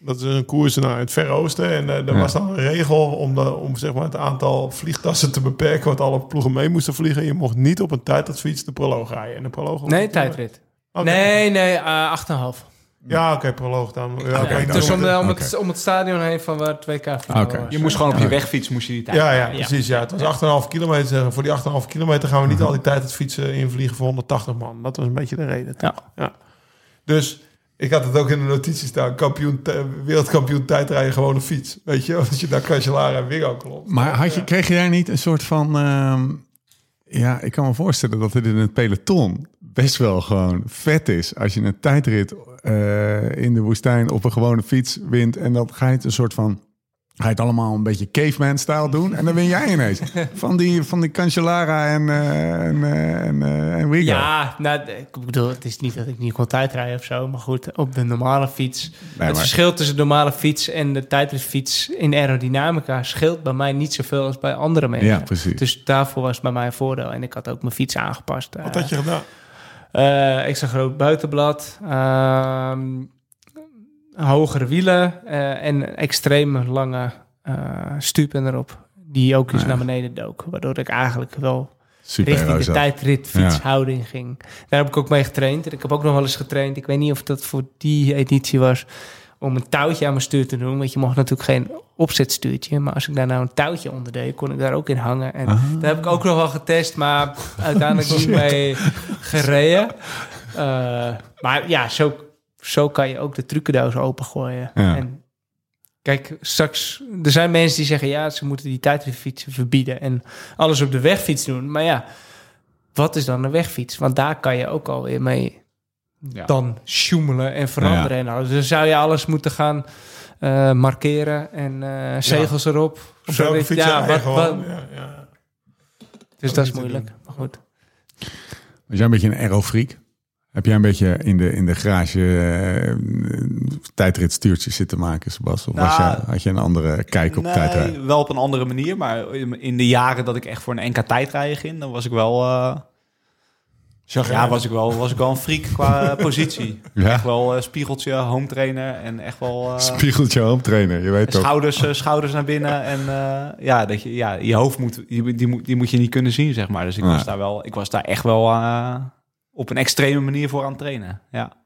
Dat is een koers naar het Verre Oosten. En eh, er Ja. was dan een regel om, de, om zeg maar, het aantal vliegtassen te beperken... wat alle ploegen mee moesten vliegen. Je mocht niet op een tijdritfiets de proloog rijden. En de proloog Nee, tijdrit. Oké. Nee, nee, eh 8,5. Ja, oké, proloog dan. Ja, oké, Oké, dan- Dus om, de- om, het, om het stadion heen van waar 2K Oké. Je moest gewoon op je wegfiets moest je die tijd. ja, ja, precies. Ja. Het was 8,5 kilometer. Zeggen. Voor die 8,5 kilometer gaan we niet al die tijd het fietsen invliegen voor 180 man. Dat was een beetje de reden. Ja. ja. Dus ik had het ook in de notities staan. Kampioen, wereldkampioen tijdrijden gewoon een fiets. Weet je, als je daar Cancellara en Wiggo klopt. Maar had je, kreeg je daar niet een soort van... ehm, ja, ik kan me voorstellen dat het in het peloton best wel gewoon vet is... als je een tijdrit eh, in de woestijn op een gewone fiets wint... en dan ga je het een soort van... Ga je het allemaal een beetje caveman-style doen en dan win jij ineens. Van die, van die Cancellara en, eh en, eh, en, eh, en. Ja, nou, ik bedoel, het is niet dat ik niet kon tijdrijden of zo. Maar goed, op de normale fiets. het maar- verschil tussen de normale fiets en de tijdritfiets in aerodynamica scheelt bij mij niet zoveel als bij andere mensen. Ja, precies. Dus daarvoor was het bij mij een voordeel. En ik had ook mijn fiets aangepast. Wat had je gedaan? Eh, extra groot buitenblad. ehm, hogere wielen. eh, en extreem lange eh stupen erop. Die ook eens Ah, ja. naar beneden dook. Waardoor ik eigenlijk wel Super richting de zat. tijdritfietshouding ging. Daar heb ik ook mee getraind. En ik heb ook nog wel eens getraind. Ik weet niet of dat voor die editie was om een touwtje aan mijn stuur te doen. Want je mocht natuurlijk geen opzetstuurtje. Maar als ik daar nou een touwtje onder deed, kon ik daar ook in hangen. En Ah. dat heb ik ook nog wel getest, maar uiteindelijk niet mee gereden. Eh, maar ja, zo, zo kan je ook de trucendoos opengooien. Ja. En kijk, straks... Er zijn mensen die zeggen... ja, ze moeten die tijdritfietsen verbieden... en alles op de wegfiets doen. Maar ja, wat is dan een wegfiets? Want daar kan je ook alweer mee Ja. dan sjoemelen en veranderen. En alles. Dus dan zou je alles moeten gaan eh, markeren en eh, zegels erop. Op welke fiets ja, wat, gewoon. wat- dus dat is niet te moeilijk. Maar goed. Was jij een beetje een aerofreak? Heb jij een beetje in de, in de garage eh, tijdritstuurtjes zitten maken, Sebas? Of was Nou, jij, had je een andere kijk op tijdrijden? Nee, wel op een andere manier. Maar in de jaren dat ik echt voor een NK tijdrijden ging, dan was ik wel... eh, Ja, was ik wel, was ik wel een freak qua positie. Ja. Echt wel eh, spiegeltje, home trainer en echt wel... eh, Spiegeltje home trainer, je weet toch. schouders, schouders naar binnen en eh, ja, dat je, ja, je hoofd moet, die, die, moet, die moet je niet kunnen zien, zeg maar. Dus ik was daar wel, ik was daar echt wel eh, op een extreme manier voor aan het trainen. Ja.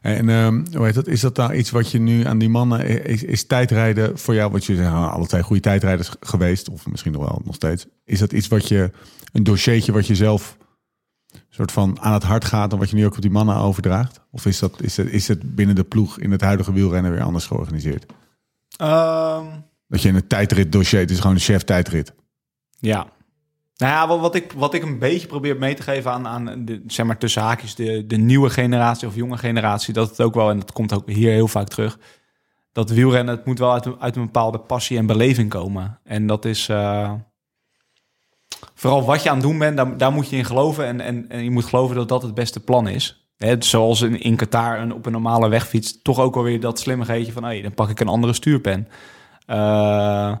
En ehm, hoe heet dat? Is dat nou iets wat je nu aan die mannen... Is, is tijdrijden voor jou, wat je zegt, nou, alle twee goede tijdrijders geweest... of misschien nog wel nog steeds. Is dat iets wat je, een dossiertje wat je zelf soort van aan het hart gaat... en wat je nu ook op die mannen overdraagt? Of is, dat, is, het, is het binnen de ploeg in het huidige wielrennen weer anders georganiseerd? Ehm, Dat je in een tijdrit dossier, het is gewoon een chef tijdrit. Ja. Nou ja, wat, ik, wat ik een beetje probeer mee te geven aan, aan de, zeg maar tussen haakjes, de, de nieuwe generatie of jonge generatie, dat het ook wel, en dat komt ook hier heel vaak terug, dat wielrennen, het moet wel uit, een- uit een bepaalde passie en beleving komen. En dat is eh, vooral wat je aan het doen bent, daar, daar moet je in geloven en, en, je moet geloven dat dat het beste plan is. Zoals in, in Qatar een, op een normale wegfiets toch ook alweer dat slimmigheidje van, hey, dan pak ik een andere stuurpen. Eh,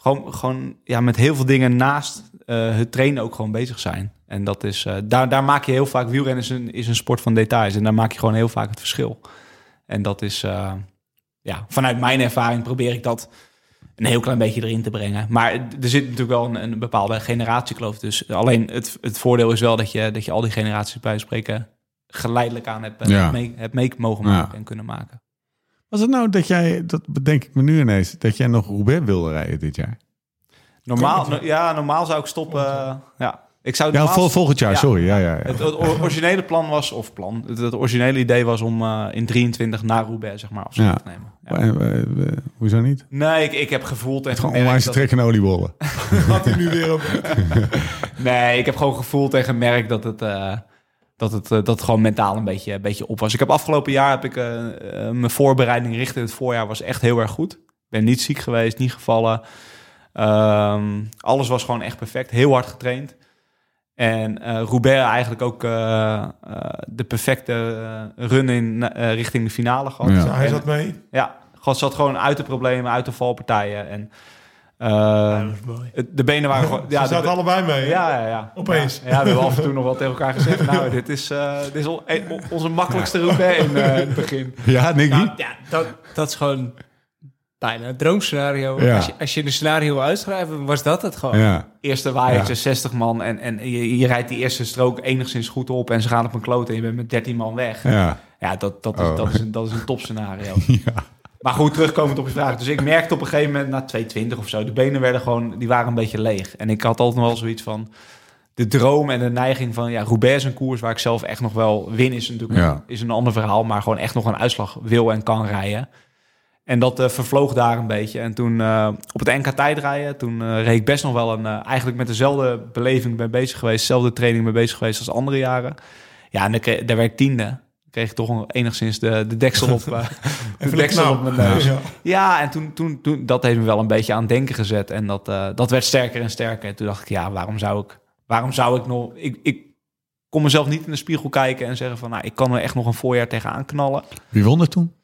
gewoon, gewoon ja, met heel veel dingen naast eh, het trainen ook gewoon bezig zijn. En dat is, eh, daar, daar maak je heel vaak, wielrennen is een, is een sport van details. En daar maak je gewoon heel vaak het verschil. En dat is, eh, ja, vanuit mijn ervaring probeer ik dat een heel klein beetje erin te brengen. Maar er zit natuurlijk wel een, een bepaalde generatiekloof. Dus alleen het, het voordeel is wel dat je, dat je al die generaties bij spreken geleidelijk aan hebt, Ja. hebt mee, hebt mee mogen Ja. maken en kunnen maken. Was het nou dat jij, dat bedenk ik me nu ineens... dat jij nog Roubaix wilde rijden dit jaar? Normaal, no- ja, normaal zou ik stoppen. ja, ik zou Ja, vol, volgend jaar, Ja. sorry. Ja, ja, ja. Het, het or- originele plan was, of plan, het, het originele idee was om eh, in 23 naar Roubaix, zeg maar, afscheid Ja. te nemen. Ja. Eh, eh, hoezo niet? Nee, ik, ik heb gevoeld en Gewoon onwijs dat, trekken en oliebollen. Gaat hij nu weer op. Nee, ik heb gewoon gevoeld en gemerkt dat het, eh, dat het, eh, dat het gewoon mentaal een beetje, een beetje op was. Ik heb afgelopen jaar, heb ik, eh, eh, mijn voorbereiding richting het voorjaar was echt heel erg goed. Ik ben niet ziek geweest, niet gevallen. Ehm, alles was gewoon echt perfect, heel hard getraind. En eh Roubaix eigenlijk ook eh, eh, de perfecte run in richting de finale gehad. Ja. Hij zat mee. Ja, God zat gewoon uit de problemen, uit de valpartijen. En eh, het- de benen waren gewoon... Ja, Ze de, zaten allebei mee. ja, ja, ja. Opeens. Ja, ja, we hebben af en toe nog wel tegen elkaar gezegd. Nou, dit is, eh, dit is on- eh, on- onze makkelijkste route in, eh, in het begin. Ja, Nicky? Nou, ja, dat, dat is gewoon bijna een droomscenario. Ja. Als, je, als je een scenario wil uitschrijven, was dat het gewoon. ja. Eerste waaiertje, Ja. 60 man. En, en je, je rijdt die eerste strook enigszins goed op. En ze gaan op een kloot en je bent met 13 man weg. ja. Ja, dat, dat, is, Oh. dat, is, een, dat is een topscenario. Ja. Maar goed, terugkomend op je vraag. Dus ik merkte op een gegeven moment na 220 of zo, de benen werden gewoon, die waren een beetje leeg. En ik had altijd nog wel zoiets van, de droom en de neiging van, ja, Roubaix is een koers waar ik zelf echt nog wel win is natuurlijk Ja. is een ander verhaal, maar gewoon echt nog een uitslag wil en kan rijden. En dat eh, vervloog daar een beetje. En toen eh, op het NK tijdrijden, toen eh, reed ik best nog wel een, eigenlijk met dezelfde beleving mee bezig geweest, dezelfde training mee bezig geweest als andere jaren. Ja, en daar werd ik tiende. Kreeg ik toch een- enigszins de, de deksel op, eh, de deksel op mijn neus. Ja. Ja, en toen, toen, toen, dat heeft me wel een beetje aan het denken gezet. En dat, eh, dat werd sterker en sterker. En toen dacht ik, ja, waarom zou ik, waarom zou ik nog... Ik, ik kon mezelf niet in de spiegel kijken en zeggen van... Nou, ik kan er echt nog een voorjaar tegenaan knallen. Wie won er toen?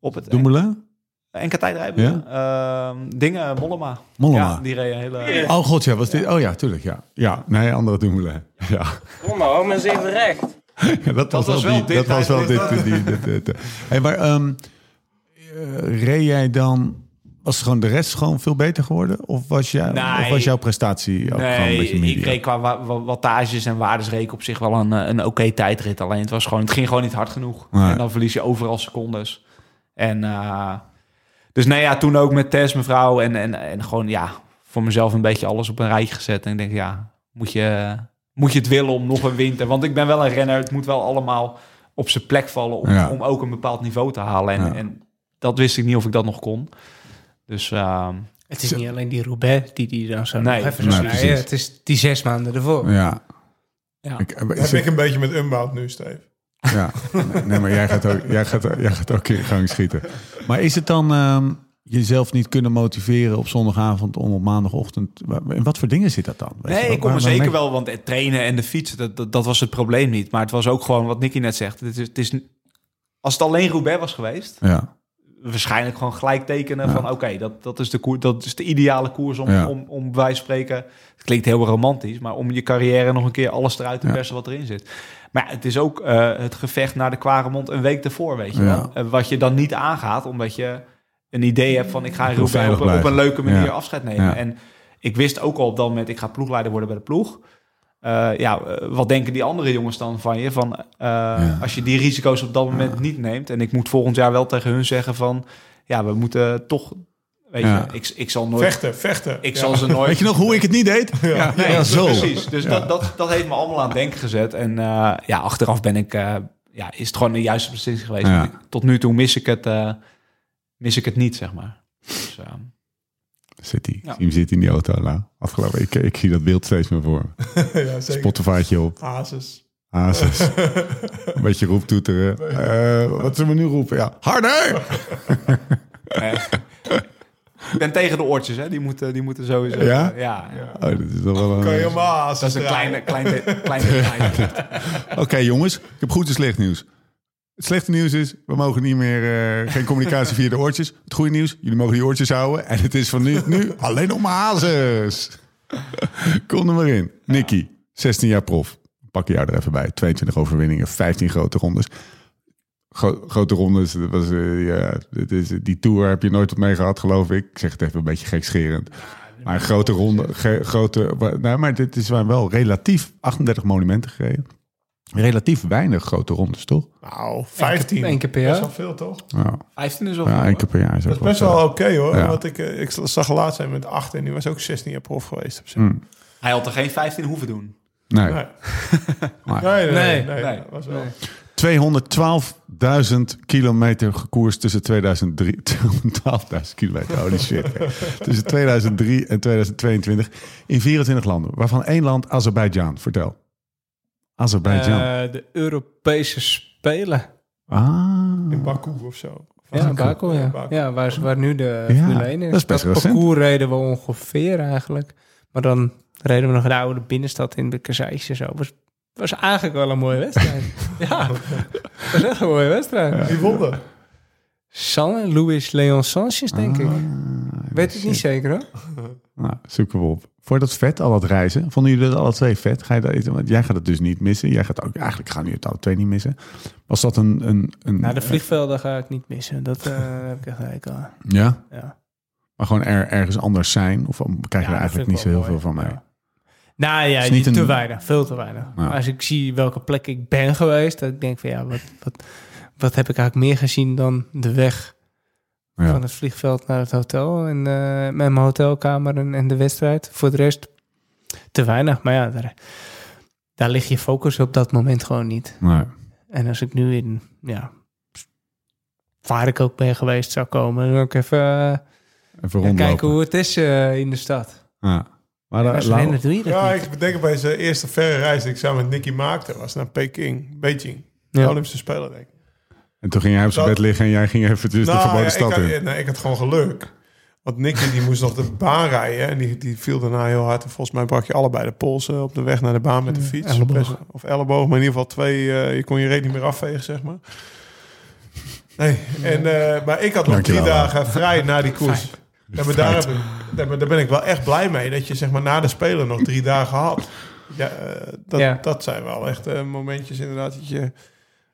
Op het Dumoulin? NK tijdrijden. Ehm, dingen, Mollema. Mollema. Ja, die reed een hele... Oh god, ja, was dit? Oh ja, tuurlijk, ja. Ja, nee, andere Dumoulin. Ja. Kom maar, hou me eens even recht. Dat, was was wel, die, dit dat was wel dit. die, dit, dit, dit. Hey, maar eh, reed jij dan... Was gewoon de rest gewoon veel beter geworden? Of was, Nee. of was jouw prestatie ook gewoon een beetje ik media? reed qua wa- wa- wattages en waardes reed ik op zich wel een, eh, een oké tijdrit. Alleen het, was gewoon, het ging gewoon niet hard genoeg. Nee. En dan verlies je overal secondes. En eh, dus nee, ja, toen ook met Tess, mevrouw. En, en, en gewoon ja, voor mezelf een beetje alles op een rijtje gezet. En ik denk, ja, moet je, moet je het willen om nog een winter? Want ik ben wel een renner. Het moet wel allemaal op zijn plek vallen om, Ja. om ook een bepaald niveau te halen. En, Ja. en dat wist ik niet of ik dat nog kon. Dus ehm, Het is niet alleen die Roubaix die die dan zo Nee, even nee, snijden. Het is die zes maanden ervoor. Ja. Ja. Ik, is heb ik een beetje met Unbound nu, Steve. ja. Nee, maar jij gaat, ook, jij, gaat, jij gaat ook in gang schieten. Maar is het dan ehm, jezelf niet kunnen motiveren op zondagavond om op maandagochtend... In wat voor dingen zit dat dan? Weet Nee, ik kom er zeker wel, want het trainen en de fietsen, dat, dat, dat was het probleem niet. Maar het was ook gewoon wat Nicky net zegt. Het is, het is, als het alleen Roubaix was geweest, Ja, waarschijnlijk gewoon gelijk tekenen van oké, dat, dat, is de koer, dat is de ideale koers om, Ja. om, om bij spreken. Het klinkt heel romantisch, maar om je carrière nog een keer alles eruit te persen wat erin zit. Maar het is ook eh, het gevecht naar de Kwaremond een week ervoor, weet je wel. Eh, wat je dan niet aangaat, omdat je een idee hebt van ik ga op, op een leuke manier Ja. afscheid nemen. Ja. En ik wist ook al op dat moment, ik ga ploegleider worden bij de ploeg. Eh, ja, eh, wat denken die andere jongens dan van je? Van, eh, Als je die risico's op dat moment niet neemt. En ik moet volgend jaar wel tegen hun zeggen van... Ja, we moeten toch... Weet Ja. je, ik, ik zal nooit... Vechten, vechten. Ik Ja. zal ze nooit... Weet je nog hoe ik het niet deed? Ja, Nee, ja, zo. Precies. Dus Dat, dat, dat heeft me allemaal aan het denken gezet. En eh, ja, achteraf ben ik... eh, ja, is het gewoon de juiste beslissing geweest. Tot nu toe mis ik het, eh, mis ik het niet, zeg maar. Dus, eh, Zit hij. Ja. Zie hem zitten in die auto. Nou, afgelopen week. Ik, ik zie dat beeld steeds meer voor ja. Spotify'tje op. Hazes. Hazes. Een beetje roeptoeteren. Eh, wat zullen we nu roepen? Ja, harder! ik ben tegen de oortjes, hè. Die moeten, die moeten sowieso... Ja? ja, Oh, dit is toch wel een... Kan je hazes Dat is een kleine, kleine, kleine detail. Oké jongens, ik heb goed en slecht nieuws. Het slechte nieuws is, we mogen niet meer, eh, geen communicatie via de oortjes. Het goede nieuws, jullie mogen die oortjes houden. En het is van nu, nu alleen maar hazes. Kom er maar in. Nicky, 16 jaar prof. Pak jou er even bij. 22 overwinningen, 15 grote rondes. Gro- grote rondes, dat was, eh, ja, dit is, die tour heb je nooit wat mee gehad, geloof ik. Ik zeg het even een beetje gekscherend. Maar grote ronde, grote, nou, maar dit is wel relatief 38 monumenten gereden. Relatief weinig grote rondes, toch? Nou, 15. Eén keer per Best jaar. wel veel, toch? Ja, 15 is wel ja veel, één keer per jaar is Dat is best wel oké, hoor. Ja. Want ik, eh, ik zag laatst zijn met 8 en die was ook 16 jaar prof geweest. Op zich. Mm. Hij had er geen 15 hoeven doen. Nee. Nee. Nee, nee, nee. Nee. nee, Nee. dat was wel. 212.000 kilometer gekoerst tussen 2003... 212.000 kilometer, holy shit. tussen 2003 en 2022 in 24 landen. Waarvan één land, Azerbeidzjan. Vertel. Azerbeidzjan. Eh, de Europese Spelen. ah. In Baku of zo. Ja, Baku, ja. Baku. ja waar, waar nu de Ja, Formule 1 is. dat is best parcours reden we ongeveer eigenlijk. Maar dan reden we nog de oude binnenstad in de en zo. Was, was eigenlijk wel een mooie wedstrijd. ja, was echt een mooie wedstrijd. Wie won? San, Luis Leon Sanchez, denk ik. Ah, Weet het niet zeker hoor. Nou, zoeken we op. Voor dat vet, al dat reizen. Vonden jullie dat alle twee vet? Ga je dat, want jij gaat het dus niet missen. Jij gaat ook, eigenlijk gaan jullie het alle twee niet missen. Was dat een... een, een Nou, de vliegvelden ga ik niet missen. Dat eh, heb ik echt gelijk al. Ja? Ja. Maar gewoon er, ergens anders zijn? Of krijg je Ja, er eigenlijk niet ik zo heel veel van mee? Ja. Nou ja, niet te een- weinig. Veel te weinig. Ja. Maar als ik zie welke plek ik ben geweest, dat ik denk van ja, wat, wat, wat heb ik eigenlijk meer gezien dan de weg Ja. van het vliegveld naar het hotel en eh, met mijn hotelkamer en, en de wedstrijd. Voor de rest te weinig. Maar ja, daar, daar ligt je focus op dat moment gewoon niet. Nee. En als ik nu in, ja, waar ik ook ben geweest zou komen, dan ook even eh, Even ja, rondlopen. kijken hoe het is eh, in de stad. Ja. Maar daar- als Lau- renner doe je dat Ja, niet. ik bedenk bij zijn eerste verre reis die ik samen met Nicky maakte, was naar Peking, Beijing. De Ja. Olympische Spelen, denk ik. En toen ging jij op zijn Dat- bed liggen en jij ging even dus de Nou, verboden ja, ik, stad had, in. nee, ik had gewoon geluk. Want Nicky die moest nog de baan rijden. En die, die viel daarna heel hard. En volgens mij brak je allebei de polsen op de weg naar de baan met de fiets. elleboog. Of elleboog, maar in ieder geval twee. eh, je kon je reet niet meer afvegen, zeg maar. Nee, en, eh, maar ik had nog Dankjewel, drie dagen vrij na die koers. Ja, maar daar, heb ik, daar, ben- daar ben ik wel echt blij mee. Dat je zeg maar na de Spelen nog drie dagen had. Ja, eh, dat, Ja. dat zijn wel echt momentjes inderdaad. Dat je,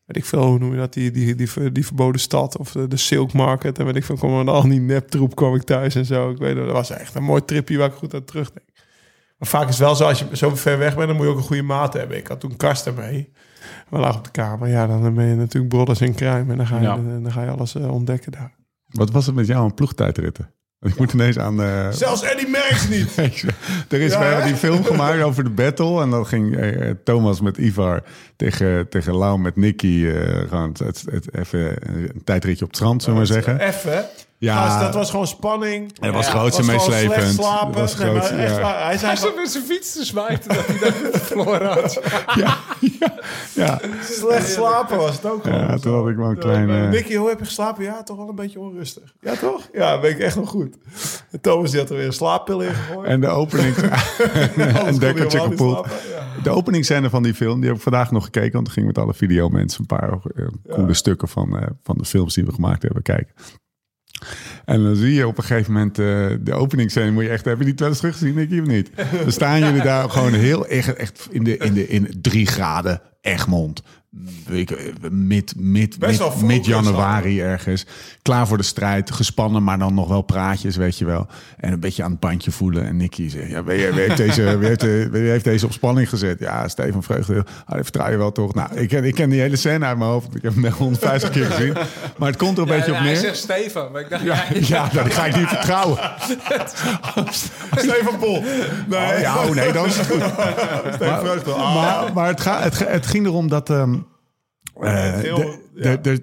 weet ik veel, hoe noem je dat? Die, die, die, die, verboden stad of de, de Silk Market. En weet ik veel, kwam er al die neptroep kwam ik thuis en zo. Ik weet het, dat was echt een mooi tripje waar ik goed aan terugdenk. Maar vaak is het wel zo, als je zo ver weg bent, dan moet je ook een goede maat hebben. Ik had toen Karsten mee. We lagen op de kamer. Ja, dan ben je natuurlijk brothers in crime. En dan ga je, Ja. dan ga je alles eh, ontdekken daar. Wat was het met jou aan ploegtijdritten? Ik moet ineens aan... eh, Zelfs Eddie Merckx niet. er is Ja, die film gemaakt over de battle. En dan ging eh, Thomas met Ivar tegen, tegen Lau met Nicky. eh, gewoon het, het, het- even een tijdritje op het strand, zullen we maar zeggen. Even. Ja. Gast, dat was gewoon spanning. dat was was gewoon meeslepend. slapen. Dat was Nee, maar grootste, echt ja. waar, Hij zei Hij zat met zijn fiets te smijten dat hij dat verloren had. Ja, ja, ja. slecht slapen was het ook. Ja, toen had ik wel een kleine... Nicky, hoe heb je geslapen? Ja, toch wel een beetje onrustig. Ja, toch? Ja, ben ik echt nog goed. En Thomas die had er weer een slaappil in gegooid. En de opening... een dekkertje kapot. Ja. De openingsscène van die film, die heb ik vandaag nog gekeken. Want toen ging ik met alle videomensen een paar eh, coole stukken van, eh, van de films die we gemaakt hebben kijken. En dan zie je op een gegeven moment eh, de openingsscène. Moet je echt, heb je die wel eens teruggezien, Nicky, of niet? Dan staan jullie daar gewoon heel echt, echt in, de, in, de, in drie graden Egmond. Ik, mid, mid, Best wel mid, vroeg mid is dat. januari ergens. Klaar voor de strijd. Gespannen, maar dan nog wel praatjes, weet je wel. En een beetje aan het bandje voelen. En Nicky zegt, ja, wie, wie heeft deze, wie heeft, de- wie heeft deze op spanning gezet? Ja, Steven Vreugde. Ah, vertrouw je wel toch? Nou, ik ken, ik ken die hele scène uit mijn hoofd. Ik heb hem echt 150 keer gezien. Maar het komt er een beetje op hij neer. zegt Stefan, maar ik dacht, Ja, ja, ja, dat ga ik niet vertrouwen. Stefan Pol. Nee, Oh, ja, oh nee, dan is het goed. Vreugde. Maar, maar het, ga, het, het ging erom dat... ehm,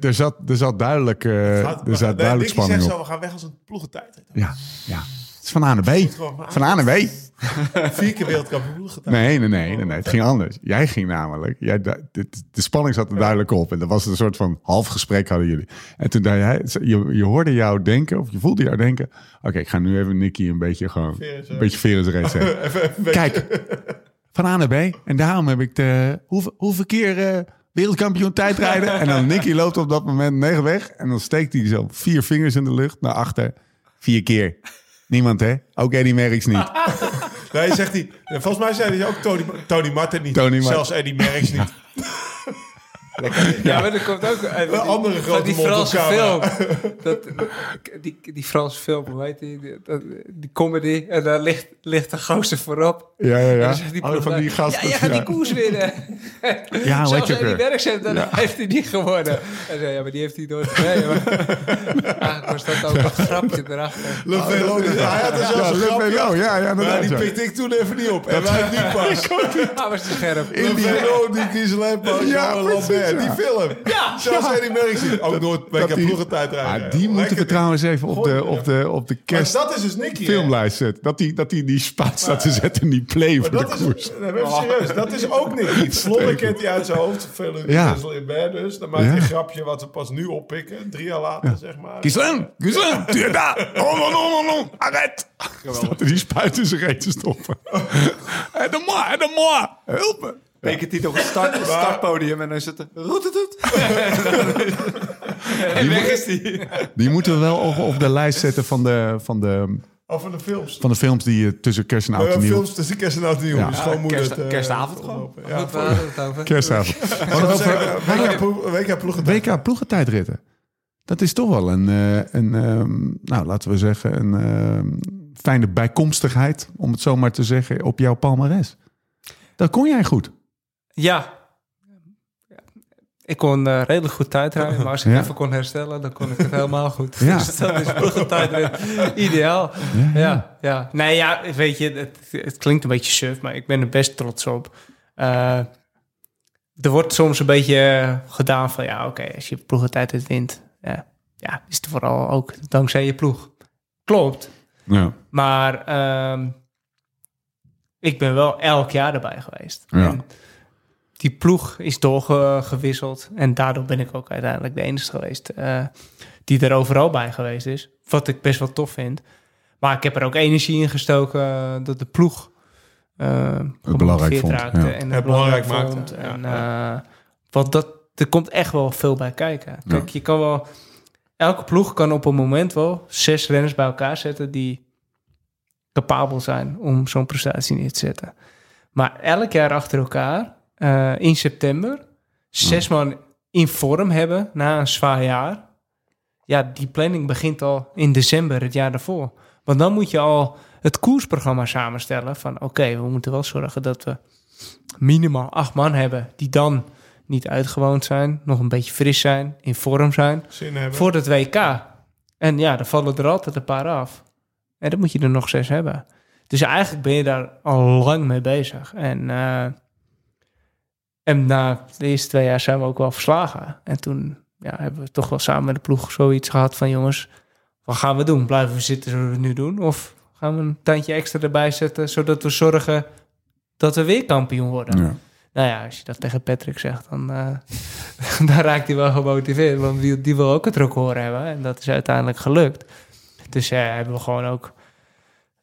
Er zat, er zat duidelijk, eh, gaat- er zat nee, duidelijk spanning zegt op. zo, we gaan weg als een ploegentijd. Ja, ja. Het is van A naar B. Van A naar B. Vier keer wereldkampioen ploegentijd. Nee, nee, nee, nee, nee. Het ging anders. Jij ging namelijk. Jij, de, de, de spanning zat er duidelijk op. En dat was een soort van half gesprek hadden jullie. En toen dacht jij, je, je hoorde jou denken, of je voelde jou denken. Oké, ik ga nu even Nicky een beetje gewoon, een beetje veren zijn reet zetten. Even, even een beetje- Kijk, van A naar B. En daarom heb ik de, hoeveel, hoeveel keer eh, wereldkampioen tijdrijden. En dan Nicky loopt op dat moment negen weg. En dan steekt hij zo vier vingers in de lucht naar achter. Vier keer. Niemand, hè? Ook Eddie Merckx niet. Nee, zegt hij. Volgens mij zei hij ook Tony, Tony Martin niet. Tony. Zelfs Eddie Merckx niet. Ja, maar er komt ook uh, die, andere van grote die Franse film. Dat, die, die Franse film, hoe heet die? Die, dat- die comedy. En daar ligt, ligt de gozer voorop. Ja, ja, En ja. die Oh, van die gasten. Ja, jij gaat die koers winnen. Ja, hoe heet Zelfs je ook Eddie weer? Merckx heeft, dan heeft hij niet gewonnen. Hij zei, ja, maar die heeft hij nooit. Maar eigenlijk was dat ook een grapje erachter. Le Velo, die- hij had er Ja, zelfs een grapje. Ja, ja, Maar die ja. pikte ik toen even niet op. En wij niet pas. Ah, was te scherp. Le Velo, die Giselaine Paul, Ja, precies, Lambert. Ja. Die film. Ja. Zelfs Eddie Merckx niet. Ook nooit WK die- ploegentijd rijden. Ah, die moeten we trouwens even op de, op de, op de Maar kerst dat is dus Nicky. filmlijst zetten. Dat die, dat die die spaat staat te zetten in die play voor de Dat is, koers. nee, maar even serieus, dat is ook Nicky. Vlonnen kent hij uit zijn hoofd. Veel Ja. in bed dus. Dan maakt Ja. hij een grapje wat ze pas nu oppikken. Drie jaar later, zeg maar. Gislen, Gislen, tu es daar. Oh, non, non, non, non, arrête. Staat er die spuit in zijn reet te stoppen. Aide-moi, aide-moi. Help me. Tekent hij nog een start, een startpodium en dan is het... Roetetut. En weg is die. Die moeten we wel op, op de lijst zetten van de, van de, Of van de films. van de films die je tussen kerst en oud Oh en ja, nieuw... films tussen kerst en oud en nieuw. Ja. Dus kerst- het, eh, kerstavond gewoon. Ja, Goed, waar het over? Kerstavond. WK ploegentijd. WK ploegentijdritten. Dat is toch wel een, eh, een ehm, nou laten we zeggen, een ehm, fijne bijkomstigheid, om het zo maar te zeggen, op jouw palmares. Dat kon jij goed. Ja. Ik kon eh, redelijk goed tijdrijden, maar als ik Ja. even kon herstellen, dan kon ik het helemaal goed. Ja. Dus dat is ploegentijdrit ideaal. Ja, ja. Nee, ja, weet je, het, het klinkt een beetje suf, maar ik ben er best trots op. Eh, er wordt soms een beetje eh, gedaan van, ja, oké, als je ploegentijdrit wint, ja, ja, is het vooral ook dankzij je ploeg. Klopt, Ja. maar ehm, ik ben wel elk jaar erbij geweest. Ja. En die ploeg is doorgewisseld. En daardoor ben ik ook uiteindelijk de enige geweest eh, die er overal bij geweest is. Wat ik best wel tof vind. Maar ik heb er ook energie in gestoken eh, dat de ploeg eh belangrijk vond, raakte ja. En Het het belangrijk maakte, En, ja. eh, want dat, er komt echt wel veel bij kijken. Kijk, je kan wel... Elke ploeg kan op een moment wel zes renners bij elkaar zetten... die capabel zijn om zo'n prestatie neer te zetten. Maar elk jaar achter elkaar, eh, in september... zes man in vorm hebben na een zwaar jaar... ja, die planning begint al in december het jaar daarvoor. Want dan moet je al het koersprogramma samenstellen... van oké, we moeten wel zorgen dat we minimaal acht man hebben... die dan niet uitgewoond zijn, nog een beetje fris zijn, in vorm zijn Zin hebben. voor het WK. En ja, dan vallen er altijd een paar af. En dan moet je er nog zes hebben. Dus eigenlijk ben je daar al lang mee bezig. En, eh, en na de eerste twee jaar zijn we ook wel verslagen. En toen ja, hebben we toch wel samen met de ploeg zoiets gehad van... jongens, wat gaan we doen? Blijven we zitten zoals we het nu doen? Of gaan we een tandje extra erbij zetten... zodat we zorgen dat we weer kampioen worden? Ja. Nou ja, als je dat tegen Patrick zegt, dan, eh, dan raakt hij wel gemotiveerd. Want die, die wil ook het record hebben. En dat is uiteindelijk gelukt. Dus eh, hebben we gewoon ook...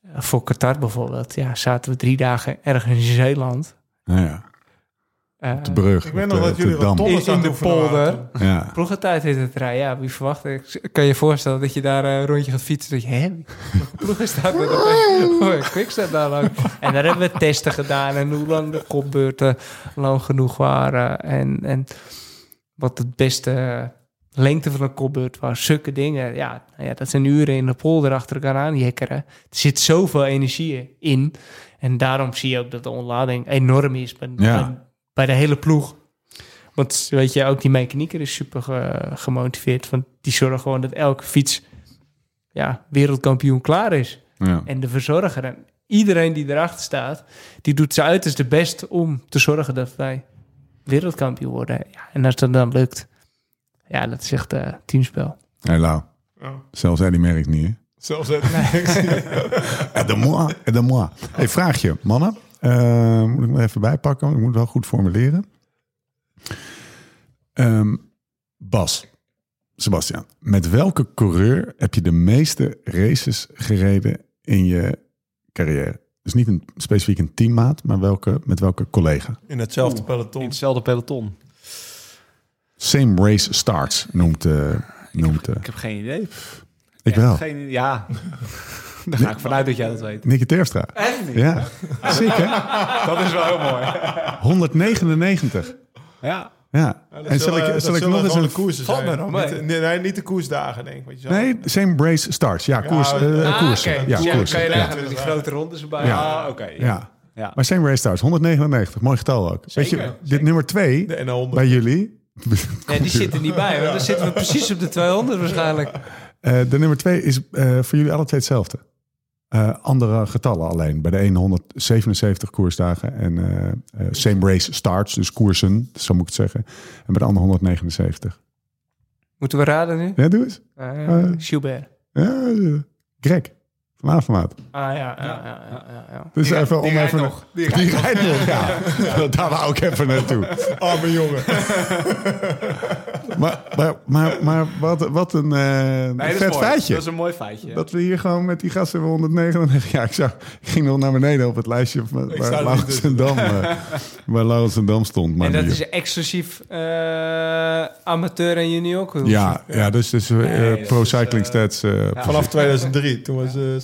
eh, voor Qatar bijvoorbeeld, ja, zaten we drie dagen ergens in Zeeland. Ja, ja. Eh, De brug. Ik weet op nog de- dat jullie dam. rotondes In- in de polder. Ja. Ploegentijd heet het rijden. Ja, wie verwacht. Ik kan je voorstellen dat je daar eh, een rondje gaat fietsen. Dat je, hè, ploegen staat er? Oh, Quickstep daar lang. En daar hebben we testen gedaan. En hoe lang de kopbeurten lang genoeg waren. En, en wat het beste lengte van een kopbeurt was. Zulke dingen. Ja, nou ja, dat zijn uren in de polder achter elkaar aan jekkeren. Er zit zoveel energie in. En daarom zie je ook dat de ontlading enorm is Ja. Bij, de hele ploeg. Want weet je, ook die mechanieker is super ge- gemotiveerd. Want die zorgen gewoon dat elke fiets ja, wereldkampioen klaar is. Ja. En de verzorger en iedereen die erachter staat, die doet zijn uiterste best om te zorgen dat wij wereldkampioen worden. Ja, en als dat dan lukt, ja, dat is echt eh, teamspel. Hey, Lau. Ja. Zelfs Eddie merkt niet, hè? Zelfs het. Aide-moi, aide-moi. Hey, vraagje, mannen. Eh, moet ik me even bijpakken, want ik moet het wel goed formuleren. Ehm, Bas, Sebastian, met welke coureur heb je de meeste races gereden in je carrière? Dus niet een, specifiek een teammaat, maar welke, met welke collega? In hetzelfde In peloton. hetzelfde peloton. Same race starts noemt, eh noemt eh, Ik heb geen idee. ik Echt wel. Geen, idee. ja, daar ga ik vanuit dat jij dat weet. Nicky Terpstra. Echt niet? Ja, zeker. Dat is wel heel mooi. 199. Ja. Ja. En zal ik, zal ik nog eens een... Valt zijn. nee, nee, niet de koersdagen, denk ik. Nee, same race starts. Ja, koers. eh, Ah, koers. oké. Ja, Ja, koers. kan je later die grote rondes erbij. Ja. Ah, oké. ja. Ja. Ja. Maar same race starts. 199. Mooi getal ook. Weet je, Zeker, dit nummer twee De NL100. bij jullie... Nee, die zitten niet bij, want dan zitten we precies op de 200 waarschijnlijk. Eh, de nummer twee is eh, voor jullie alle twee hetzelfde. Eh, andere getallen alleen. Bij de ene 177 koersdagen en eh, eh, same race starts, dus koersen, zo moet ik het zeggen. En bij de andere 179. Moeten we raden nu? Ja, doe eens. Gilbert. Ja, Greg van Avermaat. Ah ja, ja, ja, ja, ja, ja. Dus Die- even om die even... nog. Die rijdt nog, ja. Daar wou ik even naartoe. Arme jongen. Maar, maar, maar, maar wat, wat een eh, Nee, vet mooi. feitje. Dat is een mooi feitje. Dat we hier gewoon met die gasten hebben 199. Ja, ik, zag, ik ging nog naar beneden op het lijstje waar er waar niet Laurens tussen. en Dam, eh, waar Laurens en Dam stond. Maar En dat die- is exclusief eh, amateur en junior ja, ja, dus, dus eh, Nee, Pro Cycling Stats. eh, ja. Vanaf 2003, toen was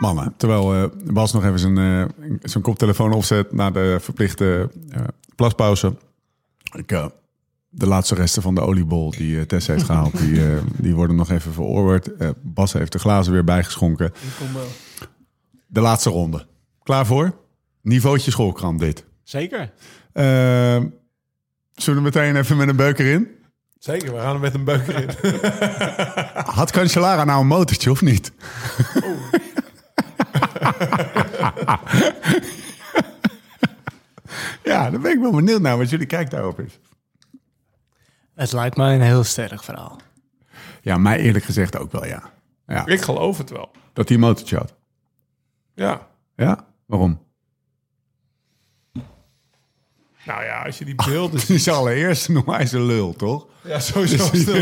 Mannen, terwijl eh, Bas nog even zijn, eh, zijn koptelefoon opzet na de verplichte eh, plaspauze. Ik, de laatste resten van de oliebol die Tess heeft gehaald, die, die worden nog even verorberd. Bas heeft de glazen weer bijgeschonken. De laatste ronde. Klaar voor? Niveautje schoolkrant dit. Zeker. Eh, zullen we meteen even met een beuker in? Zeker, we gaan er met een beuker in. Had Cancellara nou een motortje of niet? ja, dan ben ik wel benieuwd naar wat jullie kijk daarop is. Het lijkt mij een heel sterk verhaal. Ja, mij eerlijk gezegd ook wel, ja. ja ik geloof het wel. dat hij een motortje had. Ja. Ja? Waarom? Nou ja, als je die beelden ziet. Die is allereerst een wijze lul, toch? Ja, sowieso Die stil.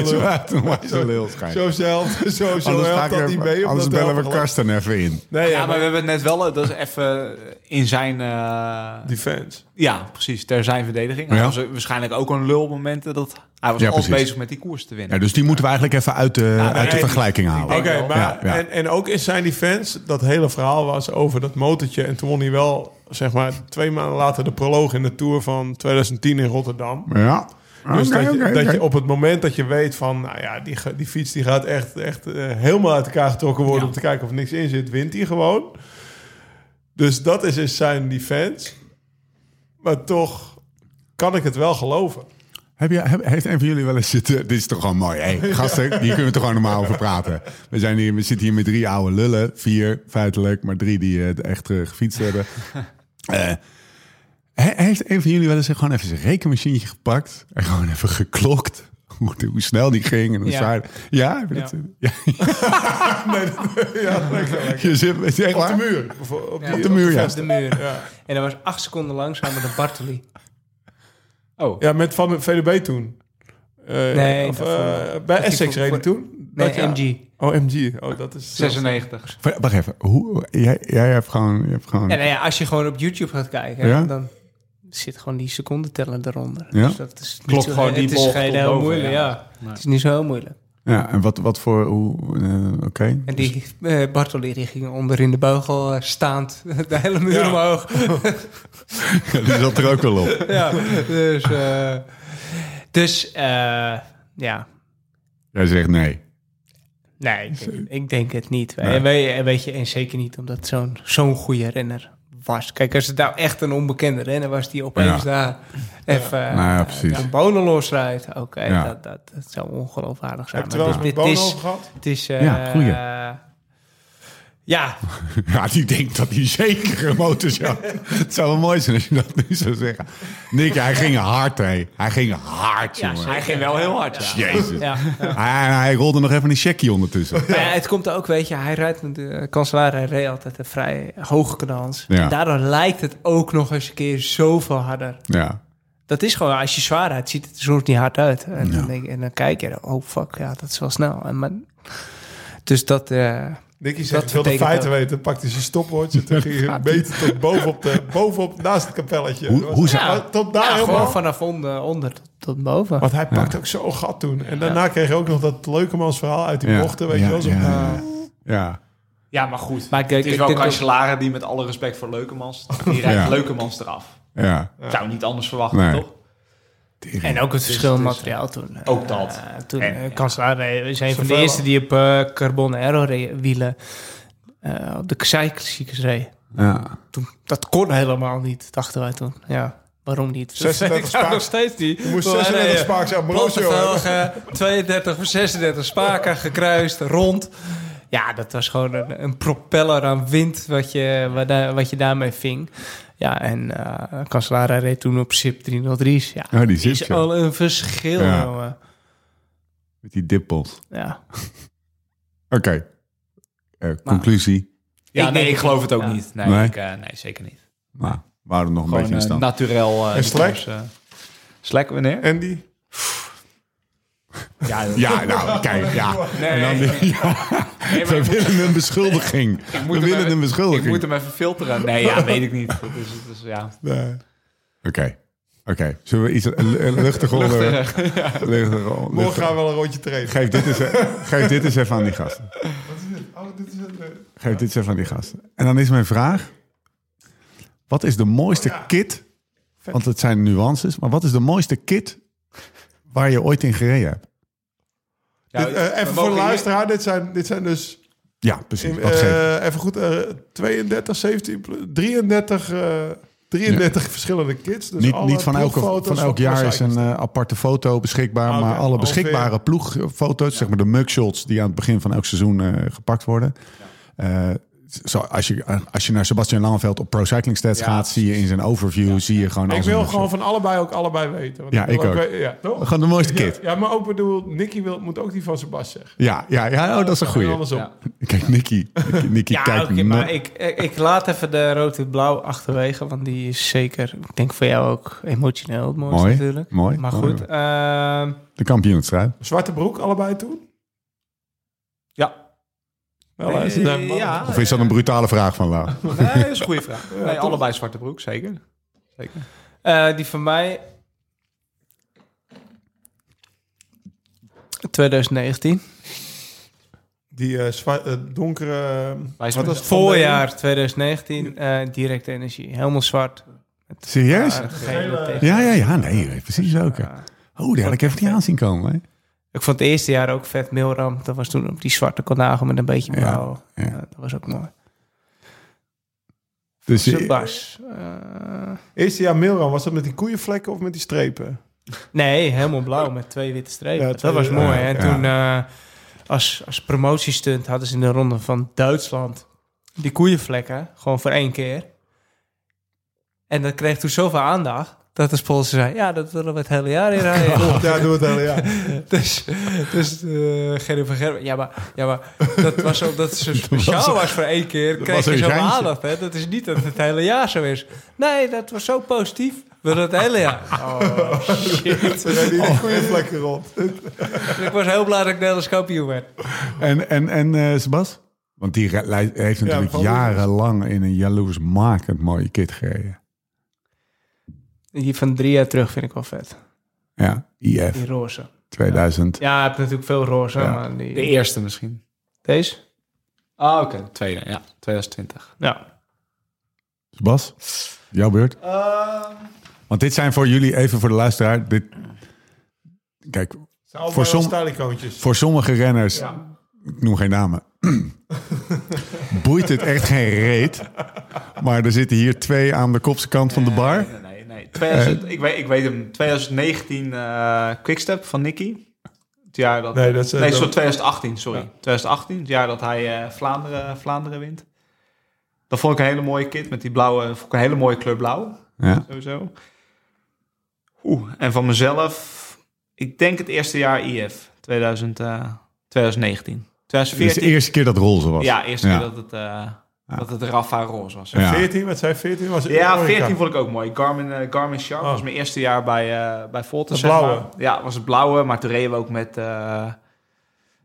lul. Zo zelf, zo, helpt ik dat niet mee. anders bellen we Karsten even in. Nee, Ja, ja, maar we hebben het net wel, eh, dat is even in zijn... eh, Defense. ja, precies, ter zijn verdediging. Ja. Hij was waarschijnlijk ook een lul op momenten dat hij was Ja, precies. bezig met die koers te winnen. Ja, dus die moeten we eigenlijk even uit de, uit de nee, vergelijking halen. Oké, maar Ja, ja. En, en ook in zijn defense, dat hele verhaal was over dat motortje. En toen won hij wel, zeg maar, twee maanden later de proloog in de Tour van 2010 in Rotterdam. Ja. Dus dat, je, dat je op het moment dat je weet van, nou ja, die, die fiets die gaat echt, echt eh, helemaal uit elkaar getrokken worden Ja. om te kijken of er niks in zit, wint hij gewoon. Dus dat is dus zijn defense. Maar toch kan ik het wel geloven. Heb je, heb, heeft een van jullie wel eens zitten... Dit is toch gewoon mooi. Hey, gasten, hier kunnen we toch gewoon normaal over praten. We, zijn hier, we zitten hier met drie oude lullen. Vier, feitelijk. Maar drie die eh, echt eh, gefietst hebben. Eh, He- Heeft een van jullie wel eens gewoon even zijn rekenmachientje gepakt en gewoon even geklokt? Hoe, hoe snel die ging en hoe Ja. zwaar. Ja, heb je dat- ja. Ja, lekker, lekker. Je zit met echt Op de waar? muur. Op, op, Ja, die- de muur, ja. Op de muur. En dat was acht seconden langzamer dan Bartoli. Oh, Ja, met van de VDB toen. Eh, Nee, of, eh, bij Essex reden toen? Nee, Dat jaar? MG. Oh, MG. Oh, dat is... 96. Wacht even, hoe, jij, jij hebt gewoon... Je hebt gewoon Ja, nou ja, als je gewoon op YouTube gaat kijken, Ja? dan zit gewoon die secondenteller eronder. Ja? Dus dat is niet Klopt zo, gewoon die Het is geen heel boven, moeilijk, ja. ja. Het is niet zo heel moeilijk. Ja, en wat, wat voor... hoe, eh, Oké. En die eh Bartoli die ging onder in de beugel eh, staand de hele muur Ja. omhoog. Ja, die zat er ook wel op. ja, dus... eh, dus, eh, ja... Jij zegt nee. Nee, ik denk, ik denk het niet. Nee. En weet, je, en zeker niet omdat zo'n zo'n goede renner was. Kijk, als het nou echt een onbekende renner was die opeens Ja. daar even Nou ja, eh, precies. een bonen losrijdt. Oké, Ja. dat, dat, dat zou ongeloofwaardig zijn. Heb je wel eens Maar met dit- over gehad? is, het is, eh, Ja, goeie. Ja, Ja, die denkt dat hij zeker een. Het zou wel mooi zijn als je dat nu zou zeggen. Nick, hij ging hard, hé. Hij ging hard, Ja, jongen. Hij ging wel heel hard, ja. Jezus. ja, ja. Hij, hij rolde nog even een checkie ondertussen. Maar ja, het komt ook, weet je, hij rijdt met de kanselaar, hij reed altijd een vrij hoge cadans. Ja. En daardoor lijkt het ook nog eens een keer zoveel harder. Ja. Dat is gewoon, als je zwaar rijdt, ziet het er soms niet hard uit. En, Ja. dan, denk, en dan kijk je, oh fuck, ja, dat is wel snel. En, maar, dus dat, eh, Nicky Dat zegt, ik wil de feiten weten. Pakte hij zijn stopwatch en toen ging hij beter tot bovenop, de, bovenop naast het kapelletje. Hoe- hoe Ja, tot daar ja, helemaal. vanaf onder, onder tot, tot boven. Want hij pakte ook zo'n gat toen. En daarna kreeg je ook nog dat leukemans verhaal uit die Ja. bochten. Weet Ja, je wel, zo. ja, ja. Ja. Ja, maar goed. Maar ik, Het is ik wel Cancellara die met alle respect voor Leukemans... Die rijdt Ja. Leukemans eraf. Ja. Ik zou niet anders verwachten, Nee. toch? En ook het verschil in dus, materiaal toen. eh, ook dat. toen En, eh, is een van de eerste die op Carbon Aero wielen eh, op de Kasai-klassiekers reed. Ja. Toen, dat kon helemaal niet, dachten wij toen. Ja, waarom niet? 36 Dat weet ik nou spaak. nog steeds niet. Je moest Wij 36 reden spaaks aan Platte Ambrosio hebben. velgen, 32 of 36 spaken gekruist, rond. Ja, dat was gewoon een, een propeller aan wind wat je, wat, wat je daarmee ving. Ja, en eh Cancellara reed toen op SIP 303's. Ja, Oh, die is al een verschil, Ja. jongen. Met die dippels. Ja. Oké. Eh, conclusie. Ja, Ik nee, ik geloof het ook niet, niet. Nee, Nee? Ik, eh, nee zeker niet. Nou, we houden nog een Gewoon beetje in eh, stand. naturel. eh, En Slack? dus, Slack wanneer? Andy? Ja, Ja, nou, kijk, ja. Nee. En dan, ja. We willen een beschuldiging. We willen even- een beschuldiging. Ik moet hem even filteren. Nee, ja, weet ik niet. Dat is, dat is, ja. Nee. Oké. Oké. Zullen we iets lu- luchtig onder... luchtig Morgen gaan we wel een rondje trainen. Geef dit, eens, geef dit eens even aan die gasten. Oh, dit is het. eh, Geef dit eens even aan die gasten. En dan is mijn vraag. Wat is de mooiste kit? Want het zijn nuances. Maar wat is de mooiste kit waar je ooit in gereden hebt? Ja, dit, eh, even voor de luisteraar. Dit zijn, dit zijn dus... Ja, precies. in- eh, even goed. eh 32, 17, plus- 33... eh 33 verschillende kits. Dus niet, alle niet van, elke, van elk jaar is een eh, aparte foto beschikbaar. Maar alle ongeveer. beschikbare ploegfoto's, zeg maar de mugshots die aan het begin van elk seizoen eh, gepakt worden. Eh, zo, als, je, als je naar Sebastian Langeveld op Pro Cycling Stats Ja, gaat, zie je in zijn overview, zie je gewoon Ik wil gewoon van allebei ook allebei weten. Want Ja, wil ik ook. weten- ja, toch? Gewoon de mooiste kit. Ja, maar ook bedoel, Nicky wil, moet ook die van Sebas zeggen. Ja, ja, ja oh, dat is een En goeie. andersom. Kijk, Nicky. Nicky, Nicky Ja, kijkt oké, no- maar ik, ik, laat even de rood-wit-blauw achterwege, want die is zeker, ik denk voor jou ook emotioneel het mooiste Mooi, natuurlijk. mooi. Maar mooi. goed, ehm, De kampioenstrijd. Zwarte broek allebei toen? Ja. Wel, ja. Of is dat een brutale vraag van Lau? Nee, dat is een goede vraag. Nee, allebei zwarte broek, zeker. zeker. eh, die van mij 2019. Die eh, zwa- eh, donkere... Wij wat was het? Voorjaar 2019, eh directe energie. Helemaal zwart. Serieus? Ja, ja, ja. Nee, precies ook. Oh, die had ik even niet aanzien komen. Hè? Ik vond het eerste jaar ook vet Milram. Dat was toen op die zwarte konago met een beetje blauw. ja. Ja, dat was ook mooi. Dus je- Sebas. eh, Eerste jaar Milram, was dat met die koeienvlekken of met die strepen? nee, helemaal blauw met twee witte strepen. Ja, twee- dat was mooi. ja, en ja. toen eh, als, als promotiestunt hadden ze in de ronde van Duitsland die koeienvlekken. Gewoon voor één keer. En dat kreeg toen zoveel aandacht dat de sponsor zei: Ja, dat willen we het hele jaar in rijden. Ja, doe het hele jaar. dus dus uh, van Gerwen, ja maar, ja, maar dat was het zo speciaal was voor één keer. kreeg was je geintje. aandacht. Hè? Dat is niet dat het hele jaar zo is. Nee, dat was zo positief. We willen het hele jaar. Oh, shit. We zijn hier een goede vlekken rond. Ik was heel blij dat ik Nederlands kampioen werd. En, en, en eh Sebas? Want die heeft natuurlijk jarenlang in een jaloersmakend mooie kit gereden. Die van drie jaar terug vind ik wel vet. Ja, IF Die roze. 2000. Ja, je hebt natuurlijk veel roze, Ja. maar die... De eerste misschien. Deze? Ah, oké. De tweede, ja. 2020. Ja. Sebas, jouw beurt. Want dit zijn voor jullie, even voor de luisteraar. Dit, kijk, Voor Voor som- stijlikoontjes. voor sommige renners, ik noem geen namen, boeit het echt geen reet. Maar er zitten hier twee aan de kopse kant van de bar. Nee, nee, nee. 2000, ik, weet, ik weet hem. 2019 eh Quickstep van Nicky. Het jaar dat... Nee, dat is, eh, nee, dat- sorry, 2018, sorry. 2018, het jaar dat hij eh, Vlaanderen, Vlaanderen wint. Dat vond ik een hele mooie kit met die blauwe... Vond ik een hele mooie kleur blauw, Ja. sowieso. Oeh, en van mezelf... Ik denk het eerste jaar IF. 2000, eh, 2019. Dit is 2014. de eerste keer dat roze was. Ja, eerste Ja. keer dat het, eh, dat het Rafa roze was. Ja. 14, wat zei je? 14? Was Ja, Orica? 14 vond ik ook mooi. Garmin, eh, Garmin Sharp Oh. was mijn eerste jaar bij, eh bij Volta. Het zeg blauwe? maar. Ja, was het blauwe, maar toen reden we ook met... eh,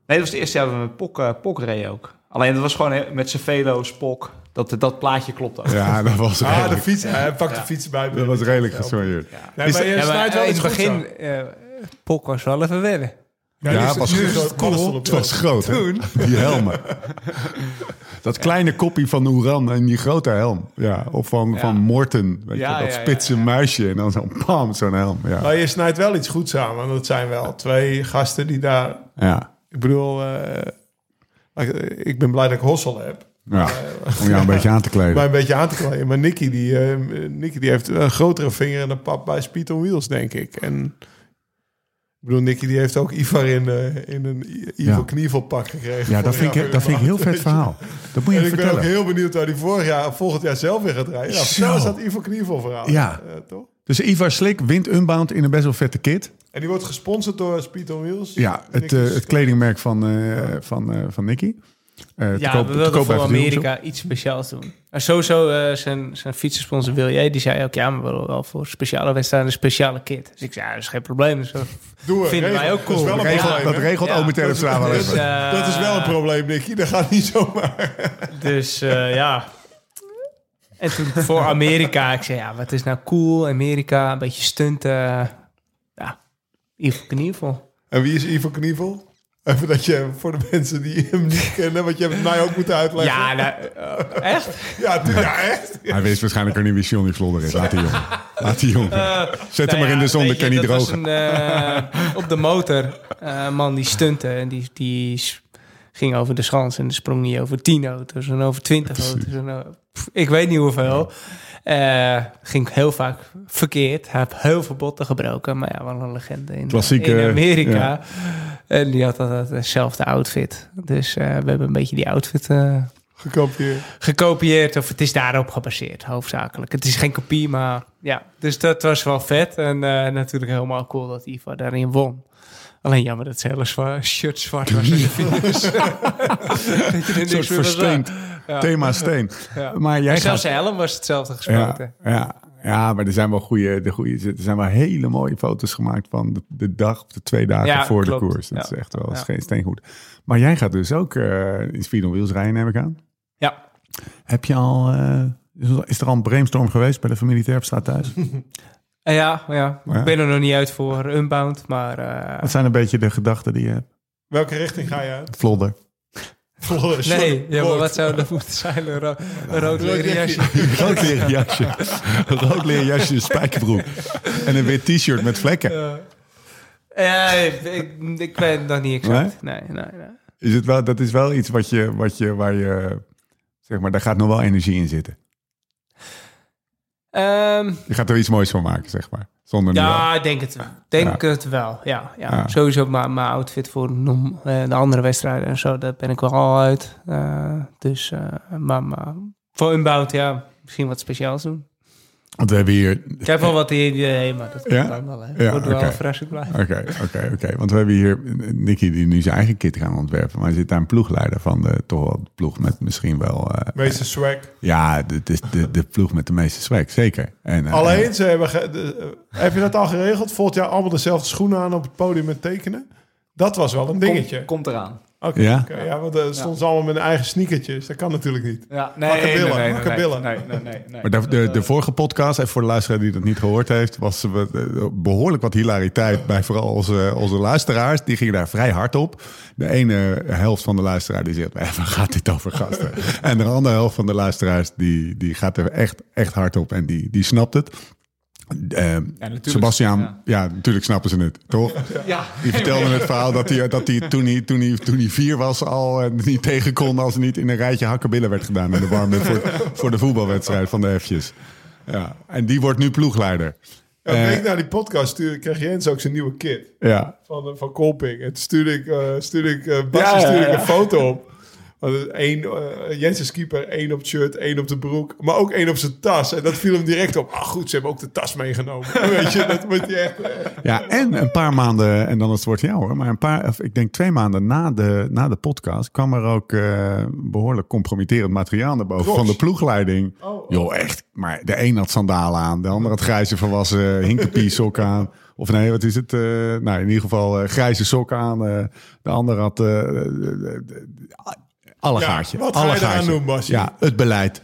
Nee, dat was het eerste jaar dat we met Pok, eh, Pok reden ook. Alleen dat was gewoon met Cervelo, Spok. Dat, dat plaatje klopt ook. Ja, dat was Ah, de redelijk, fiets. Ja. de fiets bij. dat was redelijk gesoigneerd. Nee, Is- maar je Ja, maar snijdt wel in het begin, eh Pok was wel even wennen. Ja, het was, nu het het was groot, hè? Die helmen. Dat kleine koppie van Oeran en die grote helm. Ja, of van, Ja. van Morten. Weet Ja, je, dat spitse ja. muisje en dan zo'n pam, zo'n helm. Ja. Maar je snijdt wel iets goeds aan. Want dat zijn wel twee gasten die daar... Ja. Ik bedoel... eh, ik- ben blij dat ik Hossel heb. ja, om jou een beetje aan te kleden. Maar een beetje aan te kleden. Maar Nicky, die, eh, Nicky die heeft een grotere vinger dan pap bij Speed on Wheels, denk ik. En ik bedoel, Nicky die heeft ook Ivar in, eh, in een I- Ivo Ja. Knievelpak gekregen. Ja, dat vind, ik, dat vind ik een heel vet verhaal. Dat moet je En ik ben ook heel benieuwd waar hij vorig jaar, volgend jaar zelf weer gaat rijden. Ja, vertel eens dat Ivo Knievel verhaal. Ja. Eh, toch? Dus Ivar Slik wint Unbound in een best wel vette kit. En die wordt gesponsord door Speed on Wheels. Ja, het, eh, het kledingmerk van, van, van Nicky. Eh, te Ja, koop- we wilden voor. Amerika iets speciaals doen. En sowieso eh, zijn, zijn fietsensponsor Wil jij, die zei ook... ja, maar we willen wel voor speciale wedstrijden een speciale kit. Dus ik zei, ja, dat is geen probleem. Dus, Doe het, vinden regel. wij ook Dat cool. dat regelt Ja. Omer Terpstra wel dus, even. eh, Dat is wel een probleem, Nicky. Dat gaat niet zomaar. Dus eh, ja. En toen voor Amerika, ik zei, ja, wat is nou cool? Amerika, een beetje stunten. ja, Ivo Knievel. En wie is Ivo Knievel? Even dat je voor de mensen die hem niet kennen, want je hebt het mij ook moeten uitleggen. Ja, nou, eh, echt? ja, tu- ja echt. Hij wist waarschijnlijk ook niet wie Johnny Vlodder is. Laat die jongen. Laat die jongen. Zet hem Nou maar in de zon, dan kan hij drogen. Een, eh, op de motor, eh, man die stunte. En die, die ging over de schans en sprong niet over 10 auto's en over 20 auto's. En, eh, pff, ik weet niet hoeveel. Eh, ging heel vaak verkeerd. Hij heeft heel veel botten gebroken. Maar ja, wel een legende in, Klassieke, in Amerika. ja. En die had altijd dezelfde outfit. Dus eh, we hebben een beetje die outfit eh, Gekopieerd. gekopieerd. Of het is daarop gebaseerd, hoofdzakelijk. Het is geen kopie, maar ja. Dus dat was wel vet. En eh, natuurlijk helemaal cool dat Iva daarin won. Alleen jammer dat zijn hele zwa- shirt zwart was. dat je er Een niks meer Ja. thema steen. Ja. Maar jij En gaat... zelfs zijn helm was hetzelfde Ja, gespoten. ja, ja, maar er zijn wel goede, de goede, er zijn wel hele mooie foto's gemaakt van de, de dag of de twee dagen Ja, voor klopt. de koers. Dat Ja. is echt wel Ja. geen steengoed. Maar jij gaat dus ook eh, in Speed on Wheels rijden, neem ik aan. Ja. Heb je al, eh, is er- al een brainstorm geweest bij de familie Terpstra thuis? Eh, ja, ja, Ja. ik ben er nog niet uit voor Unbound, maar eh, Wat zijn een beetje de gedachten die je hebt? Welke richting ga je uit? Vlodder. Flores. nee, ja, maar wat zou dat moeten zijn? Een, ro een rood leren jasje. Rood leren jasje. Rood leren jasje, spijkerbroek. En een wit t-shirt met vlekken. Ja, ik, ik, ik weet het nog niet exact. Nee, nee, nee. Is het wel, dat is wel iets wat je, wat je, waar je, zeg maar, daar gaat nog wel energie in zitten. Ehm, Je gaat er iets moois van maken, zeg maar. Zonder ja, ik denk het wel. Denk Ja. het wel, ja. ja. Ja. Sowieso mijn mijn outfit voor nom- eh, de andere wedstrijden en zo, daar ben ik wel al uit. Eh, dus, eh, maar, maar voor Unbound, ja, misschien wat speciaals doen. Want we hebben hier... Ik heb wel wat ideeën, maar dat kan dan wel. hè. Ja, Wordt wel verrassing blijven. Oké, oké, oké. Want we hebben hier Nicky die nu zijn eigen kit gaan ontwerpen. Maar hij zit daar een ploegleider van de toch wel de ploeg met misschien wel... eh, Meeste swag. ja, het is de, de ploeg met de meeste swag, zeker. En, eh, Alleen, ze hebben ge- de- eh, heb je dat al geregeld? Volgend jaar allemaal dezelfde schoenen aan op het podium met tekenen? Dat was wel een dingetje. Komt, komt eraan. Oké, Ja? oké, ja, want er stonden ze allemaal met hun eigen sneakertjes. Dat kan natuurlijk niet. Ja, nee, nee, billen, nee, nee, billen. nee, nee, nee, nee. Maar de, de, de vorige podcast, even voor de luisteraar die dat niet gehoord heeft, was eh, behoorlijk wat hilariteit bij vooral onze, onze luisteraars. Die gingen daar vrij hard op. De ene helft van de luisteraar die zegt, "Eh, waar gaat dit over gasten? en de andere helft van de luisteraars die, die gaat er echt, echt hard op en die, die snapt het. Eh, natuurlijk. Sebastian, Ja. ja. natuurlijk snappen ze het, toch? Ja, Die vertelde het verhaal dat hij, dat hij, toen, hij, toen, hij, toen hij vier was al eh, niet tegen kon als er niet in een rijtje hakkenbillen werd gedaan in de warming voor, voor de voetbalwedstrijd van de F'jes. Ja, en die wordt nu ploegleider. Ja, Eh, een week na die podcast stuurde, kreeg Jens ook zijn nieuwe kit Ja, van, eh, van Colping. En toen stuurde ik, eh stuurde ik, eh Ja, stuurde ik ja. een foto op. Want het één, eh, keeper, één op het shirt, één op de broek. Maar ook één op zijn tas. En dat viel hem direct op. Ah goed, ze hebben ook de tas meegenomen. Weet je, dat moet je echt... eh, ja, en een paar maanden, en dan is het woord jou hoor, maar een paar, of ik denk twee maanden na de, na de podcast kwam er ook eh, behoorlijk compromitterend materiaal naar boven van de ploegleiding. Oh. Joh, echt. Maar de een had sandalen aan, de ander had grijze verwassen hinkepie sokken aan. Of nee, wat is het? Nou, in ieder geval grijze sokken aan. de ander had eh, eh, eh, alle Ja, gaatje. wat ga alle je doen, Basje? Ja, het beleid.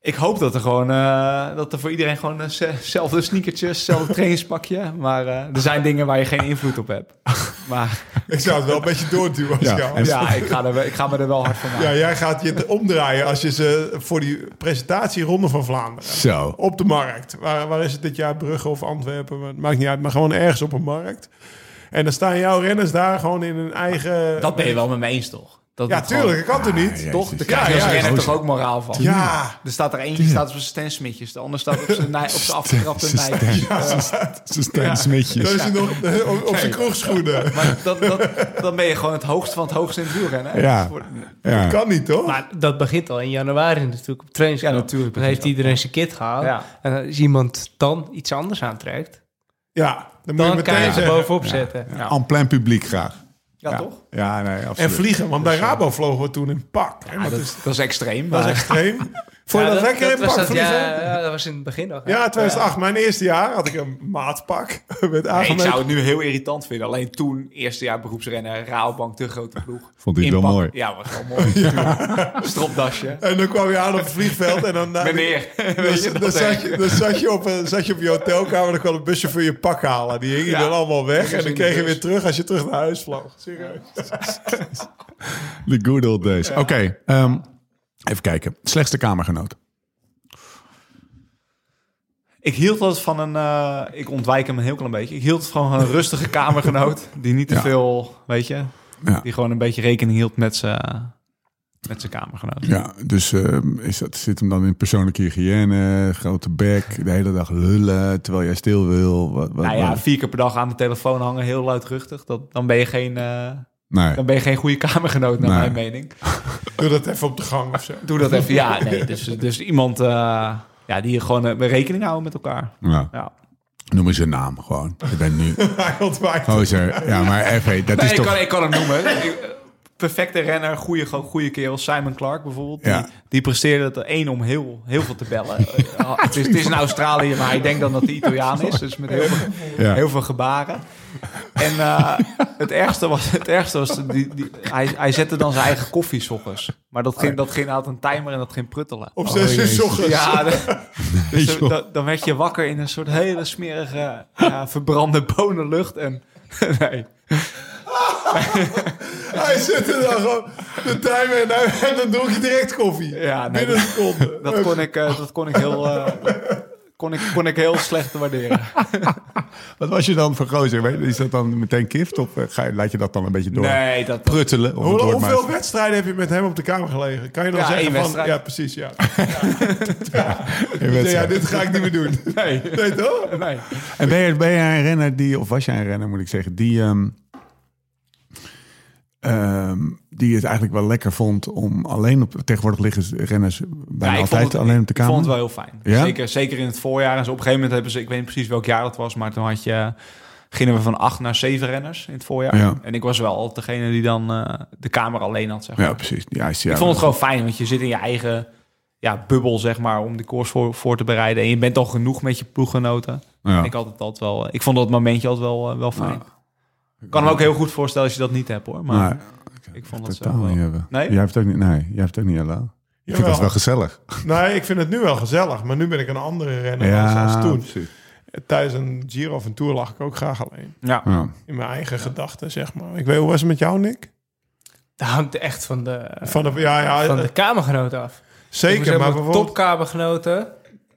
Ik hoop dat er gewoon eh, dat er voor iedereen gewoon hetzelfde sneakertjes, hetzelfde trainingspakje. Maar eh, er zijn dingen waar je geen invloed op hebt. Maar Ik zou het wel een beetje doorduwen als Ja, jou. ja, ik ga, er, wel- ik ga me er wel hard van maken. Ja, jij gaat je omdraaien als je ze voor die presentatie Ronde van Vlaanderen. Zo. Op de markt. Waar, waar is het dit jaar? Brugge of Antwerpen? Het maakt niet uit, maar gewoon ergens op een markt. En dan staan jouw renners daar gewoon in hun eigen... Dat ben je wel met me eens, toch? Dat Ja, tuurlijk. Dat kan toch niet? Toch? Krijg je Ja, ja, toch ook moraal van. Ja. Er staat er eentje staat op zijn Stan Smitjes, de ander staat op zijn, op zijn afgetrapte Nike. Ze staan smitjes. Dan is hij nog op, op zijn kroegschoenen. Maar dat, dat, dan ben je gewoon het hoogste van het hoogste in het wielrennen. hè? Ja. Dat. Kan niet, toch? Maar dat begint al in januari natuurlijk op trainingskamp. Ja, natuurlijk Dan heeft iedereen zijn kit gehaald. En als iemand dan iets anders aantrekt, Ja, dan moet je dan kan meteen je ze zeggen. bovenop zetten. Ja. En plein publiek graag. Ja, toch? Ja, nee, absoluut. En vliegen, want bij Rabo vlogen we toen in pak. Ja, dat, dat, is, dat is extreem. dat is maar- extreem. Vond je Ja, dat, lekker in was pak dat, ja, Ja, ja, dat was in het begin nog. 2008, mijn eerste jaar, had ik een maatpak met Nee, ik zou het nu heel irritant vinden. Alleen toen, eerste jaar beroepsrennen, Rabobank, te grote ploeg. Vond hij het wel mooi. Ja, was wel mooi. Stropdasje. En dan kwam je aan op het vliegveld en dan... Meneer. Dan, dan, zat je, dan zat je op, een- zat je op je hotelkamer en dan kwam een busje voor je pak halen. Die hingen Ja. dan allemaal weg en dan kreeg je weer terug als je terug naar huis vloog. Serieus. The good old days. Oké, ehm, even kijken. Slechtste kamergenoot. Ik hield altijd van een... eh, ik ontwijk hem een heel klein beetje. Ik hield van een rustige kamergenoot. Die niet te Ja. veel, weet je... Ja. Die gewoon een beetje rekening hield met zijn met zijn kamergenoot. Ja, dus ehm, is dat, zit hem dan in persoonlijke hygiëne, grote bek, de hele dag lullen terwijl jij stil wil. Wat, wat, Nou ja, vier keer per dag aan de telefoon hangen, heel luidruchtig. Dat, dan, ben je geen, eh, nee. dan ben je geen goede kamergenoot, naar Nee. mijn mening. Doe dat even op de gang of zo. Doe dat even. Ja, nee. Dus, dus iemand eh, ja, die gewoon uh, rekening houden met elkaar. Ja. Ja. Noem eens een naam gewoon. Je bent nu Hij ontwijkt. gozer. Ja, maar even, dat Nee, is ik, toch... kan, ik kan hem noemen. Perfecte renner, goede, goede kerel. Simon Clark bijvoorbeeld. Ja. Die, die presteerde het één om heel, heel veel te bellen. Eh, het, is, het is een Australië, maar ik denk dan dat hij Italiaan is. Dus met heel veel, Ja. heel veel gebaren. En eh, het ergste was, het ergste was die, die, hij, hij zette dan zijn eigen koffie ochtends. Maar dat ging, dat ging uit een timer en dat ging pruttelen. Op zes uur jezus. 's ochtends. Ja, de- je dus wel. dan, dan werd je wakker in een soort hele smerige, ja, verbrande bonenlucht. En nee, Hij zette dan gewoon de timer en, dan dronk je direct koffie. Ja, nee, Binnen een seconde. dat kon ik, eh, dat kon ik heel... eh, kon ik, kon ik heel slecht waarderen. Wat was je dan voor gozer? Weet je, Is dat dan meteen kift of eh, ga je, laat je dat dan een beetje door Nee, dat, pruttelen? Of Hoe, hoeveel maar- wedstrijden heb je met hem op de kamer gelegen? Kan je nog Ja, zeggen één van... wedstrijd. Ja, precies, ja. Ja, wedstrijd. dit ga ik niet meer doen. nee. Nee, toch? nee. En ben je, ben jij een renner die, of was jij een renner moet ik zeggen, die, ehm, ehm, die het eigenlijk wel lekker vond om alleen op... Tegenwoordig liggen renners bijna Ja, altijd het- alleen op de Ik vond kamer. het wel heel fijn. Ja? Zeker, zeker in het voorjaar. En op een gegeven moment hebben ze, ik weet niet precies welk jaar dat was, maar toen had je, gingen we van acht naar zeven renners in het voorjaar. Ja. En ik was wel altijd degene die dan eh, de kamer alleen had, zeg maar. Ja, precies. Ja, ik vond het gewoon fijn, want je zit in je eigen ja, bubbel, zeg maar, om die koers voor, voor te bereiden. En je bent al genoeg met je ploeggenoten. Ja. Ik, had het altijd wel, ik vond dat momentje altijd wel, eh, wel fijn. Ik kan me ook heel goed voorstellen als je dat niet hebt, hoor. Maar ik vond dat totaal niet hebben. Nee? Jij hebt het ook niet. Nee, jij hebt het ook niet, Ella. Ik vind dat wel gezellig. Nee, ik vind het nu wel gezellig. Maar nu ben ik een andere renner als, als toen. precies. Tijdens een Giro of een Tour lag ik ook graag alleen. Ja. Ja. In mijn eigen gedachten, zeg maar. Ik weet, hoe was het met jou, Nick? Dat hangt echt van de, Van de, ja, ja, van de kamergenoot af. zeker. Maar bijvoorbeeld... topkamergenoten,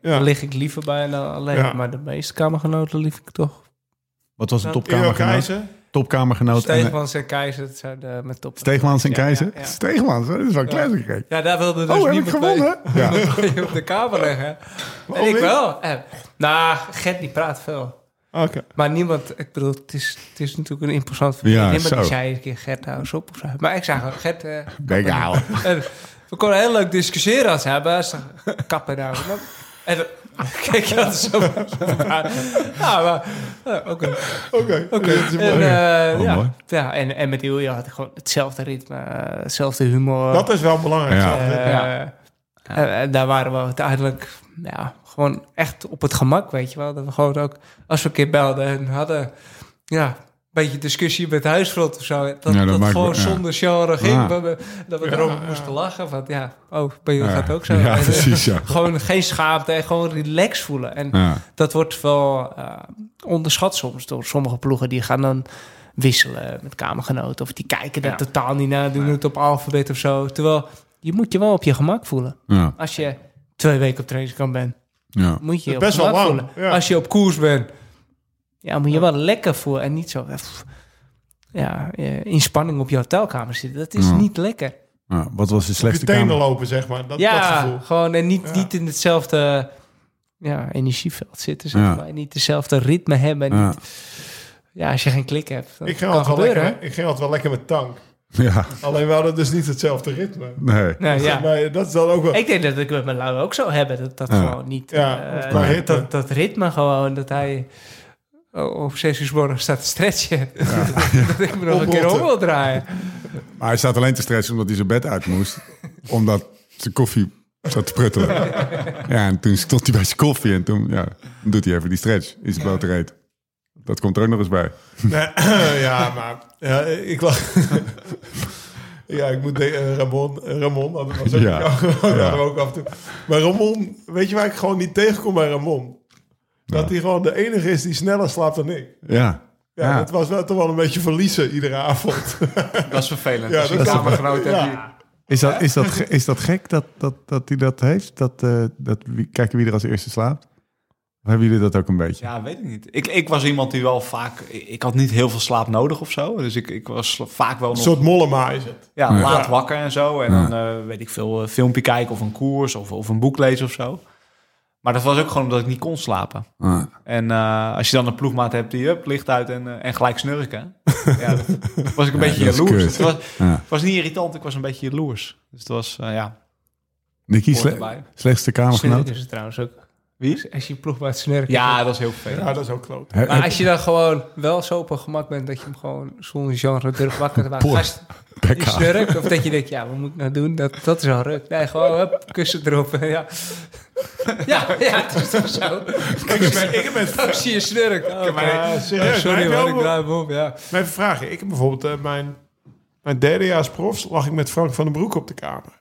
Ja. dan lig ik liever bij dan alleen. Ja. Maar de meeste kamergenoten lief ik toch. Wat was de Ido topkamergenoot? Keizer. Topkamergenoot. en- Steegmans en Keizer, dat zijn de, met top. Steegmans en Ja, Keizer? Ja, ja. Steegmans, dat is wel een kijk. Ja, daar wilde dus Oh, niemand gewonnen? mee- Ja. mee op de kamer leggen. En Waarom ik wel. Eh, nou, Gert die praat veel. Oké. Maar niemand, ik bedoel, het is, het is natuurlijk een imposant familie. Ja, niemand zo. die zei een keer, Gert, hou eens op. Of zo. Maar ik zei gewoon, Gert... eh, en we konden heel leuk discussiëren als hebben. Kappen nou. En keek je altijd zo. Ja, maar... eh, Oké. Oké. Oké. Is mooi. eh, Oh, ja, ja, en, en met Ilja had ik gewoon hetzelfde ritme, eh, hetzelfde humor. Dat is wel belangrijk. Ja. zeg. Eh, Ja. En, en daar waren we uiteindelijk ja, gewoon echt op het gemak, weet je wel. Dat we gewoon ook, als we een keer belden en hadden, ja, beetje discussie met huisvrot of zo. Dat, Ja, dat dat, maakt- gewoon zonder genre ging. Ja. Dat we, erover ja. moesten lachen. Van ja, oh, bij jullie Ja. gaat het ook zo. Ja, En, eh, precies, ja. Gewoon geen schaamte en gewoon relax voelen. En Ja. dat wordt wel eh, onderschat soms door sommige ploegen. Die gaan dan wisselen met kamergenoten. Of die kijken er Ja. totaal niet naar, doen het op alfabet of zo. Terwijl je moet je wel op je gemak voelen. Ja. Als je twee weken op trainingskamp bent, Ja. moet je je op Best je wel gemak lang, voelen. ja. Als je op koers bent, ja, moet je wel lekker voelen. En niet zo eh, pff, ja, eh, in spanning op je hotelkamer zitten. Dat is Ja. niet lekker. Ja. Wat was de Op je slechtste tenen kamer? lopen, zeg maar. Dat, dat ja, gevoel. gewoon en niet, Ja. niet in hetzelfde ja, energieveld zitten, zeg Ja. maar. En niet dezelfde ritme hebben. En Ja. niet, ja, als je geen klik hebt, dat Ik ging, kan altijd wel lekker, ik ging altijd wel lekker met tank. Ja. Alleen we hadden dus niet hetzelfde ritme. Nee. Nou, ja. Maar dat is dan ook wel... Ik denk dat ik met mijn Lau ook zo hebben. Dat dat Ja. gewoon niet... Ja, eh, dat, ritme. dat, dat ritme gewoon, dat hij op zes uur 's morgens staat te stretchen. dat ik me nog een keer om wil draaien. Maar hij staat alleen te stressen omdat hij zijn bed uit moest. omdat zijn koffie zat te pruttelen. ja, en toen stond hij bij zijn koffie en toen ja, doet hij even die stretch in zijn blote reet. Dat komt er ook nog eens bij. Nee, ja, maar ja, ik lag... ja, ik moet denken, eh, Ramon, Ramon, dat was ook, Ja. ja. Ja. ook af en toe. Maar Ramon, weet je waar ik gewoon niet tegenkom bij Ramon? Dat Ja. hij gewoon de enige is die sneller slaapt dan ik. Ja. Ja, Ja. dat was wel toch wel een beetje verliezen iedere avond. Dat is vervelend. Ja, Als je dat is- kamergenoot hebt ja. die- Is dat, is, dat, is dat gek dat, dat, dat hij dat heeft? Dat, eh, dat wie, kijken wie er als eerste slaapt? Of hebben jullie dat ook een beetje? Ja, weet ik niet. Ik, ik was iemand die wel vaak... Ik had niet heel veel slaap nodig of zo. Dus ik, ik was vaak wel Een nog soort mollema is het. ja, Ja. laat wakker en zo. En Ja. dan eh, weet ik veel, een filmpje kijken of een koers of, of een boek lezen of zo. Maar dat was ook gewoon omdat ik niet kon slapen. Ah, En eh, als je dan een ploegmaat hebt die up, licht uit en, eh, en gelijk snurken. ja, dat was ik een beetje jaloers. Het was, ja. het was niet irritant, ik was een beetje jaloers. Dus het was, eh, ja, Nicky, sle- erbij. slechtste kamergenoot? Is het trouwens ook. Wie? Als je ploeg bij het snurken. Ja, dat is heel vervelend. Ja, dat is ook kloot. He- Maar als je dan gewoon wel zo op een gemak bent dat je hem gewoon zonder genre durft wakker te maken. Gast, snurkt. Of dat je denkt, ja, wat moet ik nou doen? Dat, dat is al ruk. Nee, gewoon hup, kussen erop. ja. ja, ja, het is toch zo. Ik heb, ik je snurk. Oh, maar, serieus, Oh, sorry maar man, heb ik hem op. Ja. Maar even vragen. Ik heb bijvoorbeeld eh, mijn, mijn derdejaars profs lag ik met Frank van den Broek op de kamer.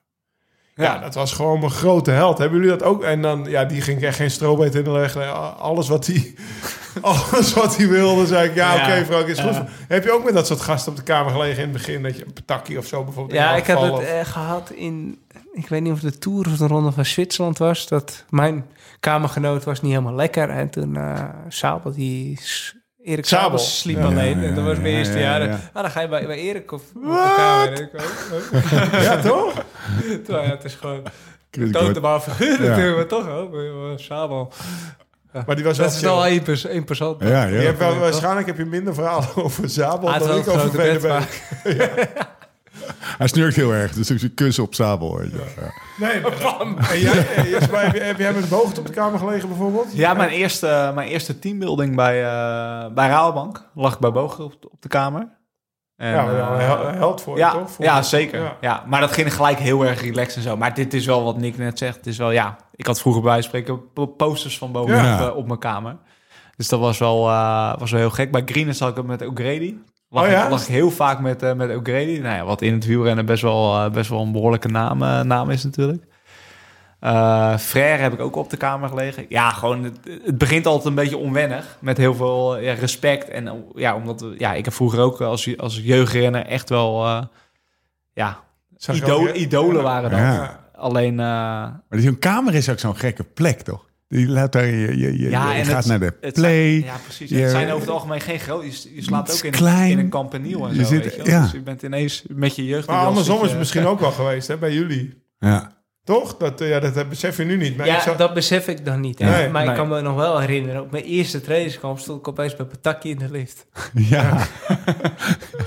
Ja, dat was gewoon mijn grote held. Hebben jullie dat ook? En dan, ja, die ging echt geen strobeet in de leggen. Alles wat hij, alles wat hij wilde, zei ik, ja, Ja. oké Frank, is goed. Heb je ook met dat soort gasten op de kamer gelegen in het begin? Dat je een patakkie of zo bijvoorbeeld Ja, in ik heb het eh, gehad in... Ik weet niet of het de Tour of de Ronde van Zwitserland was. Dat mijn kamergenoot was niet helemaal lekker. En toen eh Sabel, die... Erik Sabel. Sabel sliep Ja, alleen. ja, en dat was mijn ja, eerste ja, jaar. ja. Ah, dan ga je bij, bij Erik of op de kamer. Ja, toch? Terwijl, ja, het is gewoon... Hem maar figuur Ja. natuurlijk, maar toch ook. maar Sabel. Maar die was wel Dat is wel één, pers één persoon. Ja, Je ja. hebt wel, waarschijnlijk heb je minder verhalen over Zabel Ah, dan ik wel over VDB. bed, Hij snurkt heel erg, dus ik kussen op sabel. Ja. Nee, maar, en jij, eh, Jesper, heb, jij- heb jij met Boogd op de kamer gelegen bijvoorbeeld? Ja, mijn eerste, mijn eerste teambuilding bij, eh bij Rabobank lag ik bij Bogen op, op de kamer. En, Ja, eh, een held voor ja, je, toch? Voor- ja, zeker. Ja. Ja. maar dat ging gelijk heel erg relaxed en zo. Maar dit is wel wat Nick net zegt. Het is wel, ja, ik had vroeger bij spreken po- posters van boven Ja. op, eh, op mijn kamer. Dus dat was wel, eh, was wel heel gek. Bij Green zat ik ook met O'Grady. Lag, Oh ja? ik, lag ik heel vaak met, eh met O'Grady. Nou ja, wat in het wielrennen best wel, eh, best wel een behoorlijke naam, eh, naam is natuurlijk. Frère heb ik ook op de kamer gelegen. Ja, gewoon, het, het begint altijd een beetje onwennig. Met heel veel ja, respect. En eh, ja, omdat ja, ik heb vroeger ook als, als jeugdrenner echt wel... ja, idolen waren dat. Alleen, Maar zo'n kamer is ook zo'n gekke plek, toch? Die laat daar, je, je, je, ja, gaat het- naar de het play. Zijn, ja, precies. Je- het zijn over het algemeen geen groot... Je, je slaat ook in, klein. in een kampeniel en Je zo, zit- weet je ja. Dus je bent ineens met je jeugd... Maar andersom is het misschien ook wel geweest, hè, bij jullie. Ja. Toch? Dat, eh, ja, dat eh, besef je nu niet. Maar ik Ja, zag- dat besef ik dan niet. Nee, maar ik kan me nog wel herinneren, op mijn eerste trainingskamp stond ik opeens bij Pataki in de lift. Ja.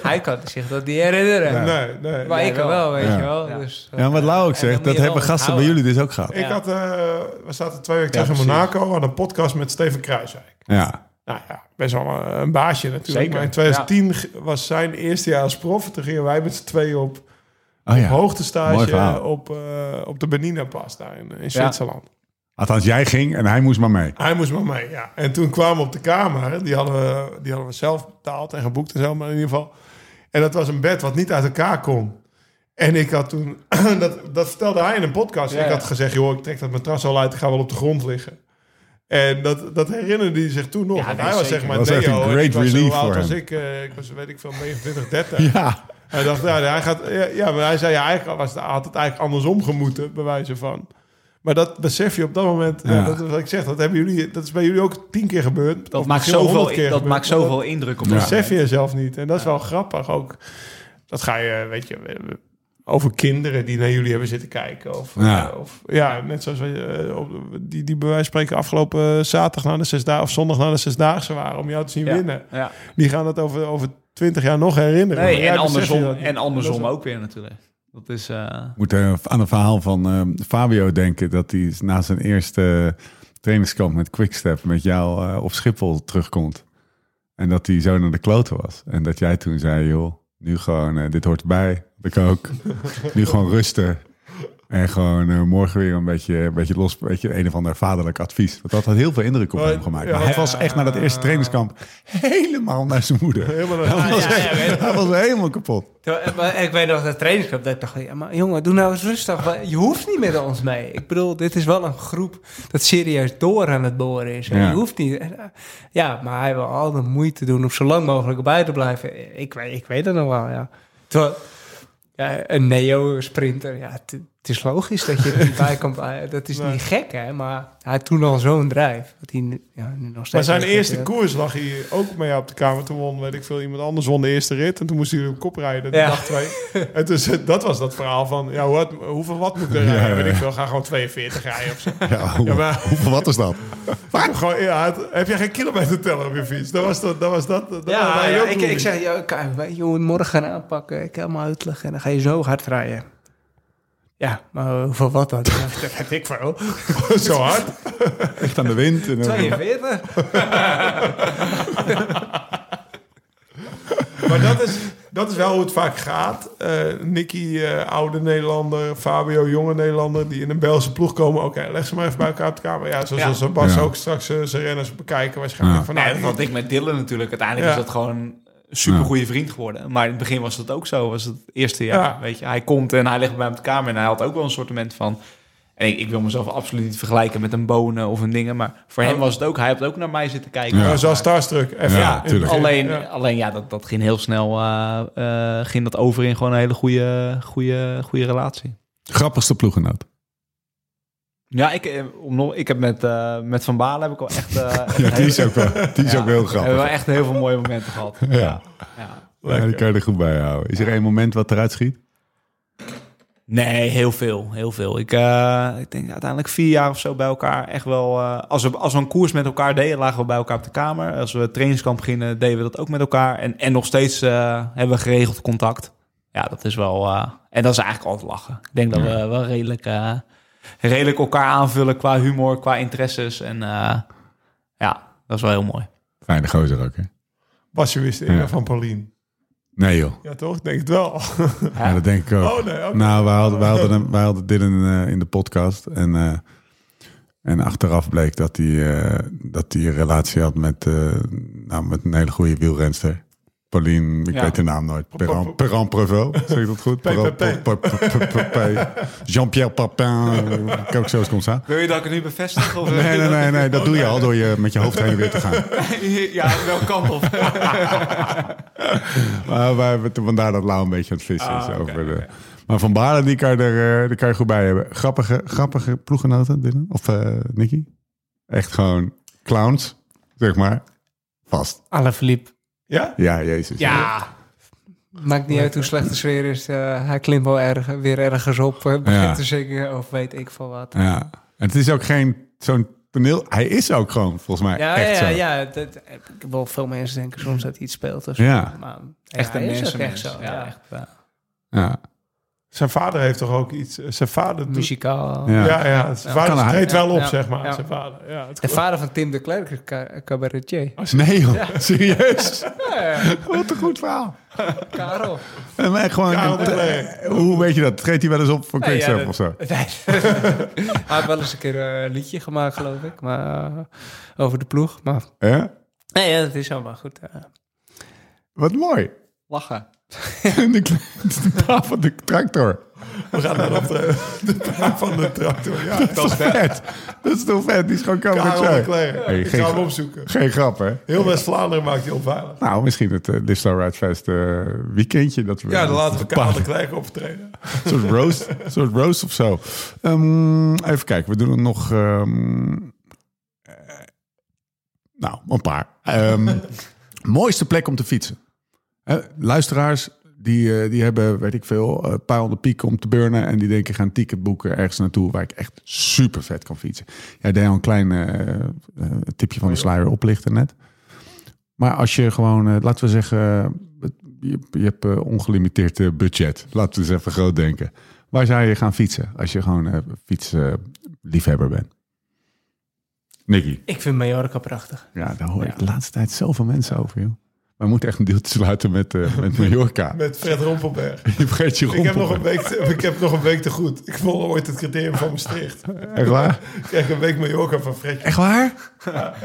Hij kan zich dat niet herinneren. Nee, nee. Maar nee. ik wel, wel. weet Ja. je wel. Ja. Dus, ja, wat Lau ook zegt, dat hebben gasten bij jullie dus ook gehad. Ik had, eh, we zaten twee weken Ja, terug in. Monaco, hadden een podcast met Steven Kruiswijk. Ja. Nou ja, best wel een, een baasje natuurlijk. Zeker, Maar in 2010 g- was zijn eerste jaar als prof. Toen gingen wij met z'n tweeën op, Oh op ja. Mooi hoogtestage op, eh, op de Benina Pas daar in, in Zwitserland. Althans, jij ging en hij moest maar mee. Hij moest maar mee, ja. En toen kwamen we op de kamer. Die hadden we, die hadden we zelf betaald en geboekt en zo, maar in ieder geval. En dat was een bed wat niet uit elkaar kon. En ik had toen, dat, dat vertelde hij in een podcast. Ja, ik ja. had gezegd, joh, ik trek dat matras al uit, ik ga wel op de grond liggen. En dat, dat herinnerde hij zich toen nog. Ja, hij was zeker. zeg maar Dat was echt een en great ik was zo relief oud voor als hem. ik. eh, ik was, weet ik veel, 29, 30. Ja. Hij dacht, ja, hij gaat, ja, ja, maar hij zei, ja, eigenlijk was het, had het eigenlijk andersom gemoeten, bij wijze van. Maar dat besef je op dat moment, ja. Dat is wat ik zeg, dat, hebben jullie, dat is bij jullie ook tien keer gebeurd. Dat maakt zoveel, 100 keer dat gebeurd, maakt zoveel indruk op Dat besef je zelf niet. En dat is wel grappig ook. Dat ga je, weet je, over kinderen die naar jullie hebben zitten kijken. Of Ja. eh, of, ja net zoals we, eh, die, die bij wijze van spreken afgelopen zaterdag naar de zesdaagse of zondag naar de zesdaagse waren om jou te zien Ja, winnen. Ja. Die gaan dat over, over twintig jaar nog herinneren. Nee, en andersom, dat en Dat andersom ook weer natuurlijk. Dat is... eh, moet eh, aan het verhaal van eh, Fabio denken dat hij na zijn eerste trainingskamp met Quickstep met jou eh, op Schiphol terugkomt. En dat hij zo naar de kloten was. En dat jij toen zei, joh, nu gewoon, dit hoort erbij. Ik ook. nu gewoon rusten. En gewoon eh, morgen weer een beetje, een beetje los, een beetje een of ander vaderlijk advies. Want dat had heel veel indruk op Oh, hem gemaakt. ja. Maar hij was echt na dat eerste trainingskamp helemaal naar zijn moeder. Helemaal naar- Hij was, Ja, ja, weet- hij was helemaal kapot. Toen- maar Ik weet nog dat trainingskamp dat ik dacht, ja, maar jongen, doe nou eens rustig. Je hoeft niet met ons mee. Ik bedoel, dit is wel een groep dat serieus door aan het boren is. En. Je hoeft niet. eh, Ja, maar hij wil al de moeite doen om zo lang mogelijk bij te blijven. Ik weet, ik weet het nog wel, ja. Terwijl, ja, een neo-sprinter, ja, het, is logisch dat je er niet bij kan. Dat is Nee. niet gek, hè? Maar hij had toen al zo'n drijf. Dat hij nu, ja, nu nog Maar steeds zijn nog eerste koers lag hij ook mee op de kamer. Toen won, weet ik veel, iemand anders won de eerste rit. En toen moest hij op kop rijden, de Ja. dag twee. En dus dat was dat verhaal van, ja, hoeveel wat moet ik er Ja, rijden? ja, Weet ik veel, ga gewoon 42 rijden of zo. Ja, hoe- Ja, maar- hoeveel wat is dat? Gewoon, ja, het- heb jij geen kilometer teller op je fiets? Dat was dat, dat, was dat, dat Ja, was ja, ook ik, ik zeg, ja, kijk, weet je, je moet morgen gaan aanpakken. Ik helemaal uitleggen en dan ga je zo hard rijden. Ja, maar hoeveel wat dan? Dat weet ik veel. Zo hard. Echt aan de wind. En, dan- 42? Maar dat is, dat is wel hoe het vaak gaat. Eh Nicky, eh, oude Nederlander. Fabio, jonge Nederlander. Die in een Belgische ploeg komen. Oké, leg ze maar even bij elkaar op de kamer. Ja, zoals Ja. zoals Bas Ja. ook straks eh, zijn renners bekijken waarschijnlijk. Ja. Van, Nee, nou, dat had ik met Dylan natuurlijk. Uiteindelijk Ja. is dat gewoon super goede vriend geworden. Maar in het begin was dat ook zo. Was het eerste jaar. Ja. Weet je, hij komt en hij ligt bij mij op de kamer en hij had ook wel een soort van. En ik, ik wil mezelf absoluut niet vergelijken met een bonen of een dingen. Maar voor hem was het ook. Hij heeft ook naar mij zitten kijken. Ja. Zoals Starstruck. Even Ja. Alleen, Ja. alleen ja, dat, dat ging heel snel. eh, eh, ging dat over in gewoon een hele goede, goede, goede relatie. Grappigste ploegenoot. Ja, ik, eh, om nog, ik heb met, eh, met Van Balen heb ik wel echt. eh, echt Ja, die is ook wel, die is ja, ook heel Hebben we grappig. wel echt heel veel mooie momenten gehad. Ja. ja. Ja, die kan je er goed bij houden. Is er één moment wat eruit schiet? Nee, heel veel. Heel veel. Ik, ik denk uiteindelijk vier jaar of zo bij elkaar. Echt wel. als, we, als we een koers met elkaar deden, lagen we bij elkaar op de kamer. Als we trainingskamp beginnen, deden we dat ook met elkaar. En, en nog steeds hebben we geregeld contact. ja, dat is wel... en dat is eigenlijk altijd lachen. Ik denk dat we wel redelijk, redelijk elkaar aanvullen qua humor, qua interesses. En eh, ja, dat is wel heel mooi. Fijne gozer ook, hè? Basje wist Ja. van Paulien. Nee, joh. Ja, toch? Ik denk het wel. Ja, dat denk ik ook. Oh, nee, oké. Nou, wij hadden, wij hadden, hem- wij hadden dit in, eh, in de podcast. En, eh, en achteraf bleek dat hij, eh, dat een relatie had met, eh, nou, met een hele goede wielrenster. Pauline, ik Ja. weet de naam nooit. Perrin, Perrin Prevot, zeg ik dat goed? Jean-Pierre Papin, eh, quelque chose comme ça. Wil je dat ik het nu bevestig? Of Nee, nee, nee, nee, dat doe je al door je met je hoofd heen en weer te gaan. ja, welke kant op? Maar wij hebben toen vandaar dat Lau een beetje aan het vissen is. Ah, over de. Maar Van Baarle, die kan, je er, eh, die kan je goed bij hebben. Grappige, grappige ploeggenoten, Dylan? Of eh Nicky? Echt gewoon clowns, zeg maar. Vast. Alle Philippe. Ja? Ja, jezus. Ja. Maakt niet uit hoe slecht de sfeer is. eh, hij klimt wel erg, weer ergens op. eh, begint Ja. te zingen of weet ik veel wat. Ja. En het is ook geen zo'n toneel... Hij is ook gewoon, volgens mij, Ja, echt ja, zo. ja. Dat, ik heb wel veel mensen denken soms dat hij iets speelt. Of zo. Ja. Maar, Echt een hij is ook mensenmens. echt zo. Ja, Ja, echt, Ja. Zijn vader heeft toch ook iets... eh, Zijn vader doet... Muzikaal. Ja. Ja, ja. Zijn vader treedt wel op, Ja. zeg maar. Ja. Zijn vader. Ja, het De vader van Tim de Klerk is ca- cabaretier. Nee joh, serieus? Wat een goed verhaal. Karel. En gewoon, Karel de eh, Klerk. hoe weet je dat? Treedt hij wel eens op voor Nee, Quickstep dat- of zo? Nee. hij heeft wel eens een keer een liedje gemaakt, geloof ik. Maar, eh, over de ploeg. Maar Ja? nee, ja, dat is allemaal goed. eh. Wat mooi. Lachen. de, de praat van de tractor. We gaan naar de, de praat van de tractor. Ja, Dat is vet. Dat is toch vet? Die is gewoon Karel de. Klerk. Hey, Ik geen ga hem opzoeken. Geen grap, hè? Heel West-Vlaanderen maakt hij onveilig. Nou, misschien het uh, Ride Fest eh, weekendje. Dat we Ja, dan laten we Karel de optreden. Een soort roast, een soort roast of zo. Ehm, even kijken, we doen er nog... ehm, eh, nou, een paar. Ehm, mooiste plek om te fietsen. Eh, luisteraars, die, eh, die hebben, weet ik veel, een paar honderd pieken om te burnen. En die denken, gaan ticket boeken ergens naartoe waar ik echt super vet kan fietsen. Jij deed al een klein eh, eh, tipje van de sluier oplichten net. Maar als je gewoon, eh, laten we zeggen, eh, je, je hebt eh, ongelimiteerd eh, budget. Laten we eens even groot denken. Waar zou je gaan fietsen als je gewoon eh fietsliefhebber bent? Nicky. Ik vind Mallorca prachtig. Ja, daar hoor ik de laatste tijd zoveel mensen over, joh. We moeten echt een deeltje sluiten met, eh met Mallorca. Met Fred Rompelberg. Je vergeet je Ik heb, nog een week te, ik heb nog een week te goed. Ik volg ooit het criterium van Maastricht. Echt waar? Ik krijg een week Mallorca van Fredje. Echt waar?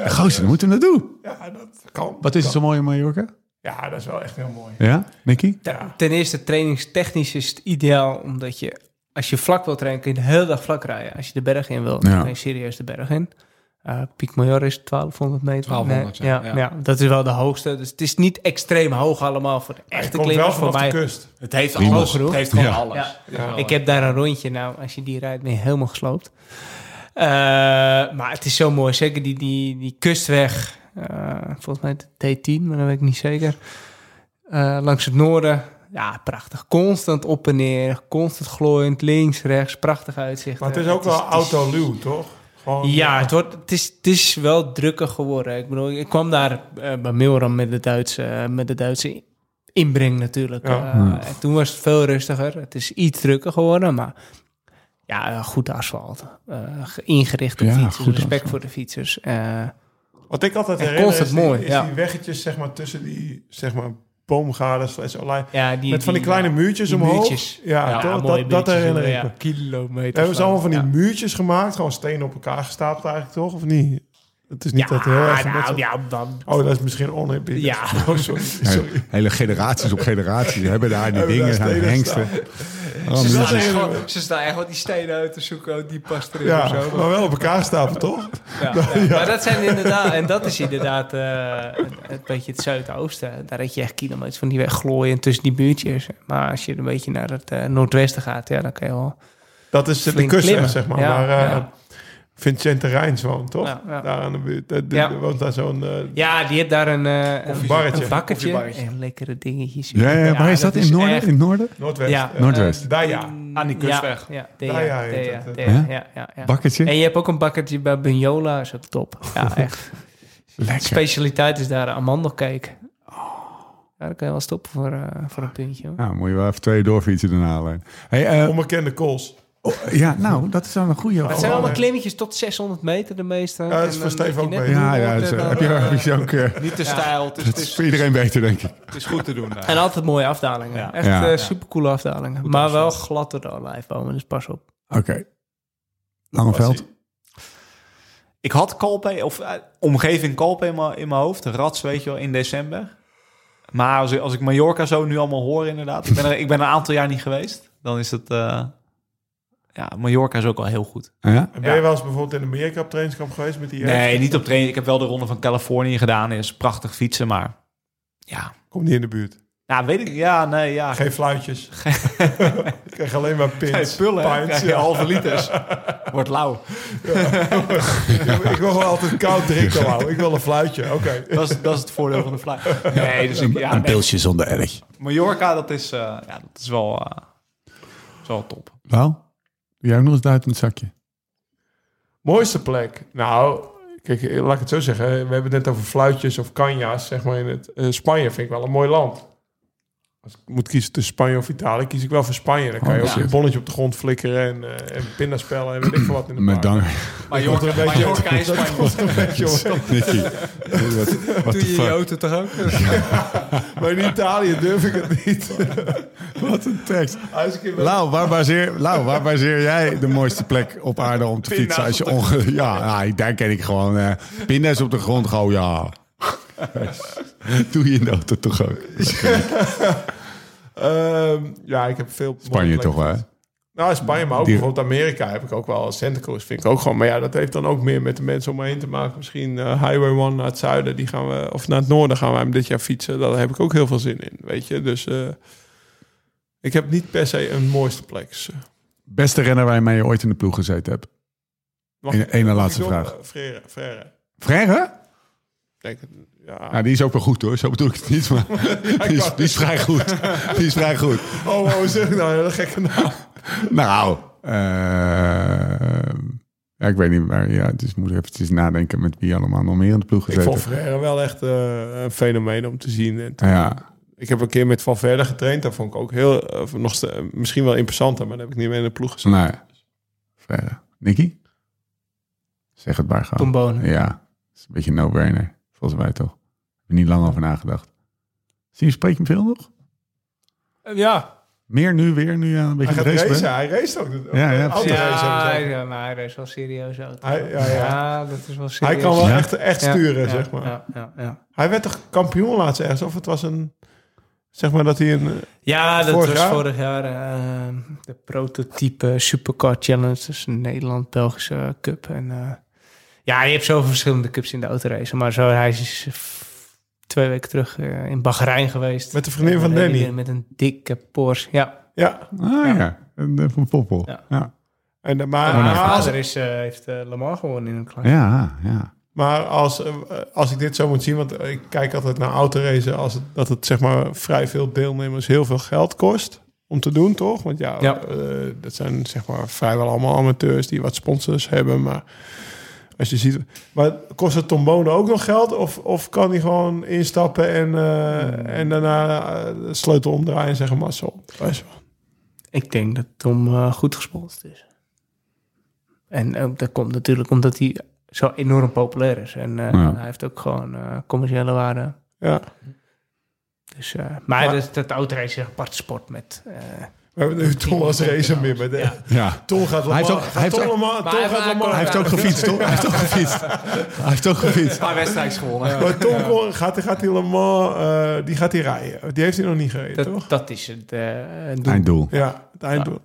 Gozer, dan moeten we naartoe. Ja, dat kan. Wat is er zo mooi in Mallorca? Ja, dat is wel echt heel mooi. Ja, Nicky? Ja. Ten eerste, trainingstechnisch is het ideaal, omdat je, als je vlak wil trainen, kun je de hele dag vlak rijden. Als je de berg in wil, dan Ja. kun je serieus de berg in. Uh, Piek Major is 1200 meter. 1200, Nee, ja. ja, Ja. ja, dat is wel de hoogste. Dus het is niet extreem hoog allemaal voor de Het echte komt wel klimmers. Voor de kust. Het heeft Prima. alles. Het heeft gewoon Ja. alles. Ja. Ik heb daar een rondje. Nou, als je die rijdt, ben je helemaal gesloopt. Eh, maar het is zo mooi. Zeker die, die, die kustweg. eh, volgens mij de T10, maar dat weet ik niet zeker. Eh, langs het noorden. Ja, prachtig. Constant op en neer. Constant glooiend. Links, rechts. Prachtig uitzicht. Maar het is Eh, ook wel het is- autoluw, toch? Gewoon, ja, het, wordt, het, is, het is wel drukker geworden. Ik bedoel, ik kwam daar eh, bij Milram met de Duitse, eh, met de Duitse inbreng natuurlijk. Ja. Eh, en toen was het veel rustiger. Het is iets drukker geworden, maar ja, goed asfalt. Eh, ge- ingericht op Ja, fietsers, goed respect asfalt. voor de fietsers. Eh, Wat ik altijd herinner is, die, mooi, is ja. die weggetjes zeg maar, tussen die zeg maar, boomgaarden slash olij. ja, die, Met van die kleine muurtjes die omhoog. muurtjes. Ja, Ja, dat, dat muurtjes, herinner ik me. Kilometer. Hebben ze allemaal van die muurtjes gemaakt. Gewoon stenen op elkaar gestapeld eigenlijk, toch? Of niet? Het is niet dat heel erg... nou, ja, dan, Oh, dat is misschien oneerbiedig. Ja. Oh, sorry. sorry. Hele generaties op generaties hebben daar die dingen, stenen hengsten. Oh, ze, staan echt gewoon, ze staan echt wat die stenen uit te zoeken. Die past erin Ja, of zo. maar wel op elkaar stapelen, toch? Ja, ja. Maar dat zijn inderdaad, en dat is inderdaad eh, een, een beetje het zuidoosten. Daar heb je echt kilometers van die weg glooien tussen die buurtjes. Maar als je een beetje naar het eh, noordwesten gaat, ja, dan kan je wel. Dat is de kust, zeg maar. Ja, maar eh Vincent Rijns woont, toch? Ja, ja. Daar aan de buurt. Daar- daar- Ja. daar woont daar zo'n... eh, Ja, die heeft daar een, eh een, barretje. een bakkertje en lekkere dingetjes. Ja, ja, waar is dat? In noorden? echt- In het noorden? Noordwest. Ja. Eh, Noordwest. Daar ja. Aan die kustweg. Ja, ja, Daar ja ja, ja, ja. Bakkertje? En je hebt ook een bakkertje bij Bunyola, is ook top. Ja, echt. Lekker. Specialiteit is daar amandelcake. Ja, dan kan je wel stoppen voor, eh, voor een puntje. hoor. Nou, moet je wel even twee doorfietsen daarna alleen. Hey, eh, Onbekende kools. Ja, nou, dat is dan een goede. Maar het zijn Oh, allemaal klimmetjes tot 600 meter de meeste. Ja, dat is En voor Steve ook mee. Ja, ja, dus, heb je, ook... eh, Niet te stijl. Het is, het voor iedereen beter, denk ik. het is goed te doen daar. En altijd mooie afdalingen. Ja. Echt Ja. supercoole afdalingen. maar wel glad door de olijfbomen, dus pas op. Oké. Langeveld. Ik had Kalpe, of eh, omgeving Kalpe in mijn in mijn hoofd. Rats, weet je wel, in december. Maar als, ik- als ik Mallorca zo nu allemaal hoor, inderdaad. Ik ben er, ik ben er een aantal jaar niet geweest. Dan is het... ja, Mallorca is ook al heel goed. Ja? En ben je wel eens bijvoorbeeld in de Meerkamp trainingskamp geweest met die Nee, niet op training. Ik heb wel de ronde van Californië gedaan. is prachtig fietsen, maar... Ja, Komt niet in de buurt. ja weet ik. Ja, nee, ja. Geen fluitjes. ik krijg alleen maar pins. Geen spullen, pints, Krijg je ja. halve liters. Wordt lauw. ik wil gewoon altijd koud drinken, Lau. Ik wil een fluitje. Oké. Dat is, dat is het voordeel van de fly. Nee, dus ik, ja, een nee. pilsje zonder erg. Mallorca, dat is, eh, ja, dat is wel, eh, is wel top. Wel? Jij ook nog eens duit in het zakje? Mooiste plek? Nou, kijk, laat ik het zo zeggen. We hebben het net over fluitjes of canja's, zeg maar. In het, eh, Spanje vind ik wel een mooi land. Als ik moet kiezen tussen Spanje of Italië, kies ik wel voor Spanje. Dan kan je Oh, ook een bonnetje op de grond flikkeren en, eh en pindaspellen en weet ik veel wat in de Met park. dank. Mallorca, een beetje- Mallorca is dat Spanje. kost een beetje wat. Nicky. Wat, wat de fuck? auto toch ook? Maar in Italië durf ik het niet. Wat een tekst. Ik in Lau, waar baseer, Lau, waar baseer jij de mooiste plek op aarde om te Pinda's fietsen? Als je onge... Ja, nou, daar ken ik gewoon... eh pinda's op de grond, gewoon ja. Doe je in de auto toch ook? Ehm, ja, ik heb veel... Spanje toch wel, hè? Nou, Spanje, maar ook Die- bijvoorbeeld Amerika heb ik ook wel. Santa Cruz vind ik ook gewoon. Maar ja, dat heeft dan ook meer met de mensen om me heen te maken. Misschien eh, Highway 1 naar het zuiden, die gaan we... Of naar het noorden gaan we hem dit jaar fietsen. Daar heb ik ook heel veel zin in, weet je. Dus eh, ik heb niet per se een mooiste plek. Dus, eh, Beste renner waarmee je ooit in de ploeg gezeten hebt? mag- Ene- ene mag laatste vraag. Frère, Frère. Frère? Denk het, ja. Ja, die is ook wel goed hoor, zo bedoel ik het niet. Maar die, is, die is vrij goed. Die is vrij goed. Oh, oh, wat zeg ik nou? Een gekke naam. Nou, eh, ja, ik weet niet, maar ja, dus ik moet eventjes nadenken met wie allemaal nog meer in de ploeg Ik gezeten. vond Frère wel echt eh, een fenomeen om te zien. En te- Ja, Ik heb een keer met Van Verder getraind. Dat vond ik ook heel, eh, nog misschien wel interessanter, maar daar heb ik niet meer in de ploeg gezeten. nee. Frère. Nicky? Zeg het maar gewoon. Tom Bonen. Ja, dat is een beetje een no-brainer. Volgens mij toch. Heb er niet lang over nagedacht. Zie je, spreek je hem veel nog? Ja. Meer nu weer, nu je een beetje Hij aan gaat het racen? Hij race ook. Ja, ja, Auto Ja, ook. ja, maar hij is wel serieus. Hij- ja, ja. dat is wel serieus. Hij kan wel Ja? echt, echt sturen, ja, zeg maar. Ja, ja, ja. Hij werd toch kampioen laatst ergens? Of het was een... Zeg maar dat hij een... eh, Ja, dat Vorig was jaar? vorig jaar eh, de prototype Supercar Challenge. Dus een Nederland-Belgische cup. En eh, ja, je hebt zoveel verschillende cups in de autoracen. Maar zo, hij is twee weken terug eh, in Bahrein geweest. Met de vriendin En van Danny. Met een dikke Porsche. Ja, Ja. Ah ja, En, eh, van Poppel. Ja. Ja, En, de- maar, mijn maar als, vader is, eh, heeft eh Le Mans gewonnen in een klas. ja. ja. maar als, eh, als ik dit zo moet zien... Want ik kijk altijd naar autoracen... Als het, dat het zeg maar vrij veel deelnemers heel veel geld kost... Om te doen, toch? Want ja, Ja. eh, dat zijn zeg maar vrijwel allemaal amateurs... die wat sponsors hebben, maar... Als je ziet, maar kost het Tom Bonen ook nog geld? Of, of kan hij gewoon instappen en, eh, en daarna eh, de sleutel omdraaien en zeggen massa op? Weet je wel. Ik denk dat Tom eh, goed gesponsord is. En eh, dat komt natuurlijk omdat hij zo enorm populair is. En eh, Ja. hij heeft ook gewoon commerciële waarde. Ja. Dus, eh, maar Maar- dat, dat is een aparte sport met... We hebben als racer meer. Met de, Ja. ja. Tom gaat Hij heeft ook- hij gaat heeft ook- hij- gaat maar- Lamar- Hij heeft ook gefietst, toch? Hij heeft ook gefietst. Hij heeft ook gefietst. Een paar wedstrijdjes gewonnen. Maar Tom kon- gaat, gaat die Lamar, eh, die gaat hij rijden. Die heeft hij nog niet gereden, toch? dat, dat is het eh, doel. Einddoel. Ja, het einddoel.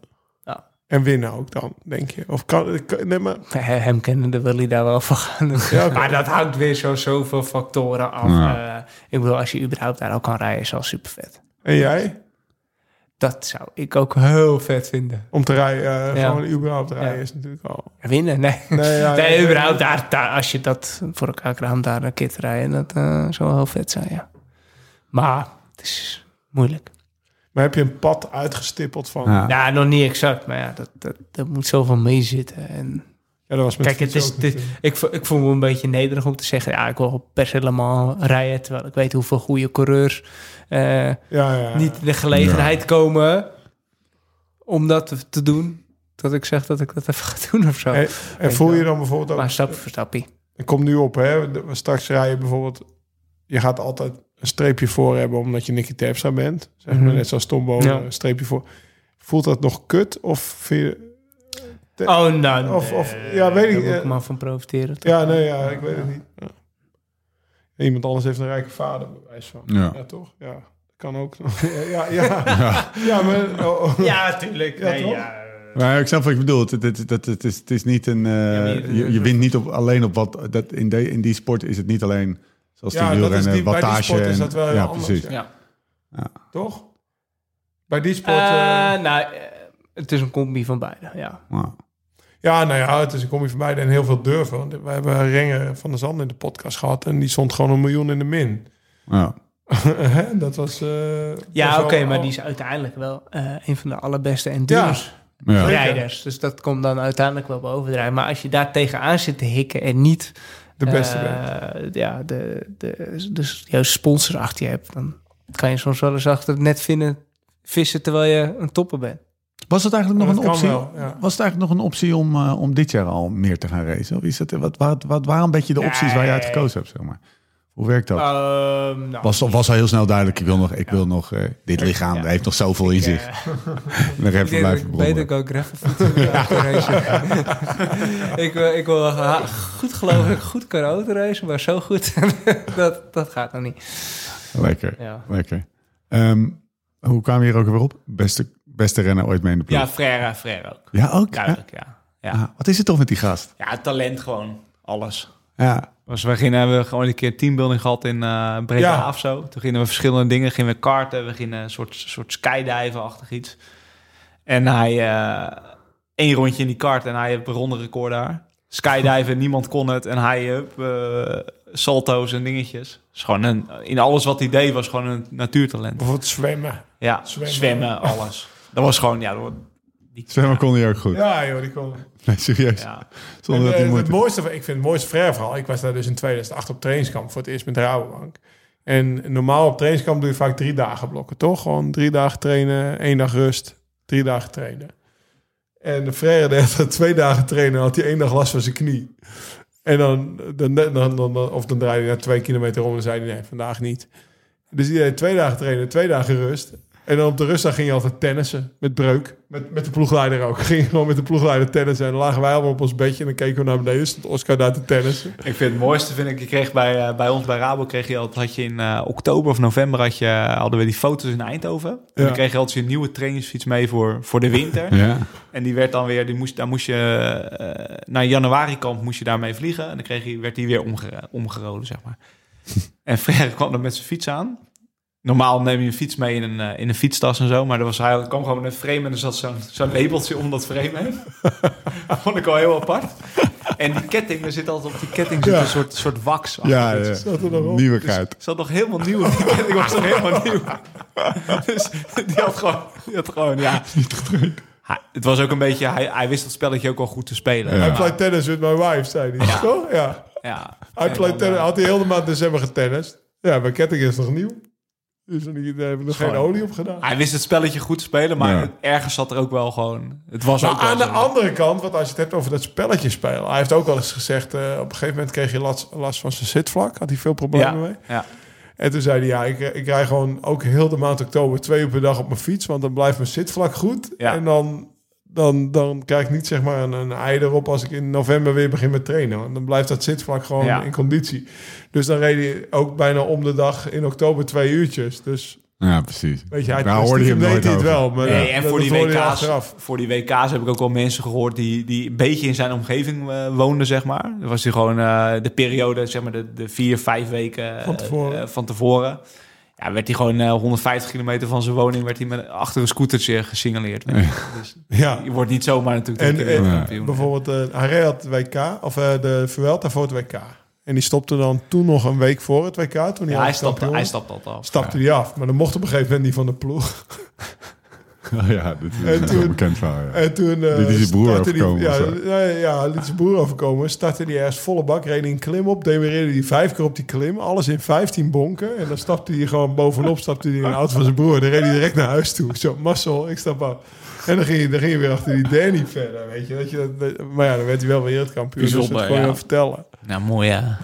Ja. En winnen ook dan, denk je. Of kan, kan- nee, maar He- Hem kennende wil hij daar wel van gaan. Ja. Maar dat hangt weer zo zoveel factoren af. Ja. Eh, ik bedoel, als je überhaupt daar al kan rijden, is al super vet. En jij? Dat zou ik ook heel vet vinden. Om te rijden, eh, Ja. gewoon überhaupt rijden Ja. is natuurlijk al... Winnen? Nee. Nee, ja, nee, ja, überhaupt daar, daar, als je dat voor elkaar krijgt om daar een keer te rijden, dat eh, zou wel heel vet zijn, ja. Maar het is moeilijk. Maar heb je een pad uitgestippeld van... Ja. Ja, nog niet exact, maar ja, dat, dat, dat moet zoveel meezitten. En Ja, dat was met Kijk, het is, dit, ik, ik voel me een beetje nederig om te zeggen... ja, ik wil per se rijden... terwijl ik weet hoeveel goede coureurs eh, Ja, ja. niet in de gelegenheid komen... om dat te, doen. Dat ik zeg dat ik dat even ga doen of zo. En, en voel je dan bijvoorbeeld ook... maar stap voor stapje. Het komt nu op, hè. De- Straks rij je bijvoorbeeld... Je gaat altijd een streepje voor hebben omdat je Nicky Terpstra bent. Zeg maar Mhm. net zoals Tom Bonen, Ja. een streepje voor. Voelt dat nog kut? Of vind je... Oh, nou... Of- of- nee, ja, weet ik, moet eh, ik maar van profiteren. toch? Ja, nee, ja, ik weet het niet. Ja. Iemand anders heeft een rijke vader, bewijs van. Ja. Ja, toch? Ja, dat kan ook. ja, ja, ja. ja, maar... oh, oh. Ja, tuurlijk. Ja, nee, ja. Maar ik snap wat je bedoelt. Het, het, het, het, is, het is niet een. eh, maar je- je, wint niet op, alleen op wat. Dat, in, de, in die sport is het niet alleen. Zoals Ja, die wielrennen, die- bij die wattage. sport is en- dat wel ja, anders, precies. ja. Ja. Toch? Bij die sport... Eh, eh, nou, het is een combi van beide, ja. Ja. Ja, nou ja, het is een combi van beide en heel veel durven. Want we hebben Renger van der Zand in de podcast gehad... en die stond gewoon een miljoen in de min. Ja. Hè, dat was... eh, Ja, oké, maar die is uiteindelijk wel eh, een van de allerbeste endurance Ja. rijders. Dus dat komt dan uiteindelijk wel bovendrijven. Maar als je daar tegenaan zit te hikken en niet... de beste eh, bent. Ja, de, de, dus jouw sponsor achter je hebt... dan kan je soms wel eens achter het net vinden, vissen terwijl je een topper bent. Was het eigenlijk nog Dat een optie? wel, ja. Was het eigenlijk nog een optie om, eh, om dit jaar al meer te gaan racen? Of is het, wat, wat, wat waren een beetje de opties waar je uit gekozen hebt? Zeg maar? Hoe werkt dat? Ehm, nou, was, was al heel snel duidelijk. Ik wil nog, ik wil nog eh, dit lichaam. Ja. Heeft nog zoveel in zich. eh, Nog even Ik dat blijven ik brommen. beter fietsen. ik, wil, ik wil goed geloof ik goed kan autoracen, maar zo goed, dat, dat gaat nog niet. Lekker, Ja, lekker. Ehm, hoe kwamen we hier ook weer op? Beste, beste renner ooit mee in de ploeg. Ja, Frère, Frère ook. Ja, ook? Duidelijk, ja. Ja, Ah, wat is het toch met die gast? ja talent gewoon. Alles. Ja, Dus we gingen, hebben we gewoon een keer teambuilding gehad in eh Breda Ja. of zo. Toen gingen we verschillende dingen. Gingen we karten, we gingen een soort, soort skydiven-achtig iets. En hij, eh één rondje in die kart en hij heeft een ronde record daar. Skydiven, niemand kon het. En hij, hup, eh, salto's en dingetjes. Dus gewoon een, in alles wat hij deed was gewoon een natuurtalent. Bijvoorbeeld zwemmen. Ja, Zwemmen. zwemmen, alles. Dat was gewoon, ja, dat die, zwemmen kon hij ook goed. Ja, joh, die kon... Nee, serieus. ja. Zonder En, dat hij eh, het mooiste, ik vind het mooiste vrij verhaal. Ik was daar dus in 2008 op trainingskamp voor het eerst met de Rabobank. En normaal op trainingskamp doe je vaak drie dagen blokken, toch? Gewoon drie dagen trainen, één dag rust, drie dagen trainen. En de Frère deed er twee dagen trainen, had hij één dag last van zijn knie. En dan, dan, dan, dan, dan- of dan draaide hij naar twee kilometer om en zei hij nee, vandaag niet. Dus die deed twee dagen trainen, twee dagen rust. En dan op de rustdag ging je altijd tennissen met breuk. Met, met de ploegleider ook. Ging gewoon met de ploegleider tennissen. En dan lagen wij allemaal op ons bedje en dan keken we naar beneden. Stond Oscar daar te tennissen. Ik vind het mooiste, vind ik, je kreeg bij, eh, bij ons bij Rabo, kreeg je altijd, had je in eh, oktober of november, had je, hadden we die foto's in Eindhoven. En Ja. dan kreeg je altijd een nieuwe trainingsfiets mee voor, voor de winter. Ja. En die werd dan weer, die moest, daar moest je, eh naar januari kamp moest je daarmee vliegen. En dan kreeg je, werd die weer omge, omgeroden, zeg maar. en Frère kwam er met zijn fiets aan. Normaal neem je een fiets mee in een, eh, in een fietstas en zo. Maar er was, hij kwam gewoon met een frame en er zat zo'n zo'n labeltje om dat frame heen. Vond ik al heel apart. En die ketting, er zit altijd op die ketting zit Ja. een soort, soort wax. Ja, ja. Zat er nog op. Nieuwigheid. Het zat nog helemaal nieuw. Die ketting was nog helemaal nieuw. Dus die had gewoon, die had gewoon ja. Hij- het was ook een beetje, hij, hij wist dat spelletje ook wel goed te spelen. Ja. I play tennis with my wife, zei hij. Ja. Toch? Ja. Ja. I play tennis. eh, Had hij heel de maand december getennist. Ja, mijn ketting is nog nieuw. Dus daar hebben we nog geen olie op gedaan. Hij wist het spelletje goed te spelen, maar Ja. ergens zat er ook wel gewoon... Het was Maar ook wel aan de zo. andere kant, want als je het hebt over dat spelletje spelen. Hij heeft ook wel eens gezegd, eh, op een gegeven moment kreeg hij last, last van zijn zitvlak. Had hij veel problemen Ja, mee. ja. En toen zei hij, ja, ik, ik rij gewoon ook heel de maand oktober twee uur per dag op mijn fiets. Want dan blijft mijn zitvlak goed. Ja. En dan, dan, dan krijg ik niet zeg maar een, een ei erop als ik in november weer begin met trainen. Want dan blijft dat zitvlak gewoon Ja. in conditie. Dus dan reed hij ook bijna om de dag in oktober twee uurtjes. Dus Ja, precies. weet je, hij Daar hoorde je hem deed hij het over. wel. Maar Nee, ja, en dat voor die, je WK's, voor die WK's heb ik ook wel mensen gehoord die, die een beetje in zijn omgeving eh, woonden, zeg maar. Dan was hij gewoon eh, de periode, zeg maar de, de vier, vijf weken Van tevoren. eh, van tevoren. Ja, werd hij gewoon eh, 150 kilometer van zijn woning werd hij met, achter een scootertje gesignaleerd. je. Dus Ja. je wordt niet zomaar natuurlijk En, de en bijvoorbeeld, eh hij had het WK, of eh, de Vuelta voor het WK. En die stopte dan toen nog een week voor het WK. Toen hij, Ja, hij al stapte, hij stapte altijd af. stapte die af. Maar dan mocht op een gegeven moment die van de ploeg. Oh ja, dit is En een toen- heel bekend verhaal. Ja. En toen eh, Dit is je broer startte die- overkomen, Ja, ja, liet zijn broer overkomen. Startte hij ergens volle bak, reed hij een klim op. Demereerde hij vijf keer op die klim. Alles in 15 bonken. En dan stapte hij gewoon bovenop, stapte hij in de auto van zijn broer. Dan reed hij direct naar huis toe. Zo, mazzel, ik stap af. En dan ging, hij, dan ging hij weer achter die Danny verder, weet je. Dat je dat, maar ja, dan werd hij wel wereldkampioen. dus dat kon je ja. wel vertellen. Nou, mooi ja.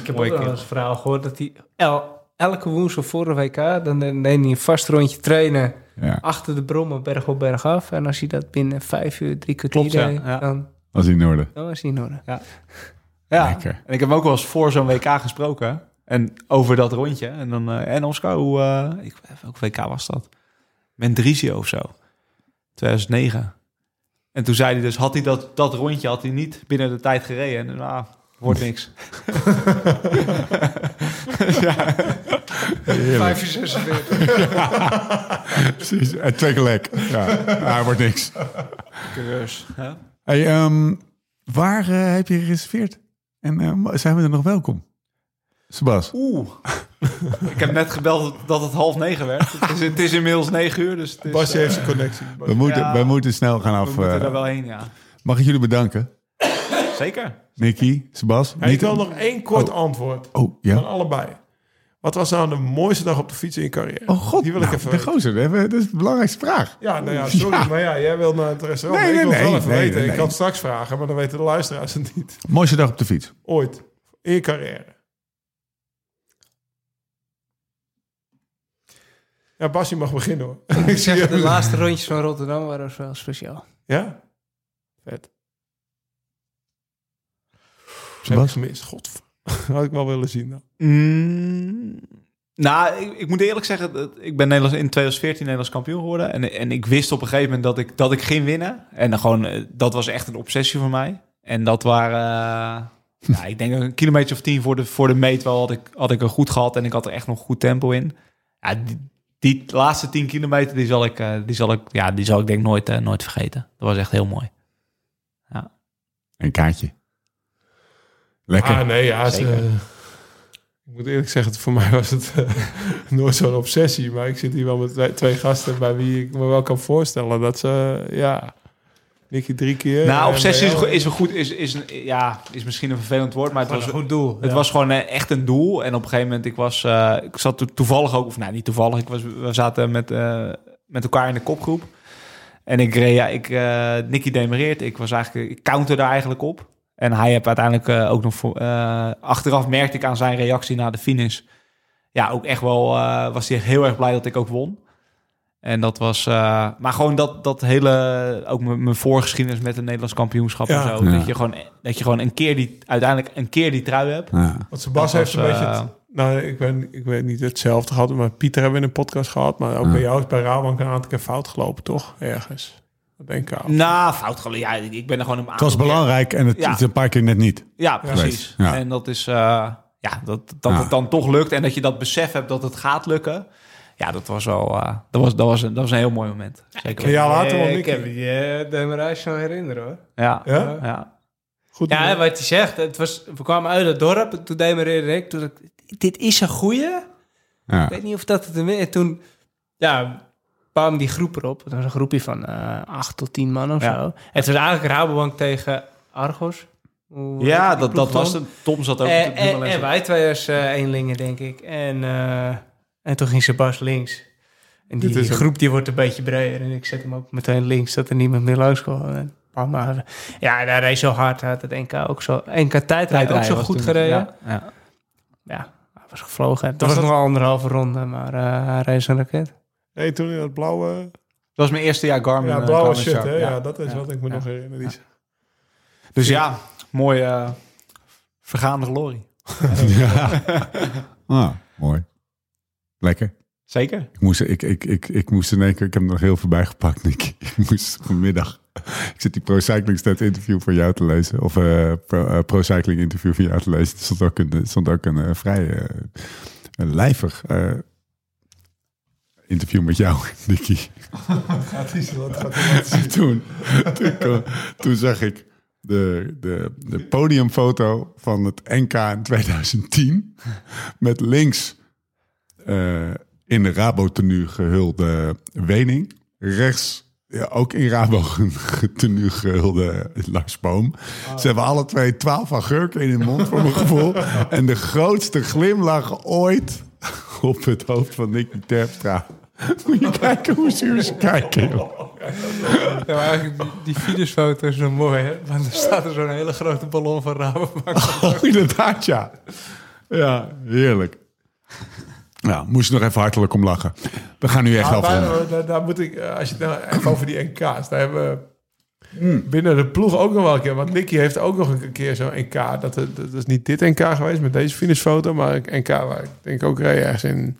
Ik heb ook eens een verhaal gehoord dat hij el- elke woensdag voor de WK... dan deed hij een vast rondje trainen Ja, achter de brommen, berg op berg af. En als hij dat binnen vijf uur, drie kwartier Klopt, ja. deed, Ja. Dan, als in orde. dan was hij in orde. Ja, Lekker. en ik heb ook wel eens voor zo'n WK gesproken. En over dat rondje. En dan, eh, en Oscar, hoe, eh, ik, welk WK was dat? Mendrisio of zo. 2009. En toen zei hij dus, had hij dat, dat rondje had hij niet binnen de tijd gereden. En nou, wordt niks. Vijf uur 46. Precies. En twee keer lek. Ja, wordt niks. Curieus. Ja? Hey, ehm, waar eh, heb je gereserveerd? En eh, zijn we er nog welkom? Sebas. Oeh. ik heb net gebeld dat het half negen werd. Het is, het is inmiddels negen uur, dus het is, Basje eh, heeft zijn connectie. We moeten, Ja. wij moeten snel gaan we af. moeten eh, er wel heen, ja. mag ik jullie bedanken? Zeker. Nicky, Sebas. Hey, ik wil nog één kort antwoord. Oh, Van ja. allebei. Wat was nou de mooiste dag op de fiets in je carrière? Oh god, Die wil ik nou, even de gozer, dat is de belangrijkste vraag. Ja, nou ja, sorry, Ja. maar ja, jij wil naar het restaurant. Nee, maar ik nee, wil het wel nee, even nee, weten. nee, Ik nee. kan het straks vragen, maar dan weten de luisteraars het niet. Mooiste dag op de fiets. Ooit. In je carrière. Ja, Basje mag beginnen hoor. Ik zeg, de laatste rondjes van Rotterdam waren wel speciaal. Ja? Vet. Heb ik gemist. God. Had ik wel willen zien dan. Mm, nou, ik, ik moet eerlijk zeggen, dat ik ben Nederlands, in 2014 Nederlands kampioen geworden. En, en ik wist op een gegeven moment dat ik, dat ik ging winnen. En dan gewoon, eh, dat was echt een obsessie voor mij. En dat waren, eh, ja, ik denk een kilometer of tien voor de, voor de meet wel had ik, had ik er goed gehad. En ik had er echt nog goed tempo in. Ja, die, die laatste 10 kilometer, die zal ik, eh, die zal ik, ja, die zal ik denk nooit, nooit vergeten. Dat was echt heel mooi. Een kaartje. Lekker. Ah, nee, ja. eh, ik moet eerlijk zeggen, voor mij was het eh, nooit zo'n obsessie. Maar ik zit hier wel met twee, twee gasten bij wie ik me wel kan voorstellen dat ze, ja, Nicky drie keer. Nou, en obsessie is, is een goed, is, is, een- ja, is misschien een vervelend woord, maar het was, een goed doel. Het was gewoon eh, echt een doel. En op een gegeven moment, ik was, eh, ik zat to- toevallig ook, of nou niet toevallig, ik was, we zaten met, eh, met elkaar in de kopgroep. En ik reed, ja, ik, eh Nicky demereert. Ik was eigenlijk, ik counterde eigenlijk op. En hij heeft uiteindelijk eh, ook nog voor, eh, achteraf merkte ik aan zijn reactie na de finish. Ja, ook echt wel, eh, was hij echt heel erg blij dat ik ook won. En dat was, eh, maar gewoon dat, dat hele, ook mijn mijn voorgeschiedenis met het Nederlands kampioenschap Ja. en zo. Ja. Dat je gewoon, dat je gewoon een keer die, uiteindelijk een keer die trui hebt. Ja. Want Sebas Dat heeft een beetje... het- nou, ik weet, ik weet niet hetzelfde gehad, maar Pieter hebben we in een podcast gehad. Maar ook Ja. bij jou is bij Rabank een aantal keer fout gelopen, toch? Ergens. Dat denk ik. Nou, fout geleden. Ja, ik ben er gewoon een Het was belangrijk en het, Ja. is een paar keer net niet. Ja, precies. Ja. En dat is, eh, ja, dat, dat Ja. het dan toch lukt en dat je dat besef hebt dat het gaat lukken. Ja, dat was wel, eh, dat, was, dat, was een, dat was een heel mooi moment. Zeker. Jaar later wel ik heb uh, demarage nog herinneren hoor. Ja, Ja? ja. Goed. Ja, wat hij zegt, het was, we kwamen uit het dorp, en toen demareerde ik. Toen dacht ik, dit is een goeie. Ja. Ik weet niet of dat het er En toen, ja, kwam die groep erop. Het was een groepje van eh acht tot tien man of Ja. zo. Het was eigenlijk Rabobank tegen Argos. Hoe ja dat, dat was het. Tom zat ook... En, op de en, en wij twee als eh, eenlingen, denk ik. En, eh, en toen ging Sebas links. En die groep die wordt een beetje breder. En ik zet hem ook meteen links, dat er niemand meer langs kwam. Maar, ja, daar reed zo hard. Hij had het NK ook zo. NK tijdrijden ook zo goed toen- gereden. Ja, Ja. ja. hij was gevlogen. Het Was was, dat- nog wel anderhalve ronde, maar eh, hij reed zo'n raket. Nee, toen in dat blauwe... Dat was mijn eerste jaar Garmin. Ja, eh, blauwe Garmin Sharp. hè? Ja, Ja. dat is Ja. wat ik me Ja. nog herinner. Die- Dus ja, mooie eh, vergaande glorie. Ja. Ah, mooi. Lekker. Zeker. Ik moest, ik, ik, ik, ik moest in één keer, ik heb er nog heel veel bij gepakt, Nick. Ik moest vanmiddag, ik zit die Pro Cycling Stat interview voor jou te lezen. Of eh, pro, eh, Pro Cycling interview voor jou te lezen. Er stond ook een, stond ook een eh, vrij een lijvig eh, interview met jou, Nicky. Gaat wat gaat toen, toen, toen zag ik de, de, de podiumfoto van het NK in 2010. Met links eh, in de Rabo-tenue gehulde Wening. rechts ja, ook in Rabo tenue gehulde Lars Boom. Ze hebben alle twee twaalf agurken in hun mond, voor mijn gevoel. En de grootste glimlach ooit op het hoofd van Nicky Terpstra. Moet je kijken hoe zuur ze kijken, joh. Ja, maar eigenlijk die, die is zo mooi, hè? Want er staat er zo'n hele grote ballon van Rabobank. Oh, inderdaad, ja. Ja, heerlijk. Ja, moest nog even hartelijk om lachen. We gaan nu echt Ah, daar, daar, daar moet ik, eh, als je het nou even over die NK's, daar hebben we binnen de ploeg ook nog wel een keer. Want Nicky heeft ook nog een keer zo'n NK. Dat, dat, dat is niet dit NK geweest met deze finishfoto, maar een NK waar ik denk ook reed ergens in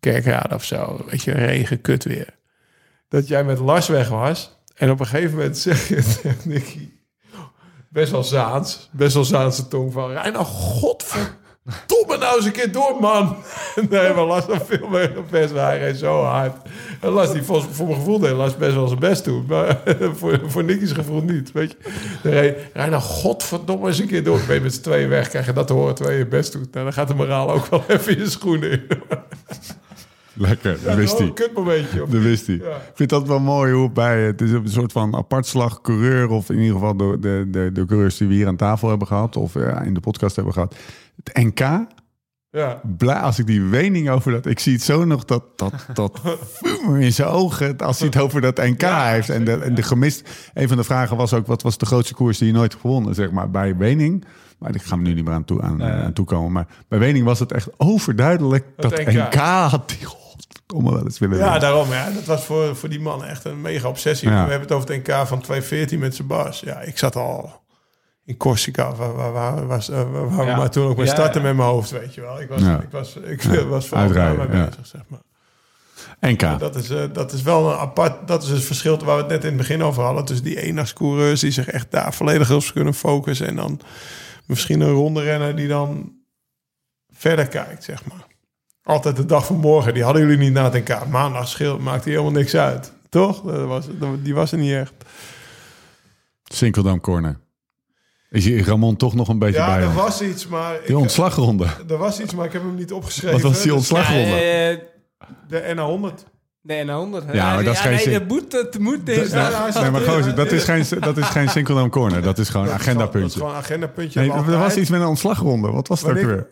Kerkrade of zo. Weet je, regen, kut weer. Dat jij met Lars weg was en op een gegeven moment zeg je Nicky, best wel Zaans, best wel Zaanse tong van, rij nou godverdomme nou eens een keer door, man. Nee, maar Lars dan veel meer op best. Hij reed zo hard. En Lars, die volgens, voor mijn gevoel deed Lars best wel zijn best doen. Maar voor, voor Nicky's gevoel niet, weet je. Dan reed, rij nou godverdomme eens een keer door. Ben je met z'n tweeën weg, krijg je dat te horen terwijl je je best doet. Nou, dan gaat de moraal ook wel even in je schoenen in. Lekker, dat wist hij. een kutmomentje. Dat wist hij. Ja. Ik vind dat wel mooi hoe bij het is een soort van apartslag coureur of in ieder geval de, de, de, de coureurs die we hier aan tafel hebben gehad of eh, in de podcast hebben gehad. Het NK, Ja. als ik die wening over dat, ik zie het zo nog dat dat dat in zijn ogen als hij het over dat NK heeft en de, en de gemist. Een van de vragen was ook wat was de grootste koers die je nooit gewonnen, zeg maar bij Wening. Maar ik ga me nu niet meer aan toe aan, aan toekomen. Maar bij Wening was het echt overduidelijk Dat dat, NK. NK had die wel eens willen Ja, daarom. Ja. Dat was voor, voor die man echt een mega obsessie. Ja. We hebben het over het NK van 2014 met zijn bas. Ja, ik zat al in Corsica, waar, waar, waar, was, eh, waar we Ja. maar toen ook mee Ja, starten ja. met mijn hoofd, weet je wel. Ik was, Ja. ik was, ik Ja. was vooral Uitrijden, daarmee ja. bezig, zeg maar. NK. Dat is, eh, dat is wel een apart, dat is het verschil waar we het net in het begin over hadden. Tussen die eendagscoureurs die zich echt daar volledig op kunnen focussen. En dan misschien een ronde renner die dan verder kijkt, zeg maar. Altijd de dag van morgen, die hadden jullie niet na het NK. Maandag scheelt, maakt hij helemaal niks uit. Toch? Dat was, dat- die was er niet echt. Sinkeldam corner. Is je Ramon toch nog een beetje Ja, bij? er hem? was iets, maar... Ik, Die ontslagronde. er was iets, maar ik heb hem niet opgeschreven. Wat was die Dus ontslagronde? eh, De N100. de N100. Ja, maar dat is geen nee, dat moet, dat moet deze Ja, dag. ja, Nee, maar gozer, dat is geen, dat is geen Sinkeldam corner. Dat is gewoon een Dat is gewoon- Dat is agendapuntje. gewoon een agendapuntje. Nee, er was iets met een ontslagronde. Wat was het ook weer?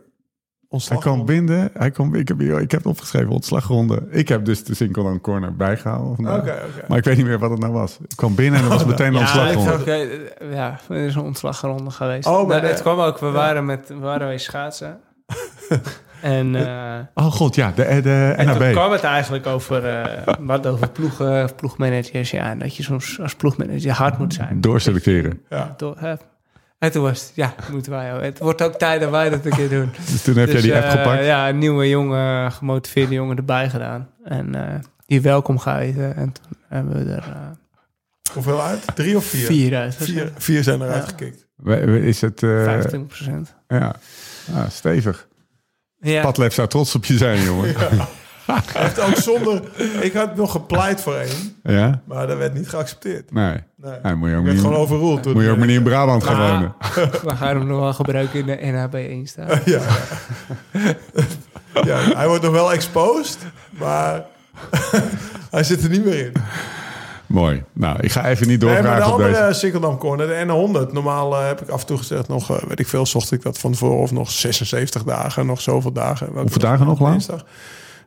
Hij kwam binnen. Hij kwam, ik, heb, ik heb het opgeschreven, ontslagronde. Ik heb dus de corner bijgehouden. vandaag. Oké, oké. Maar ik weet niet meer wat het nou was. Ik kwam binnen en er was meteen een Ja, ik ontslagronde. zag, eh, ja, er is een ontslagronde geweest. Oh, maar Nou, het de- kwam ook, we waren, met, we waren weer schaatsen. en, eh, Oh god, ja, de, de en toen NAB. kwam het eigenlijk over, eh, wat over ploegen, ploegmanagers. Ja, en dat je soms als ploegmanager hard moet zijn. Doorselecteren. Ja. Door. En toen was het, ja, moeten wij ook. Het wordt ook tijd dat wij dat een keer doen. Dus toen heb jij Dus, die app eh, gepakt. Ja, een nieuwe jongen, gemotiveerde jongen erbij gedaan. En eh, die welkom geheten. En toen hebben we er eh, Hoeveel uit? Drie of vier? vier uit. Vier, vier zijn eruit Ja. gekikt. Is het... eh, 25 procent. ja. Ah, stevig. Ja. Padlef zou trots op je zijn, jongen. Hij heeft ook zonder... Ik had nog gepleit voor één, Ja? maar dat werd niet geaccepteerd. Nee. Nee. Nee, moet je ook Ik werd niet, gewoon overroeld. moet je ook maar niet in Brabant gaan Maar- wonen. We gaan hem nog wel gebruiken in de NHB1 staan. Ja, ja. hij wordt nog wel exposed, maar hij zit er niet meer in. Mooi. Nou, ik ga even niet Nee, maar de doorvragen op andere deze. Sinkeldam Corner, de N100. Normaal eh, heb ik af en toe gezegd nog, eh, weet ik veel, zocht ik dat van tevoren. Of nog 76 dagen, nog zoveel dagen. Hoeveel dag? dagen nog? Dinsdag.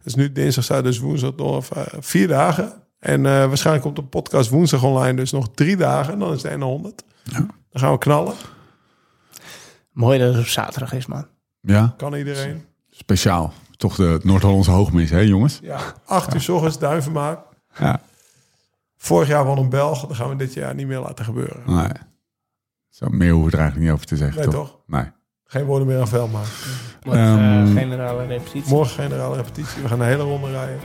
Dus nu dinsdag zou dus woensdag nog eh, vier dagen. En eh, waarschijnlijk komt de podcast woensdag online. Dus nog drie dagen, dan is de N100. Dan gaan we knallen. Mooi dat het op zaterdag is, man. Ja, Kan iedereen. speciaal. Toch de Noord-Hollandse hoogmis, hè jongens? Ja, acht uur s ochtends Duivenmaak. Ja. Vorig jaar won een Belg. Dat gaan we dit jaar niet meer laten gebeuren. Nee. Zo meer hoeven we er eigenlijk niet over te zeggen, Nee, toch? toch? Nee. Geen woorden meer aan vuil maken. Morgen Ehm, eh, generale repetitie. Morgen generale repetitie. We gaan een hele ronde rijden.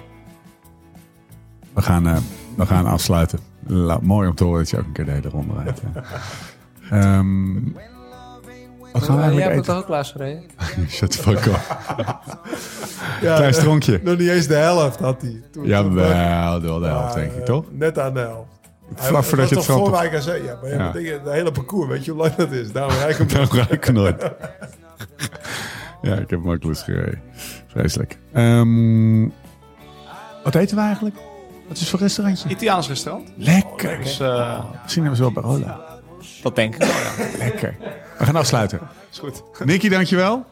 We gaan, eh, we gaan afsluiten. La- mooi om te horen dat je ook een keer de hele ronde rijdt. ja. Ehm, wat gaan we Jij eigenlijk hebt het ook laatst gereden? Shut the fuck up. Ja, Klein eh, stronkje. Nog niet eens de helft had hij. Toen- Jawel, wel de helft, Ja, denk ik, eh, toch? Net aan de helft. Vlak voordat je het op- Zee. Ja, maar Ja. denk, de hele parcours, weet je hoe lang dat is? Daarom rijd ik ruik ik nooit. ja, ik heb hem ook lust gereden. Vreselijk. Ehm, wat eten we eigenlijk? Wat is het voor restaurantje? Italiaans restaurant. Lekker. Dus eh, Misschien hebben ze wel Barola. dat denk ik wel, ja. Lekker. We gaan afsluiten. Is goed. Nicky, dankjewel.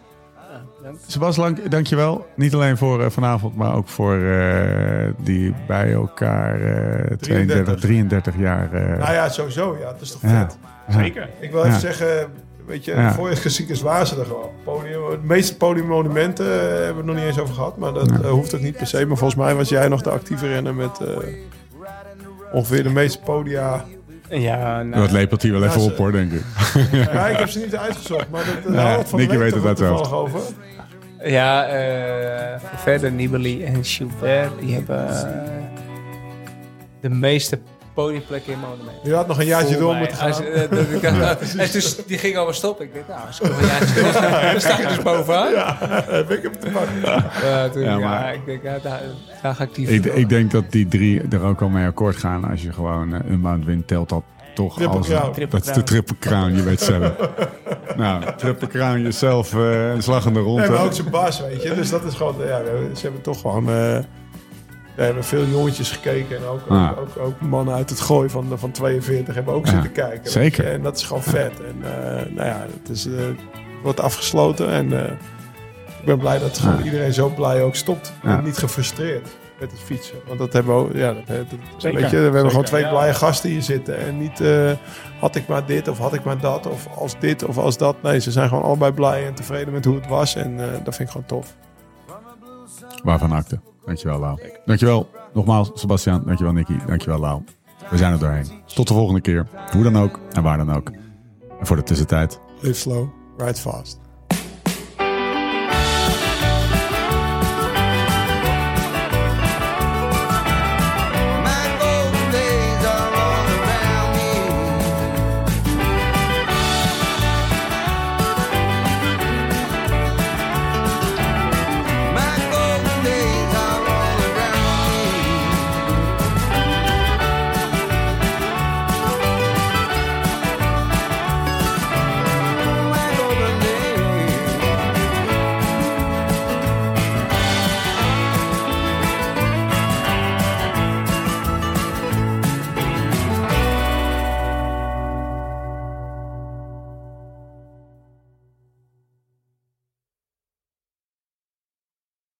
Sebas, dank, dankjewel. Niet alleen voor eh, vanavond, maar ook voor eh, die bij elkaar eh 32, 33 jaar. eh, Nou ja, sowieso. Ja, het is toch ja. vet. Zeker. Ik wil even Ja. zeggen, weet je, Ja. voor je geschiedenis waren ze er gewoon. Podium, de meeste podiummonumenten hebben we het nog niet eens over gehad. Maar dat hoeft ook niet per se. Maar volgens mij was jij nog de actieve renner met eh, ongeveer de meeste podia. Ja, nou, Dat lepelt hij wel even Ja, op hoor, denk ik. Ja, ik heb ze niet uitgezocht, maar dat Ja, ja, van de Nicky weet het uit toevallig over. Ja eh, verder Nibali en Gilbert, die hebben eh, de meeste podiumplekken in monumenten. Je had nog een jaartje door mij. moeten gaan. Als, eh, dat ik- en dus, die ging alweer stoppen. Ik dacht, nou, als ik nog een jaartje door dan sta ik dus bovenaan. Ja, heb ik hem te pakken. toen, Ja, ja, maar- ik denk, ja, daar, daar ga ik die ik, ik denk dat die drie er ook al mee akkoord gaan. Als je gewoon uh, een maand wint, telt dat toch Triple als... crown. een- Dat is de triple crown, je weet zelf. nou, triple crown jezelf uh, een slag in de ronde. En ook zijn bas, weet je. Dus dat is gewoon, ja, ze hebben toch gewoon... Uh, we hebben veel jongetjes gekeken en ook, Ah. ook, ook, ook, mannen uit het gooi van, van 42 hebben ook Ja, zitten kijken. zeker. En dat is gewoon vet. En uh, nou ja, het is, uh, wordt afgesloten en uh, ik ben blij dat gewoon Ah. iedereen zo blij ook stopt. Ja. En niet gefrustreerd met het fietsen. Want dat hebben we ook, ja, dat, dat, Zeker. weet je, we hebben Zeker, gewoon twee ja. blije gasten hier zitten. En niet uh, had ik maar dit of had ik maar dat of als dit of als dat. Nee, ze zijn gewoon allebei blij en tevreden met hoe het was. En uh, dat vind ik gewoon tof. Waarvan akte. Dankjewel, Lau. Dankjewel. Nogmaals, Sebastian. Dankjewel, Nicky. Dankjewel, Lau. We zijn er doorheen. Tot de volgende keer. Hoe dan ook en waar dan ook. En voor de tussentijd. Live slow, ride fast.